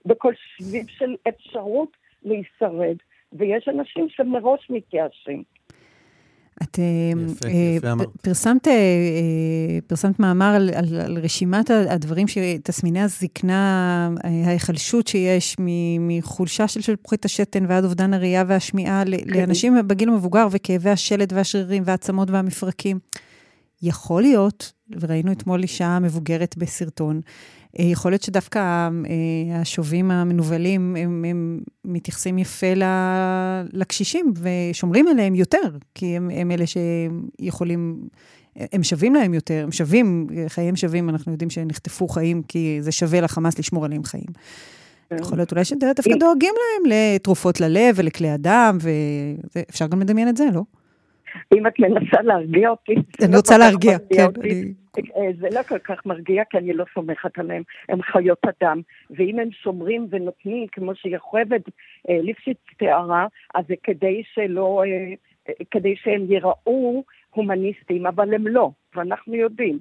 בכל שביב של אפשרות להישרד, ויש אנשים שמראש מתייאשים. את יפה, יפה אמרת. פרסמת, פרסמת מאמר על, על, על רשימת הדברים, תסמיני הזקנה, ההיחלשות שיש מחולשה של שלפוחית השתן ועד אובדן הראייה והשמיעה כן. לאנשים בגיל המבוגר וכאבי השלד והשרירים והעצמות והמפרקים. יכול להיות, וראינו אתמול אישה מבוגרת בסרטון, אה, יכול להיות שדווקא אה, השובים המנוולים, הם, הם מתייחסים יפה לקשישים ושומרים עליהם יותר, כי הם, הם אלה שיכולים, הם שווים להם יותר, הם שווים, חייהם שווים, אנחנו יודעים שנחטפו חיים, כי זה שווה לחמאס לשמור עליהם חיים. כן. יכול להיות אולי שדווקא דואגים להם לתרופות ללב ולכלי הדם, ואפשר גם לדמיין את זה, לא? אם את מנסה להרגיע אותי... אני לא רוצה להרגיע, כן. אה, זה לא כל כך מרגיע, כי אני לא סומכת עליהם. הם חיות אדם. ואם הם שומרים ונותנים, כמו שיוכבד אה, ליפשיץ תיארה, אז זה כדי שלא... אה, כדי שהם ייראו הומניסטים, אבל הם לא, ואנחנו יודעים.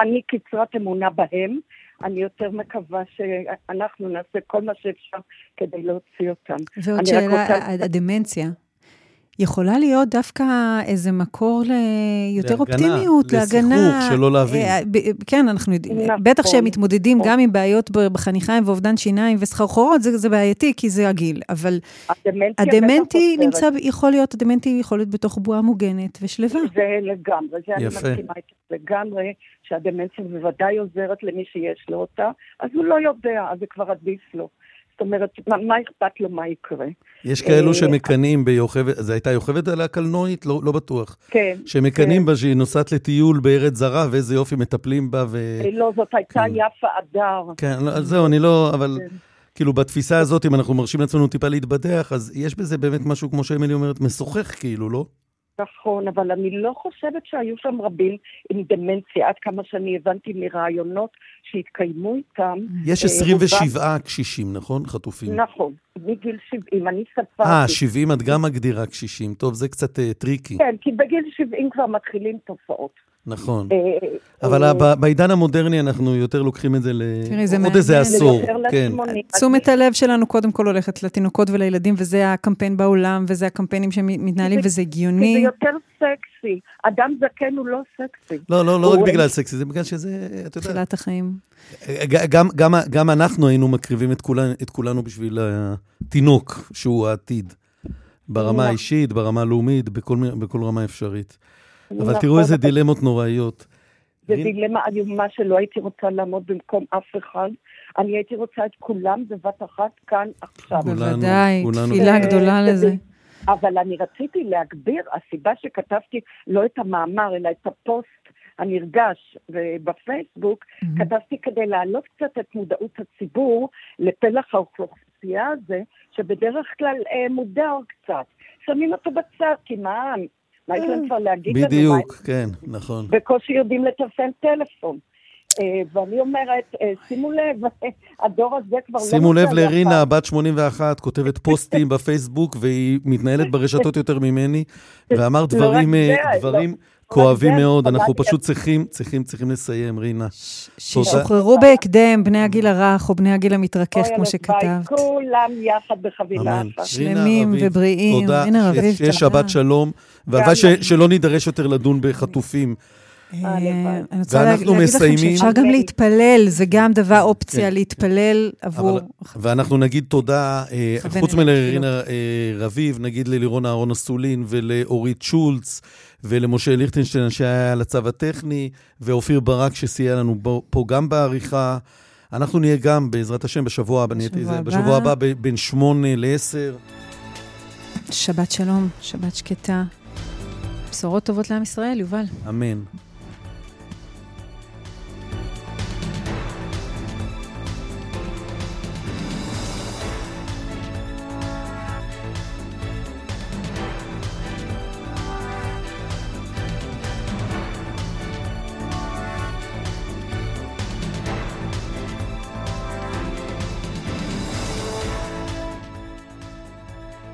אני קצרת אמונה בהם, אני יותר מקווה שאנחנו נעשה כל מה שאפשר כדי להוציא אותם. ועוד שאלה, רוצה... הדמנציה. יכולה להיות דווקא איזה מקור ליותר אופטימיות, להגנה. לסיכוך, שלא להבין. אה, כן, אנחנו יודעים, נכון, בטח שהם מתמודדים נכון. גם עם בעיות בחניכיים ואובדן שיניים וסחרחורות, זה, זה בעייתי, כי זה הגיל, אבל הדמנטי נמצא, יכול להיות, הדמנטי יכול להיות בתוך בועה מוגנת ושלווה. זה לגמרי, זה יפה. אני מסכימה איתך לגמרי, שהדמנציה בוודאי עוזרת למי שיש לו אותה, אז הוא לא יודע, אז זה כבר עדיף לו. זאת אומרת, מה, מה אכפת לו מה יקרה? יש כאלו אה, שמקנאים ביוכבד, זו הייתה יוכבד על הקלנועית? לא, לא בטוח. כן. שמקנאים כן. בה שהיא נוסעת לטיול בארץ זרה, ואיזה יופי מטפלים בה. ו... אה, לא, זאת הייתה כן. יפה אדר. כן, לא, זהו, אני לא, אבל... כן. כאילו, בתפיסה הזאת, אם אנחנו מרשים לעצמנו טיפה להתבדח, אז יש בזה באמת משהו, כמו שאמילי אומרת, משוחח כאילו, לא? נכון, אבל אני לא חושבת שהיו שם רבים עם דמנציה, עד כמה שאני הבנתי מרעיונות שהתקיימו איתם. יש 27 אה, קשישים, נכון? חטופים. נכון, מגיל 70, אני ספרתי. אה, 70 את גם מגדירה קשישים. טוב, זה קצת uh, tricky. כן, כי בגיל 70 כבר מתחילים תופעות. נכון. אה, אבל אה, בעידן המודרני אנחנו יותר לוקחים את זה לעוד איזה עשור. כן. תשומת הלב שלנו קודם כל הולכת לתינוקות ולילדים, וזה הקמפיין בעולם, וזה הקמפיינים שמתנהלים, וזה הגיוני. זה יותר סקסי. אדם זקן הוא לא סקסי. לא, לא, לא רק בגלל סקסי, זה בגלל שזה, אתה יודע... תחילת החיים. גם אנחנו היינו מקריבים את כולנו בשביל התינוק, שהוא העתיד. ברמה. האישית, ברמה הלאומית, בכל רמה אפשרית. אבל תראו איזה דילמות נוראיות. זה דילמה איומה שלא הייתי רוצה לעמוד במקום אף אחד. אני הייתי רוצה את כולם בבת אחת כאן עכשיו. בוודאי, תפילה גדולה לזה. אבל אני רציתי להגביר, הסיבה שכתבתי לא את המאמר, אלא את הפוסט הנרגש בפייסבוק, mm-hmm. כתבתי כדי להעלות קצת את מודעות הציבור לפלח האוכלוסייה הזה, שבדרך כלל אה, מודע קצת. שמים אותו בצד, כי מה, מה יש להם כבר להגיד לנו? בדיוק, כן, נכון. בקושי יודעים לטלפן טלפון. אה, ואני אומרת, אה, שימו לב, הדור הזה כבר לא... שימו לב לרינה, בת 81, כותבת פוסטים בפייסבוק, והיא מתנהלת ברשתות יותר ממני, ואמרת לא דברים, אה, דברים כואבים מאוד, אנחנו פשוט צריכים, צריכים, צריכים לסיים, רינה. שישוחררו בהקדם בני הגיל הרך או בני הגיל המתרכך, כמו שכתבת. כולם יחד בחבילה אחת. שלמים ובריאים. תודה, שיהיה שבת שלום, והלוואי שלא נידרש יותר לדון בחטופים. אה, אני רוצה להגיד לכם שאפשר גם להתפלל, זה גם דבר אופציה כן. להתפלל עבור... ואנחנו נגיד תודה, אה, חוץ מלרינה אה, רביב, נגיד ללירון אהרון אסולין ולאורית שולץ ולמשה ליכטנשטיין שהיה על הצו הטכני, ואופיר ברק שסייע לנו פה גם בעריכה. אנחנו נהיה גם, בעזרת השם, בשבוע הבא, בשבוע הבא בין שמונה לעשר. שבת שלום, שבת שקטה. בשורות טובות לעם ישראל, יובל. אמן.